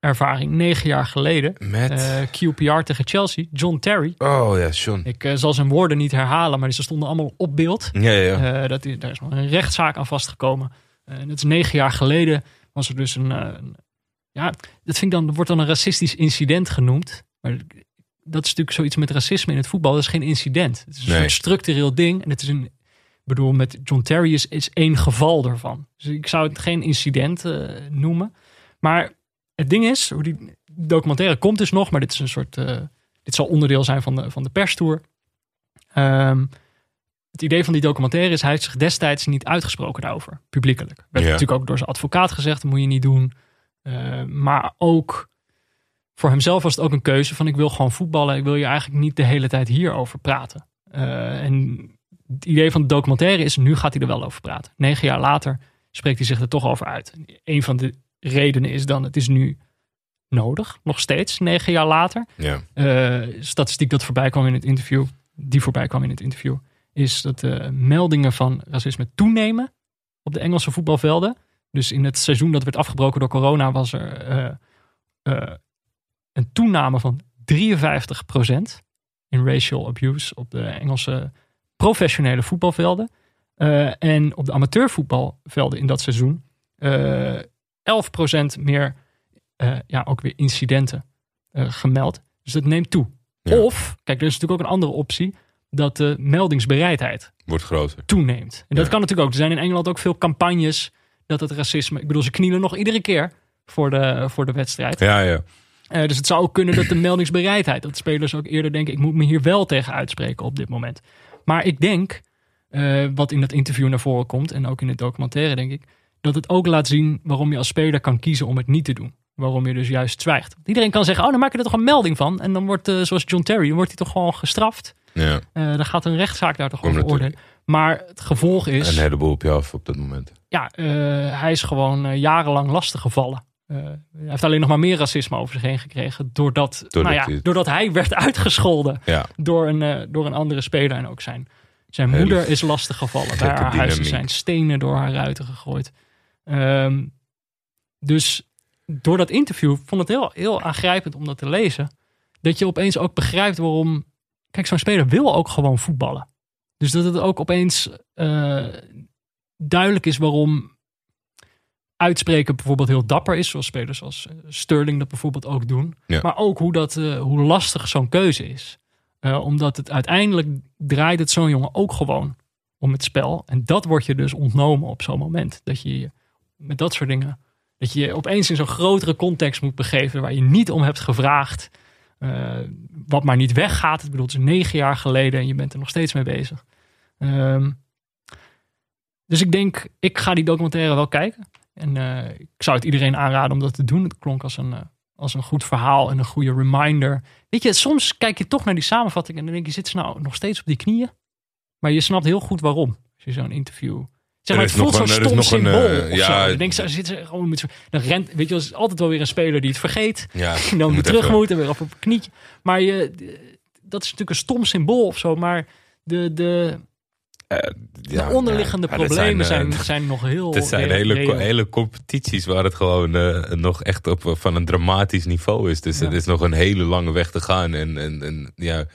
ervaring negen jaar geleden. Met... Eh, QPR tegen Chelsea, John Terry. oh ja, John. Ik eh, zal zijn woorden niet herhalen, maar ze stonden allemaal op beeld. Ja, ja. Eh, dat, daar is een rechtszaak aan vastgekomen. En dat is negen jaar geleden. Was er dus een. ja, dat vind ik dan, wordt dan een racistisch incident genoemd. Maar dat is natuurlijk zoiets met racisme in het voetbal. Dat is geen incident. Het is een Nee. structureel ding. En het is een. Ik bedoel, met John Terry is, is één geval ervan. Dus ik zou het geen incident noemen. Maar het ding is, hoe die documentaire komt dus nog, maar dit is een soort. eh, dit zal onderdeel zijn van de, van de perstour. Ehm, het idee van die documentaire is, hij heeft zich destijds niet uitgesproken daarover, publiekelijk. Werd natuurlijk ook door zijn advocaat gezegd, dat moet je niet doen. Eh, maar ook voor hemzelf was het ook een keuze van, ik wil gewoon voetballen. Ik wil je eigenlijk niet de hele tijd hierover praten. Eh, en het idee van de documentaire is, nu gaat hij er wel over praten. Negen jaar later spreekt hij zich er toch over uit. En een van de redenen is dan, het is nu nodig, nog steeds, negen jaar later ja. eh, statistiek dat voorbij kwam in het interview, die voorbij kwam in het interview, is dat de meldingen van racisme toenemen op de Engelse voetbalvelden. Dus in het seizoen dat werd afgebroken door corona was er eh, eh, een toename van 53% in racial abuse op de Engelse professionele voetbalvelden. Eh, en op de amateurvoetbalvelden in dat seizoen eh 11% meer, eh, ja, ook weer incidenten eh, gemeld. Dus dat neemt toe. Ja. Of, kijk, er is natuurlijk ook een andere optie, dat de meldingsbereidheid Wordt groter. toeneemt. En dat kan natuurlijk ook. Er zijn in Engeland ook veel campagnes dat het racisme. Ik bedoel, ze knielen nog iedere keer voor de, voor de wedstrijd. Ja, ja. Eh, dus het zou ook kunnen dat de meldingsbereidheid, dat spelers ook eerder denken: ik moet me hier wel tegen uitspreken op dit moment. Maar ik denk, wat in dat interview naar voren komt en ook in het documentaire, denk ik, dat het ook laat zien waarom je als speler kan kiezen om het niet te doen. Waarom je dus juist zwijgt. Iedereen kan zeggen: oh, dan maak je er toch een melding van. En dan wordt, eh, zoals John Terry, dan wordt hij toch gewoon gestraft. ja. Eh dan gaat een rechtszaak daar toch Komt over oordelen. Maar het gevolg is. Een heleboel op je af op dat moment. Ja, eh, hij is gewoon jarenlang lastiggevallen. Eh hij heeft alleen nog maar meer racisme over zich heen gekregen. Doordat, Doordat nou ja, hij- doordat hij werd uitgescholden Ja, door een, door een andere speler. En ook zijn, zijn moeder is lastiggevallen. Bij haar huis zijn stenen door haar ruiten gegooid. Ehm, dus door dat interview vond het heel, heel aangrijpend om dat te lezen. Dat je opeens ook begrijpt waarom... Kijk, zo'n speler wil ook gewoon voetballen. Dus dat het ook opeens eh, duidelijk is waarom uitspreken bijvoorbeeld heel dapper is. Zoals spelers als eh, Sterling dat bijvoorbeeld ook doen. Ja. Maar ook hoe, dat, eh, hoe lastig zo'n keuze is. Omdat het uiteindelijk draait het zo'n jongen ook gewoon om het spel. En dat wordt je dus ontnomen op zo'n moment. Dat je je met dat soort dingen... Dat je je opeens in zo'n grotere context moet begeven... waar je niet om hebt gevraagd. eh, wat maar niet weggaat. Ik bedoel, het is negen jaar geleden en je bent er nog steeds mee bezig. Ehm, dus ik denk, ik ga die documentaire wel kijken. En eh, ik zou het iedereen aanraden om dat te doen. Het klonk als een, eh, als een goed verhaal en een goede reminder. Weet je, soms kijk je toch naar die samenvatting en dan denk je, zit ze nou nog steeds op die knieën? Maar je snapt heel goed waarom. Als je zo'n interview... Zeg maar, het voelt zo'n een- stom nog een, symbool eh, of ja, zo. Je denkt, ze zit ze gewoon met dan rent, weet je, is altijd wel weer een speler die het vergeet. ja. En dan weer moet terug even- moet en weer op een knietje. Maar je, dat is natuurlijk een stom symbool of zo. Maar de, de, Eh, de onderliggende ja, problemen zijn, zijn, eh, zijn, nog heel Het zijn hele, reëel. hele competities waar het gewoon eh, nog echt op van een dramatisch niveau is. Dus het is nog een hele lange weg te gaan. En, en, en ja,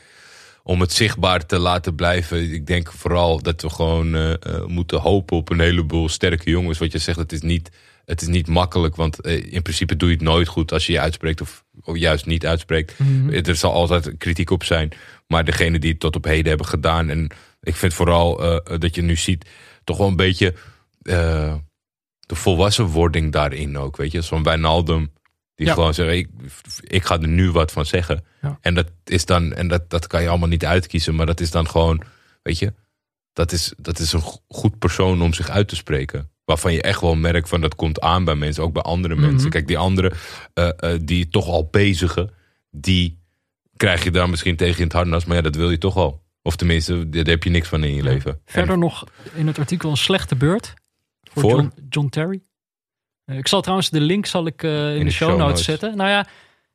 om het zichtbaar te laten blijven. Ik denk vooral dat we gewoon eh, eh, moeten hopen op een heleboel sterke jongens. Wat je zegt, het is niet, het is niet makkelijk. Want eh, in principe doe je het nooit goed als je je uitspreekt of, of juist niet uitspreekt. Mhm. Er zal altijd kritiek op zijn. Maar degene die het tot op heden hebben gedaan. En ik vind vooral dat je nu ziet. toch wel een beetje. de volwassenwording daarin ook. Weet je, zo'n Wijnaldum. Die Ja. gewoon zegt: ik, ik ga er nu wat van zeggen. Ja. En dat is dan. En dat, dat kan je allemaal niet uitkiezen. Maar dat is dan gewoon. Weet je. Dat is, dat is een go- goed persoon om zich uit te spreken. Waarvan je echt wel merkt van dat komt aan bij mensen, ook bij andere Mhm. mensen. Kijk, die andere, eh, eh, die toch al bezigen, die krijg je daar misschien tegen in het harnas. Maar ja, dat wil je toch al. Of tenminste, daar heb je niks van in je leven. Verder En- nog in het artikel een slechte beurt voor, Voor? John, John Terry. Eh, ik zal trouwens de link zal ik, eh, in, de, de show, show notes zetten. Nou ja,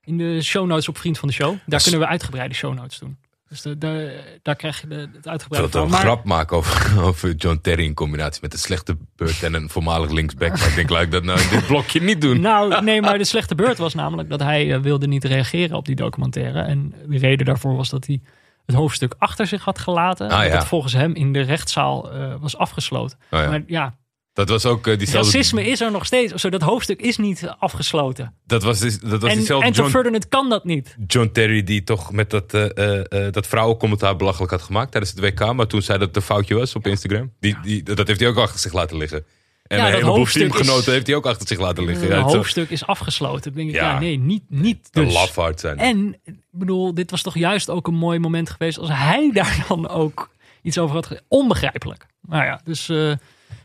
in de show notes op Vriend van de Show. Daar kunnen we uitgebreide show notes doen. Dus de, de- daar krijg je de, het Ik uitgebreide wil van. een Maar- grap maken over, over John Terry in combinatie met een slechte beurt en een voormalig linksback. Maar ik denk, laat ik dat nou in dit blokje niet doen. Nou, nee, maar de slechte beurt was namelijk dat hij eh, wilde niet reageren op die documentaire. En de reden daarvoor was dat hij het hoofdstuk achter zich had gelaten. Ah, dat het volgens hem in de rechtszaal was afgesloten. Oh ja. Maar ja, Dat was ook eh, diezelfde... racisme is er nog steeds. Of zo, dat hoofdstuk is niet afgesloten. Dat was, dus- dat was En, diezelfde en John. Ferdinand kan dat niet. John Terry die toch met dat, eh, eh, dat vrouwencommentaar belachelijk had gemaakt tijdens het WK. Maar toen zei dat het een foutje was op Instagram. Die, die, dat heeft hij ook achter zich laten liggen. En Ja, een heleboel teamgenoten is- heeft hij ook achter zich laten liggen. Het hoofdstuk is afgesloten. Dan denk ik, Ja. ja, nee, niet, niet een dus. lafaard zijn. En, ik bedoel, dit was toch juist ook een mooi moment geweest als hij daar dan ook iets over had gezegd. Onbegrijpelijk. Nou ja, dus...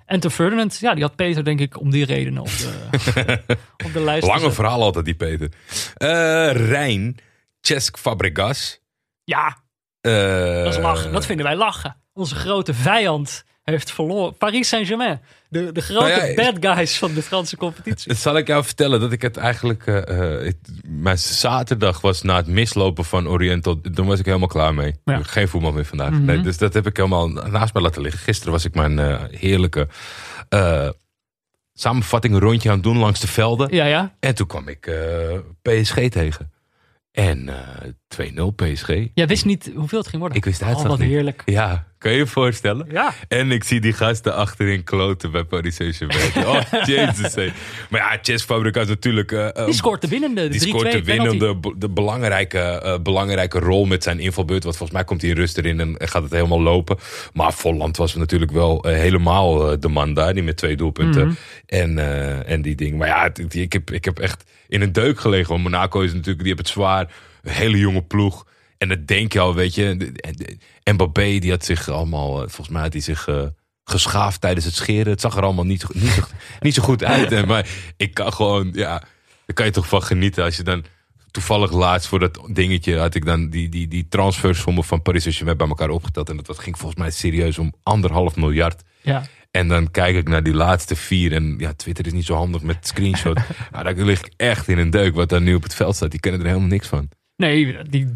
eh Enter Ferdinand, ja, die had Peter denk ik om die redenen op de, op de lijst Lange verhaal altijd, die Peter. Eh Rijn, Cesc Fabregas. Ja, eh, dat is lachen. Dat vinden wij lachen. Onze grote vijand heeft verloren. Paris Saint-Germain. De, de grote Nou ja, bad guys van de Franse competitie. Zal ik jou vertellen dat ik het eigenlijk... eh, eh, het- mijn zaterdag was na het mislopen van Oriental. Toen was ik helemaal klaar mee. Ja. Geen voetbal meer vandaag. Mhm. nee, dus dat heb ik helemaal naast mij laten liggen. Gisteren was ik mijn eh, heerlijke samenvatting een rondje aan het doen langs de velden. Ja, ja. En toen kwam ik PSG tegen. En eh 2-0 PSG. Jij wist niet hoeveel het ging worden. Ik wist de Oh, uitslag wat niet. heerlijk. Ja, kan je je voorstellen? Ja. En ik zie die gasten achterin kloten bij Paris Saint-Germain. Oh, jezus. hé. Maar ja, Chess Fabregas natuurlijk... eh, eh, Die scoort de winnende. De die 3-2 scoort de winnende, de belangrijke, eh, belangrijke rol met zijn invalbeurt. Want volgens mij komt hij in rust erin en gaat het helemaal lopen. Maar Volland was natuurlijk wel eh, helemaal eh, de man daar. Die met twee doelpunten Mhm. en, eh, en die ding. Maar ja, het- ik heb, ik heb echt in een deuk gelegen. Want Monaco is natuurlijk, die hebben het zwaar. Een hele jonge ploeg. En dat denk je al, weet je. Mbappé, die had zich allemaal, eh, volgens mij had hij zich... eh, geschaafd tijdens het scheren. Het zag er allemaal niet, niet, zo, niet zo goed uit. Maar ik kan gewoon, ja, daar kan je toch van genieten. Als je dan toevallig laatst voor dat dingetje had ik dan die, die, die transfersommen van Paris Saint-Germain bij elkaar opgeteld. En dat, dat ging volgens mij serieus om anderhalf miljard. Ja. En dan kijk ik naar die laatste vier. En ja, Twitter is niet zo handig met screenshot. maar daar lig ik echt in een deuk wat daar nu op het veld staat. Die kennen er helemaal niks van. Nee, die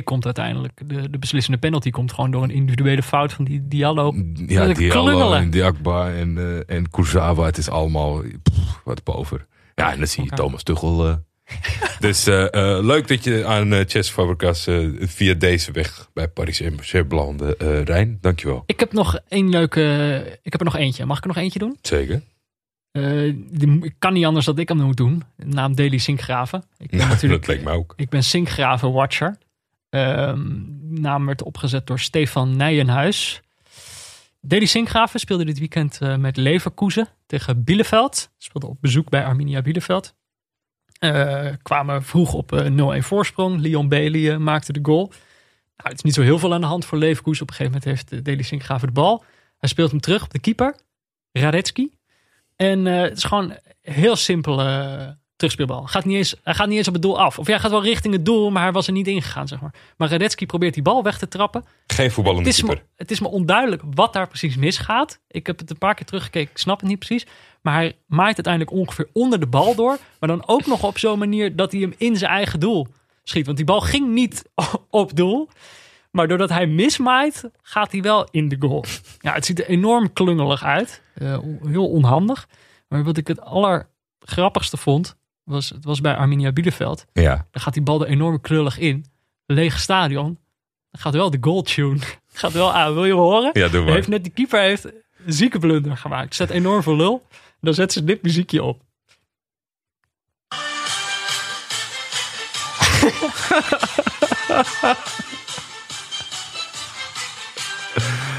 3-2 komt uiteindelijk. De, de beslissende penalty komt gewoon door een individuele fout van die Diallo. Ja, Diallo klungelen. en Diakba en, eh en Kurzawa. Het is allemaal pff, wat boven. Ja, en dan zie je. Thomas Tuchel. eh. dus eh, eh, leuk dat je aan uh, Chess Fabregas eh, via deze weg bij Paris belandde. eh Rijn, dankjewel. Ik heb nog één leuke... Ik heb er nog eentje. Mag ik er nog eentje doen? Zeker. Die- ik kan niet anders dat ik hem moet doen. Naam Daily Sinkgraven. Ik ben Nou, natuurlijk... dat leek mij ook. Ik ben Sinkgraven Watcher. Ehm, naam werd opgezet door Stefan Nijenhuis. Deli Sinkgraven speelde dit weekend met Leverkusen tegen Bielefeld. Speelde op bezoek bij Arminia Bielefeld. Eh, kwamen vroeg op eh, 0-1 voorsprong. Leon Bailey eh, maakte de goal. Nou, het is niet zo heel veel aan de hand voor Leverkusen. Op een gegeven moment heeft uh, Deli Sinkgraven de bal. Hij speelt hem terug op de keeper. Radetzky. En het is gewoon heel simpele eh, terugspeelbal. Gaat niet eens, hij gaat niet eens op het doel af. Of hij gaat wel richting het doel, maar hij was er niet ingegaan, zeg maar. Maar Radetzky probeert die bal weg te trappen. Geen voetballende Het is, me, keeper. het is me onduidelijk wat daar precies misgaat. Ik heb het een paar keer teruggekeken, ik snap het niet precies. Maar hij maait uiteindelijk ongeveer onder de bal door. Maar dan ook nog op zo'n manier dat hij hem in zijn eigen doel schiet. Want die bal ging niet op doel. Maar doordat hij mismaait, gaat hij wel in de goal. Ja, het ziet er enorm klungelig uit. Uh, heel onhandig. Maar wat ik het allergrappigste vond, was, het was bij Arminia Bielefeld. Ja. Dan gaat die bal er enorm klullig in. Leeg stadion. Dan gaat wel de goal tune. Gaat wel aan. Wil je hem horen? Ja, doe maar. Heeft net die keeper heeft een zieke blunder gemaakt. Zet enorm veel lul. Dan zet ze dit muziekje op.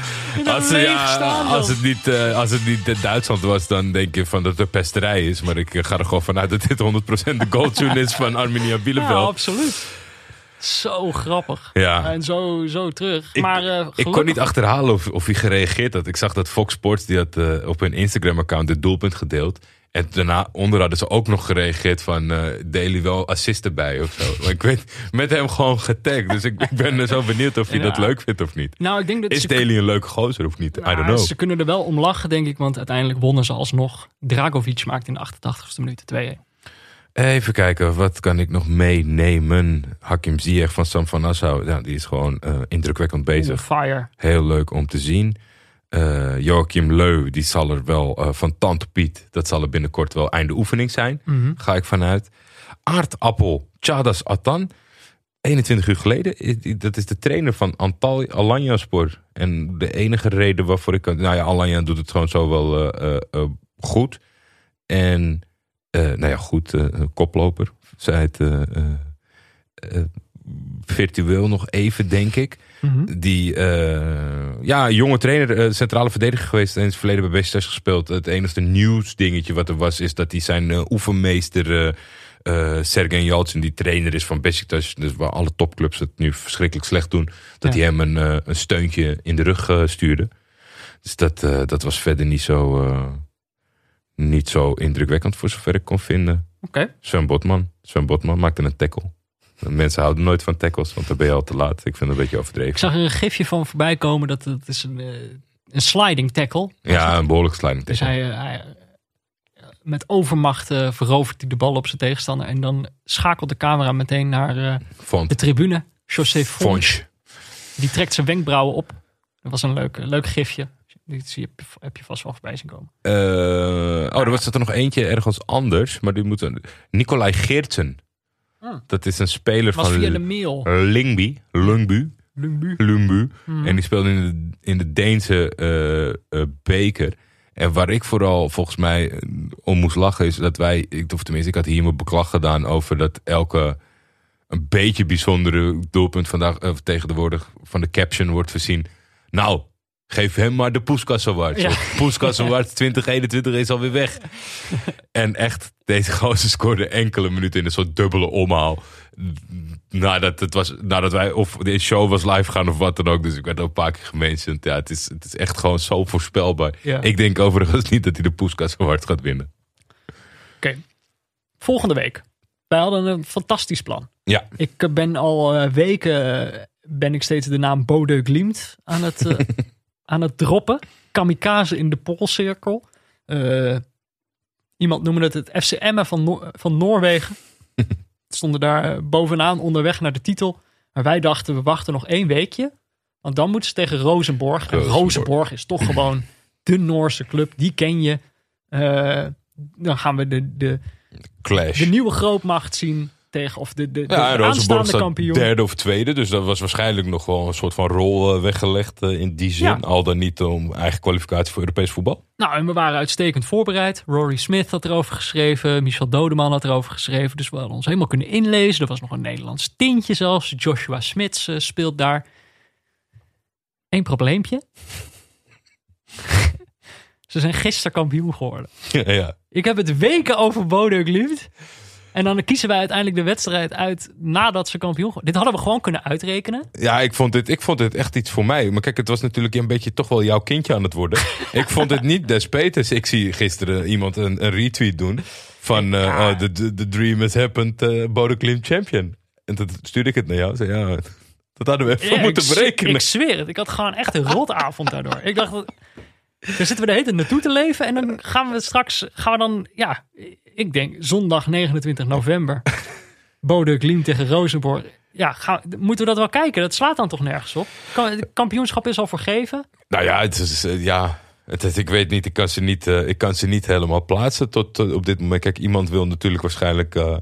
Als, ja, als, het niet, uh, als het niet Duitsland was, dan denk je van dat het pesterij is. Maar ik ga er gewoon vanuit dat dit 100% de goaltune is van Arminia Bielefeld. Ja, absoluut. Zo grappig. Ja. En zo, zo terug. Ik- maar eh, Ik kon niet achterhalen of, of hij gereageerd had. Ik zag dat Fox Sports die had eh, op hun Instagram-account het doelpunt gedeeld. En daarna onder hadden ze ook nog gereageerd van eh Daily wel assist erbij of zo. Maar ik weet, met hem gewoon getagd. Dus ik, ik ben zo benieuwd of hij Ja. dat leuk vindt of niet. Nou, ik denk dat Is Daily een leuke gozer of niet? I don't know. ze kunnen er wel om lachen, denk ik. Want uiteindelijk wonnen ze alsnog. Dragovic maakt in de 88ste minuut 2-1. Even kijken, wat kan ik nog meenemen? Hakim Ziyech van Sam van Nassau. Die is gewoon eh, indrukwekkend bezig. Fire. Heel leuk om te zien. Eh Joachim Leu, die zal er wel eh, van Tante Piet. Dat zal er binnenkort wel einde oefening zijn. Mhm. Ga ik vanuit. Aardappel, Chadas Atan. 21 uur geleden. I- Dat is de trainer van Antal Alanyaspor. En de enige reden waarvoor ik... Nou ja, Alanya doet het gewoon zo wel eh, eh, eh, goed. En, eh, nou ja, goed. eh, koploper. Zij het eh, eh, eh, virtueel nog even, denk ik. Mhm. Die, eh, ja, jonge trainer, eh, centrale verdediger geweest. En in het verleden bij Besiktas gespeeld. Het enige nieuwsdingetje wat er was, is dat hij zijn eh, oefenmeester... eh Sergen Yalcin, die trainer is van Besiktas, dus waar alle topclubs het nu verschrikkelijk slecht doen, dat Ja. hij hem een, een steuntje in de rug stuurde. Dus dat, dat was verder niet zo, niet zo indrukwekkend voor zover ik kon vinden. Oké. Sven Botman. Sven Botman maakte een tackle. Mensen houden nooit van tackles, want dan ben je al te laat. Ik vind het een beetje overdreven. Ik zag er een gifje van voorbij komen. Dat is een, eh, een sliding tackle. Ja, een behoorlijk sliding Dus tackle. hij, hij, eh, met overmacht eh, verovert hij de bal op zijn tegenstander. En dan schakelt de camera meteen naar de tribune. José Fons. Fonch. Die trekt zijn wenkbrauwen op. Dat was een leuk, leuk gifje. Die zie je, heb je vast wel voorbij zien komen. Oh, er was er nog eentje ergens anders. Maar die moet een... Nicolai Geertsen. Ah. Dat is een speler was van via de mail. Lingby. Lungbu. Lumbu. Lumbu. Hmm. En die speelde in de, in de Deense eh, eh, beker. En waar ik vooral volgens mij eh, om moest lachen is dat wij, ik- of tenminste, ik had hier mijn beklag gedaan over dat elke een beetje bijzondere doelpunt vandaag eh, tegenwoordig van de caption wordt voorzien. Nou, geef hem maar de Poeskas Award. Ja. Poeskas Award 2021 is alweer weg. en echt, deze gozer scoorde enkele minuten in een soort dubbele omhaal. Nadat, het was, nadat wij of de show was live gaan of wat dan ook. Dus ik werd ook een paar keer gementiond. Ja, het is, het is echt gewoon zo voorspelbaar. Ja. Ik denk overigens niet dat hij de Poeskas Award gaat winnen. Oké. Volgende week. Wij hadden een fantastisch plan. Ja, Ik ben al eh, weken eh, ben ik steeds de naam Bode Glimt aan het, eh, aan het droppen. Kamikaze in de polcirkel. Eh, iemand noemde het het FCM van, Noor- van Noorwegen. Stonden daar eh, bovenaan onderweg naar de titel. Maar wij dachten, we wachten nog één weekje. Want dan moeten ze tegen Rosenborg. En Rosenborg. Rosenborg is toch gewoon de Noorse club. Die ken je. Eh, dan gaan we de, de, Clash. de nieuwe grootmacht zien tegen of de, de, Ja, aanstaande kampioen. derde of tweede. Dus dat was waarschijnlijk nog wel een soort van rol eh, weggelegd eh, in die zin. Ja. Al dan niet om eigen kwalificatie voor Europees voetbal. Nou, en we waren uitstekend voorbereid. Rory Smith had erover geschreven. Michel Dodeman had erover geschreven. Dus we hadden ons helemaal kunnen inlezen. Er was nog een Nederlands tintje zelfs. Joshua Smits eh, speelt daar. Eén probleempje. Ze zijn gisteren kampioen geworden. ja, ja. Ik heb het weken over Glimt. En dan kiezen wij uiteindelijk de wedstrijd uit nadat ze kampioen geworden. Dit hadden we gewoon kunnen uitrekenen. Ja, ik vond, dit, ik vond dit echt iets voor mij. Maar kijk, het was natuurlijk een beetje toch wel jouw kindje aan het worden. ik vond het niet des beters. Ik zie gisteren iemand een, een retweet doen van eh, Ja. oh, the, the, the dream has happened, uh, champion. En toen stuurde ik het naar jou. Zei, ja, dat hadden we even Ja, moeten berekenen. Ik zweer het. Ik had gewoon echt een rotavond daardoor. Ik dacht, dat- daar zitten we de hele tijd naartoe te leven. En dan gaan we straks, gaan we dan, ja, ik denk zondag 29 november. Bode tegen Rosenborg. Ja, gaan, moeten we dat wel kijken? Dat slaat dan toch nergens op? Het kampioenschap is al vergeven. Nou ja, het is, eh, ja het, is- ik weet niet, ik kan ze niet, eh, ik kan ze niet helemaal plaatsen tot op dit moment. Kijk, iemand wil natuurlijk waarschijnlijk, eh,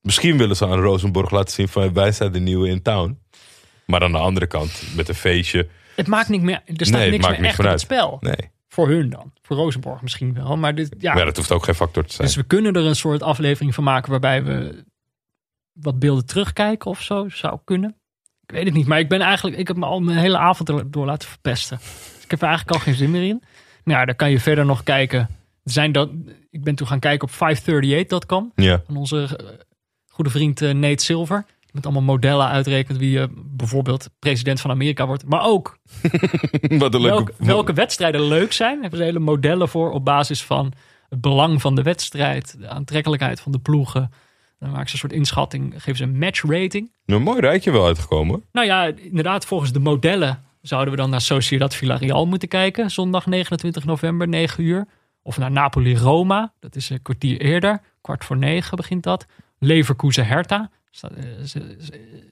misschien willen ze aan Rosenborg laten zien van wij zijn de nieuwe in town. Maar aan de andere kant, met een feestje, Het maakt niet meer, er staat Nee, niks meer echt meer het spel. nee. Voor hun dan. Voor Rosenborg misschien wel. Maar dit, ja, Maar dat hoeft ook geen factor te zijn. Dus we kunnen er een soort aflevering van maken waarbij we wat beelden terugkijken of zo. Zou kunnen. Ik weet het niet. Maar ik ben eigenlijk, ik heb me al mijn hele avond door laten verpesten. Dus ik heb er eigenlijk al geen zin meer in. Nou ja, dan kan je verder nog kijken. Zijn dat, ik ben toen gaan kijken op 538.com ja. van onze eh, goede vriend eh, Nate Silver. Met allemaal modellen uitrekent wie eh, bijvoorbeeld president van Amerika wordt. Maar ook Wat een leuke... welke, welke wedstrijden leuk zijn. Daar hebben ze hele modellen voor op basis van het belang van de wedstrijd. De aantrekkelijkheid van de ploegen. Dan maken ze een soort inschatting. Geven ze een match rating. Een mooi rijtje wel uitgekomen. Nou ja, inderdaad, volgens de modellen zouden we dan naar Sociedad Villarreal moeten kijken. Zondag 29 november, 9 uur. Of naar Napoli-Roma. Dat is een kwartier eerder. Kwart voor negen begint dat. Leverkusen-Hertha. Eh,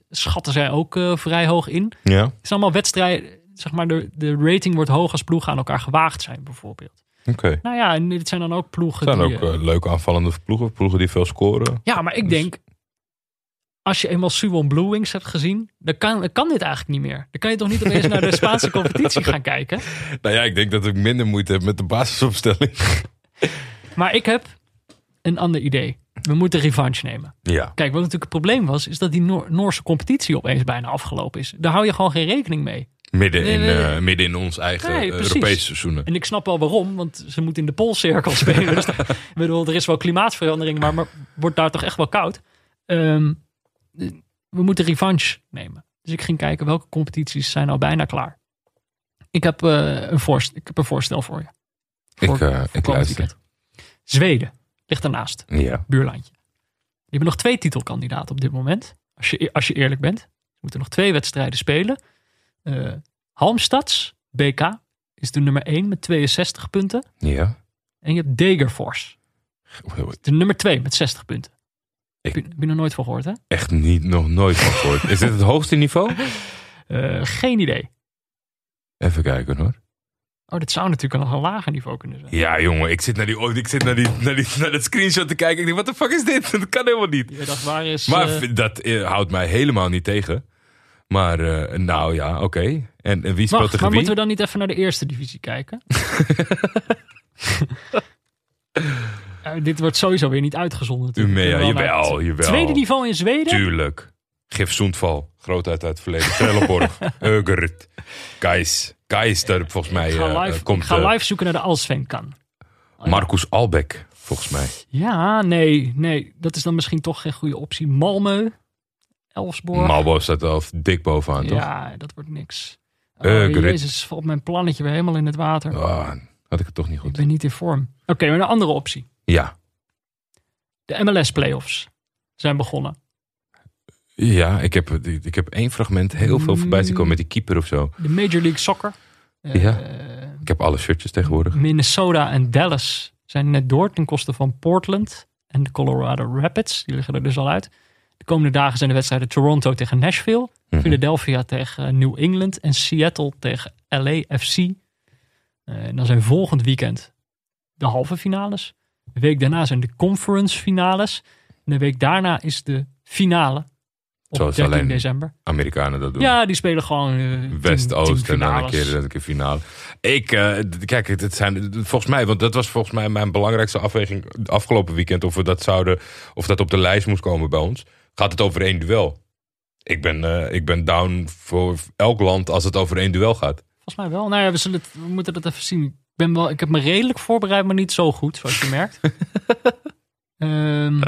Schatten zij ook eh, vrij hoog in. Ja. Het is allemaal wedstrijden. Zeg maar, de, de rating wordt hoog als ploegen aan elkaar gewaagd zijn, bijvoorbeeld. Oké. Nou ja, en dit zijn dan ook ploegen Het zijn die... ook eh, leuke aanvallende ploegen. Ploegen die veel scoren. ja, maar ik Dus- denk, als je eenmaal Suwon Blue Wings hebt gezien, dan kan, dan kan dit eigenlijk niet meer. Dan kan je toch niet opeens naar de Spaanse competitie gaan kijken. Nou ja, ik denk dat ik minder moeite heb met de basisopstelling. Maar ik heb een ander idee. We moeten revanche nemen. Ja. Kijk, wat natuurlijk het probleem was, is dat die Noor- Noorse competitie opeens bijna afgelopen is. Daar hou je gewoon geen rekening mee. Midden in, Nee, nee, eh, midden in ons eigen Nee. Europese seizoenen. En ik snap wel waarom, want ze moeten in de Poolcirkel spelen. dus ik bedoel, er is wel klimaatverandering, maar, maar wordt daar toch echt wel koud. Ehm, we moeten revanche nemen. Dus ik ging kijken welke competities zijn nou bijna klaar. Ik heb, eh, een, voorst ik heb een voorstel voor je. Ik, voor ik luister. weekend. Zweden ligt ernaast, Ja. buurlandje. Die hebben nog twee titelkandidaten op dit moment. Als je, als je eerlijk bent. Ze moeten nog twee wedstrijden spelen. Eh Halmstads, BK, is de nummer 1 met 62 punten. Ja. En je hebt Degerfors, de nummer 2 met 60 punten. Ik- Heb, je, heb je nog nooit van gehoord, hè? Echt niet, nog nooit van gehoord. Is dit het hoogste niveau? Eh, geen idee. Even kijken hoor. Oh, dit zou natuurlijk nog een lager niveau kunnen zijn. Ja, jongen, ik zit naar, die, oh, ik zit naar, die, naar, die, naar dat screenshot te kijken. Ik denk, wat de fuck is dit? Dat kan helemaal niet. Je dacht, waar is... Maar eh, dat eh, houdt mij helemaal niet tegen. Maar, eh, nou ja, oké. En, en wie speelt wacht, tegen maar wie? moeten we dan niet even naar de eerste divisie kijken? Dit wordt sowieso weer niet uitgezonden. natuurlijk. Umea, jawel. Tweede niveau in Zweden? Tuurlijk. Gif Soentval. Grootheid uit het verleden. Trelleborg. Ögert. Gijs. Daar volgens mij ik ga, eh, live, komt ik ga eh, live zoeken naar de Alsven kan. Marcus Albeck, volgens mij. Ja, nee, nee. Dat is dan misschien toch geen goede optie. Malmö, Elfsborg. Malbo staat al dik bovenaan, toch? Ja, dat wordt niks. Oh, Eh, Grit. Jezus, valt mijn plannetje weer helemaal in het water. Ah, had ik het toch niet Ik goed. ben niet in vorm. Oké, maar een andere optie. Ja. De MLS playoffs zijn begonnen. Ja, ik heb, ik heb één fragment heel veel voorbij zien komen met die keeper of zo. De Major League Soccer. Eh, Ja. Ik heb alle shirtjes tegenwoordig. Minnesota en Dallas zijn net door ten koste van Portland en de Colorado Rapids. Die liggen er dus al uit. De komende dagen zijn de wedstrijden Toronto tegen Nashville, Mhm. Philadelphia tegen eh, New England en Seattle tegen LAFC. Eh, en dan zijn volgend weekend de halve finales. De week daarna zijn de conference finales. En de week daarna is de finale Zoals 13 alleen december. Amerikanen dat doen. Ja, die spelen gewoon eh, West-Oost en dan een keer, een keer finale. Ik, eh, kijk, het zijn volgens mij, want dat was volgens mij mijn belangrijkste afweging afgelopen weekend. Of we dat zouden, of dat op de lijst moest komen bij ons. Gaat het over één duel? Ik ben, eh, ik ben down voor elk land als het over één duel gaat. Volgens mij wel. Nou ja, we, zullen het, we moeten dat even zien. Ik, ben wel, ik heb me redelijk voorbereid, maar niet zo goed, zoals je merkt. Ehm,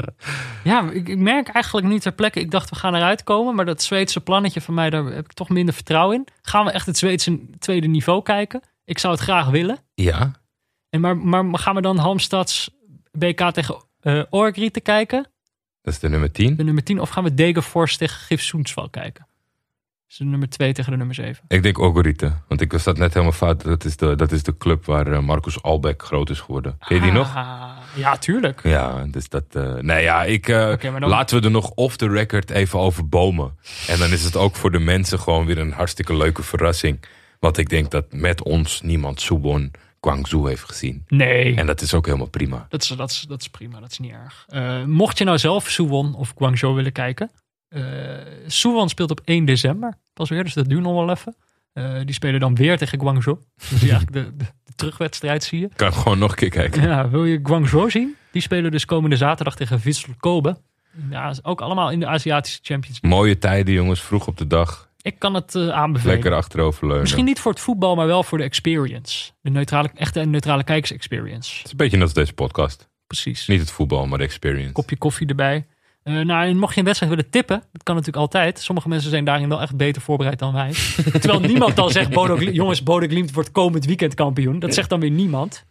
ja, ik, ik merk eigenlijk nu ter plekke. Ik dacht, we gaan eruit komen. Maar dat Zweedse plannetje van mij, daar heb ik toch minder vertrouwen in. Gaan we echt het Zweedse tweede niveau kijken? Ik zou het graag willen. Ja. En maar, maar gaan we dan Halmstads BK tegen eh Orgriete kijken? Dat is de nummer 10. De nummer 10. Of gaan we Degerfors tegen Gif Soensval kijken? Is de nummer 2 tegen de nummer 7. Ik denk Ogorite. Want ik was dat net helemaal fout. Dat is de, dat is de club waar eh, Marcus Albeck groot is geworden. Ken je die nog? Ah, Ja, tuurlijk. Ja, dus dat. eh nee, ja, ik. eh, dan- Laten we er nog off the record even over bomen. En dan is het ook voor de mensen gewoon weer een hartstikke leuke verrassing. Want ik denk dat met ons niemand Subon Guangzhou heeft gezien. Nee. En dat is ook helemaal prima. Dat is, dat, is, dat is prima, dat is niet erg. Mocht je nou zelf Suwon of Guangzhou willen kijken. Suwon speelt op 1 december pas weer, dus dat duurt nog wel even. Eh, die spelen dan weer tegen Guangzhou. Dus eigenlijk de, de, de terugwedstrijd zie je. Kan gewoon nog een keer kijken. Ja, wil je Guangzhou zien? Die spelen dus komende zaterdag tegen Vissel Kobe. Ja, ook allemaal in de Aziatische Champions League. Mooie tijden, jongens. Vroeg op de dag. Ik kan het eh, aanbevelen. Lekker achteroverleunen. Misschien niet voor het voetbal, maar wel voor de experience. De neutrale, echte neutrale kijkers experience. Het is een beetje net als deze podcast. Precies. Niet het voetbal, maar de experience. kopje koffie erbij. Eh, nou, en mocht je een wedstrijd willen tippen, dat kan natuurlijk altijd. Sommige mensen zijn daarin wel echt beter voorbereid dan wij. Terwijl niemand dan zegt, Bodo, jongens, Bodo Glimt wordt komend weekend kampioen. Dat zegt dan weer niemand.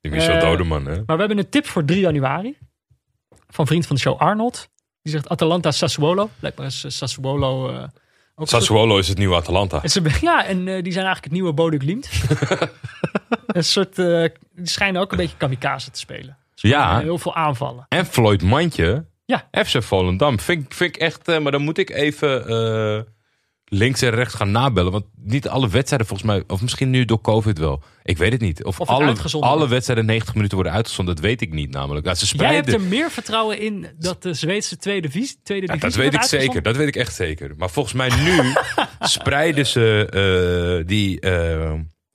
Die Michel Eh, Dodeman, hè? Maar we hebben een tip voor 3 januari. Van vriend van de show Arnold. Die zegt Atalanta Sassuolo. Blijkbaar is eh, Sassuolo ook Sassuolo is het nieuwe Atalanta. en ze, ja, en die zijn eigenlijk het nieuwe Bodø Glimt. een soort, die schijnen ook een beetje kamikaze te spelen. Ja. Heel veel aanvallen. En Floyd Mandje. Ja. FC Volendam. Vind, ik- vind ik echt... eh, maar dan moet ik even eh, links en rechts gaan nabellen. Want niet alle wedstrijden volgens mij... Of misschien nu door COVID wel. Ik weet het niet. Of, Of het alle, alle wedstrijden 90 minuten worden uitgezonden. Dat weet ik niet namelijk. Ja, ze Jij hebt spreiden... er meer vertrouwen in dat de Zweedse tweede, divisie, tweede Ja, divisie dat weet ik zeker. Dat weet ik echt zeker. Maar volgens mij nu spreiden ze eh, die...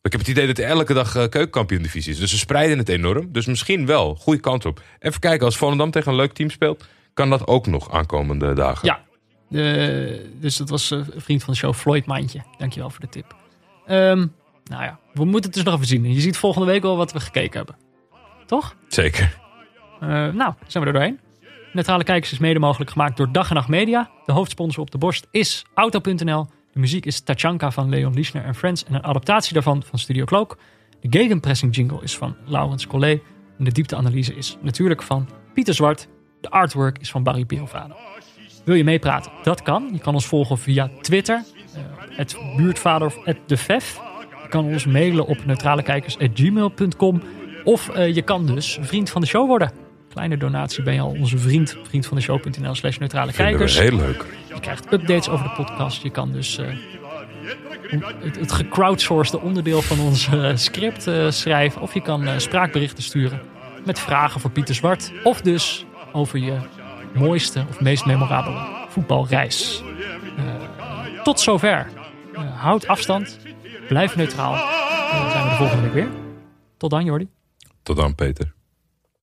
ik heb het idee dat er elke dag eh, keukenkampioen-divisie is. Dus ze spreiden het enorm. Dus misschien wel. Goede kant op. Even kijken. Als Volendam tegen een leuk team speelt... kan dat ook nog aankomende dagen. Ja. Eh, dus dat was eh, een vriend van de show, Floyd Mandje. Dankjewel voor de tip. Ehm, nou ja, we moeten het dus nog even zien. En je ziet volgende week wel wat we gekeken hebben. Toch? Zeker. Eh, nou, zijn we er doorheen. Neutrale Kijkers is mede mogelijk gemaakt door Dag en Nacht Media. De hoofdsponsor op de borst is Auto.nl. De muziek is Tachanka van Leon Lischner en Friends. En een adaptatie daarvan van Studio Cloak. De gegenpressing jingle is van Laurens Collet. En de diepteanalyse is natuurlijk van Pieter Zwart. De artwork is van Barry Pirovano. Wil je meepraten? Dat kan. Je kan ons volgen via Twitter. eh, Het buurtvader of het de Vef. Je kan ons mailen op neutralekijkers.gmail.com. Of eh, je kan dus vriend van de show worden. Kleine donatie ben je al onze vriend. Vriendvandeshow.nl slash neutrale Vinden we kijkers. heel leuk. Je krijgt updates over de podcast. Je kan dus eh, het, het gecrowdsourced onderdeel van ons script schrijven. Of je kan spraakberichten sturen met vragen voor Pieter Zwart. Of dus over je mooiste of meest memorabele voetbalreis. Eh, tot zover. Eh, houd afstand. Blijf neutraal. En dan zijn we de volgende week weer. Tot dan, Jordi. Tot dan, Peter.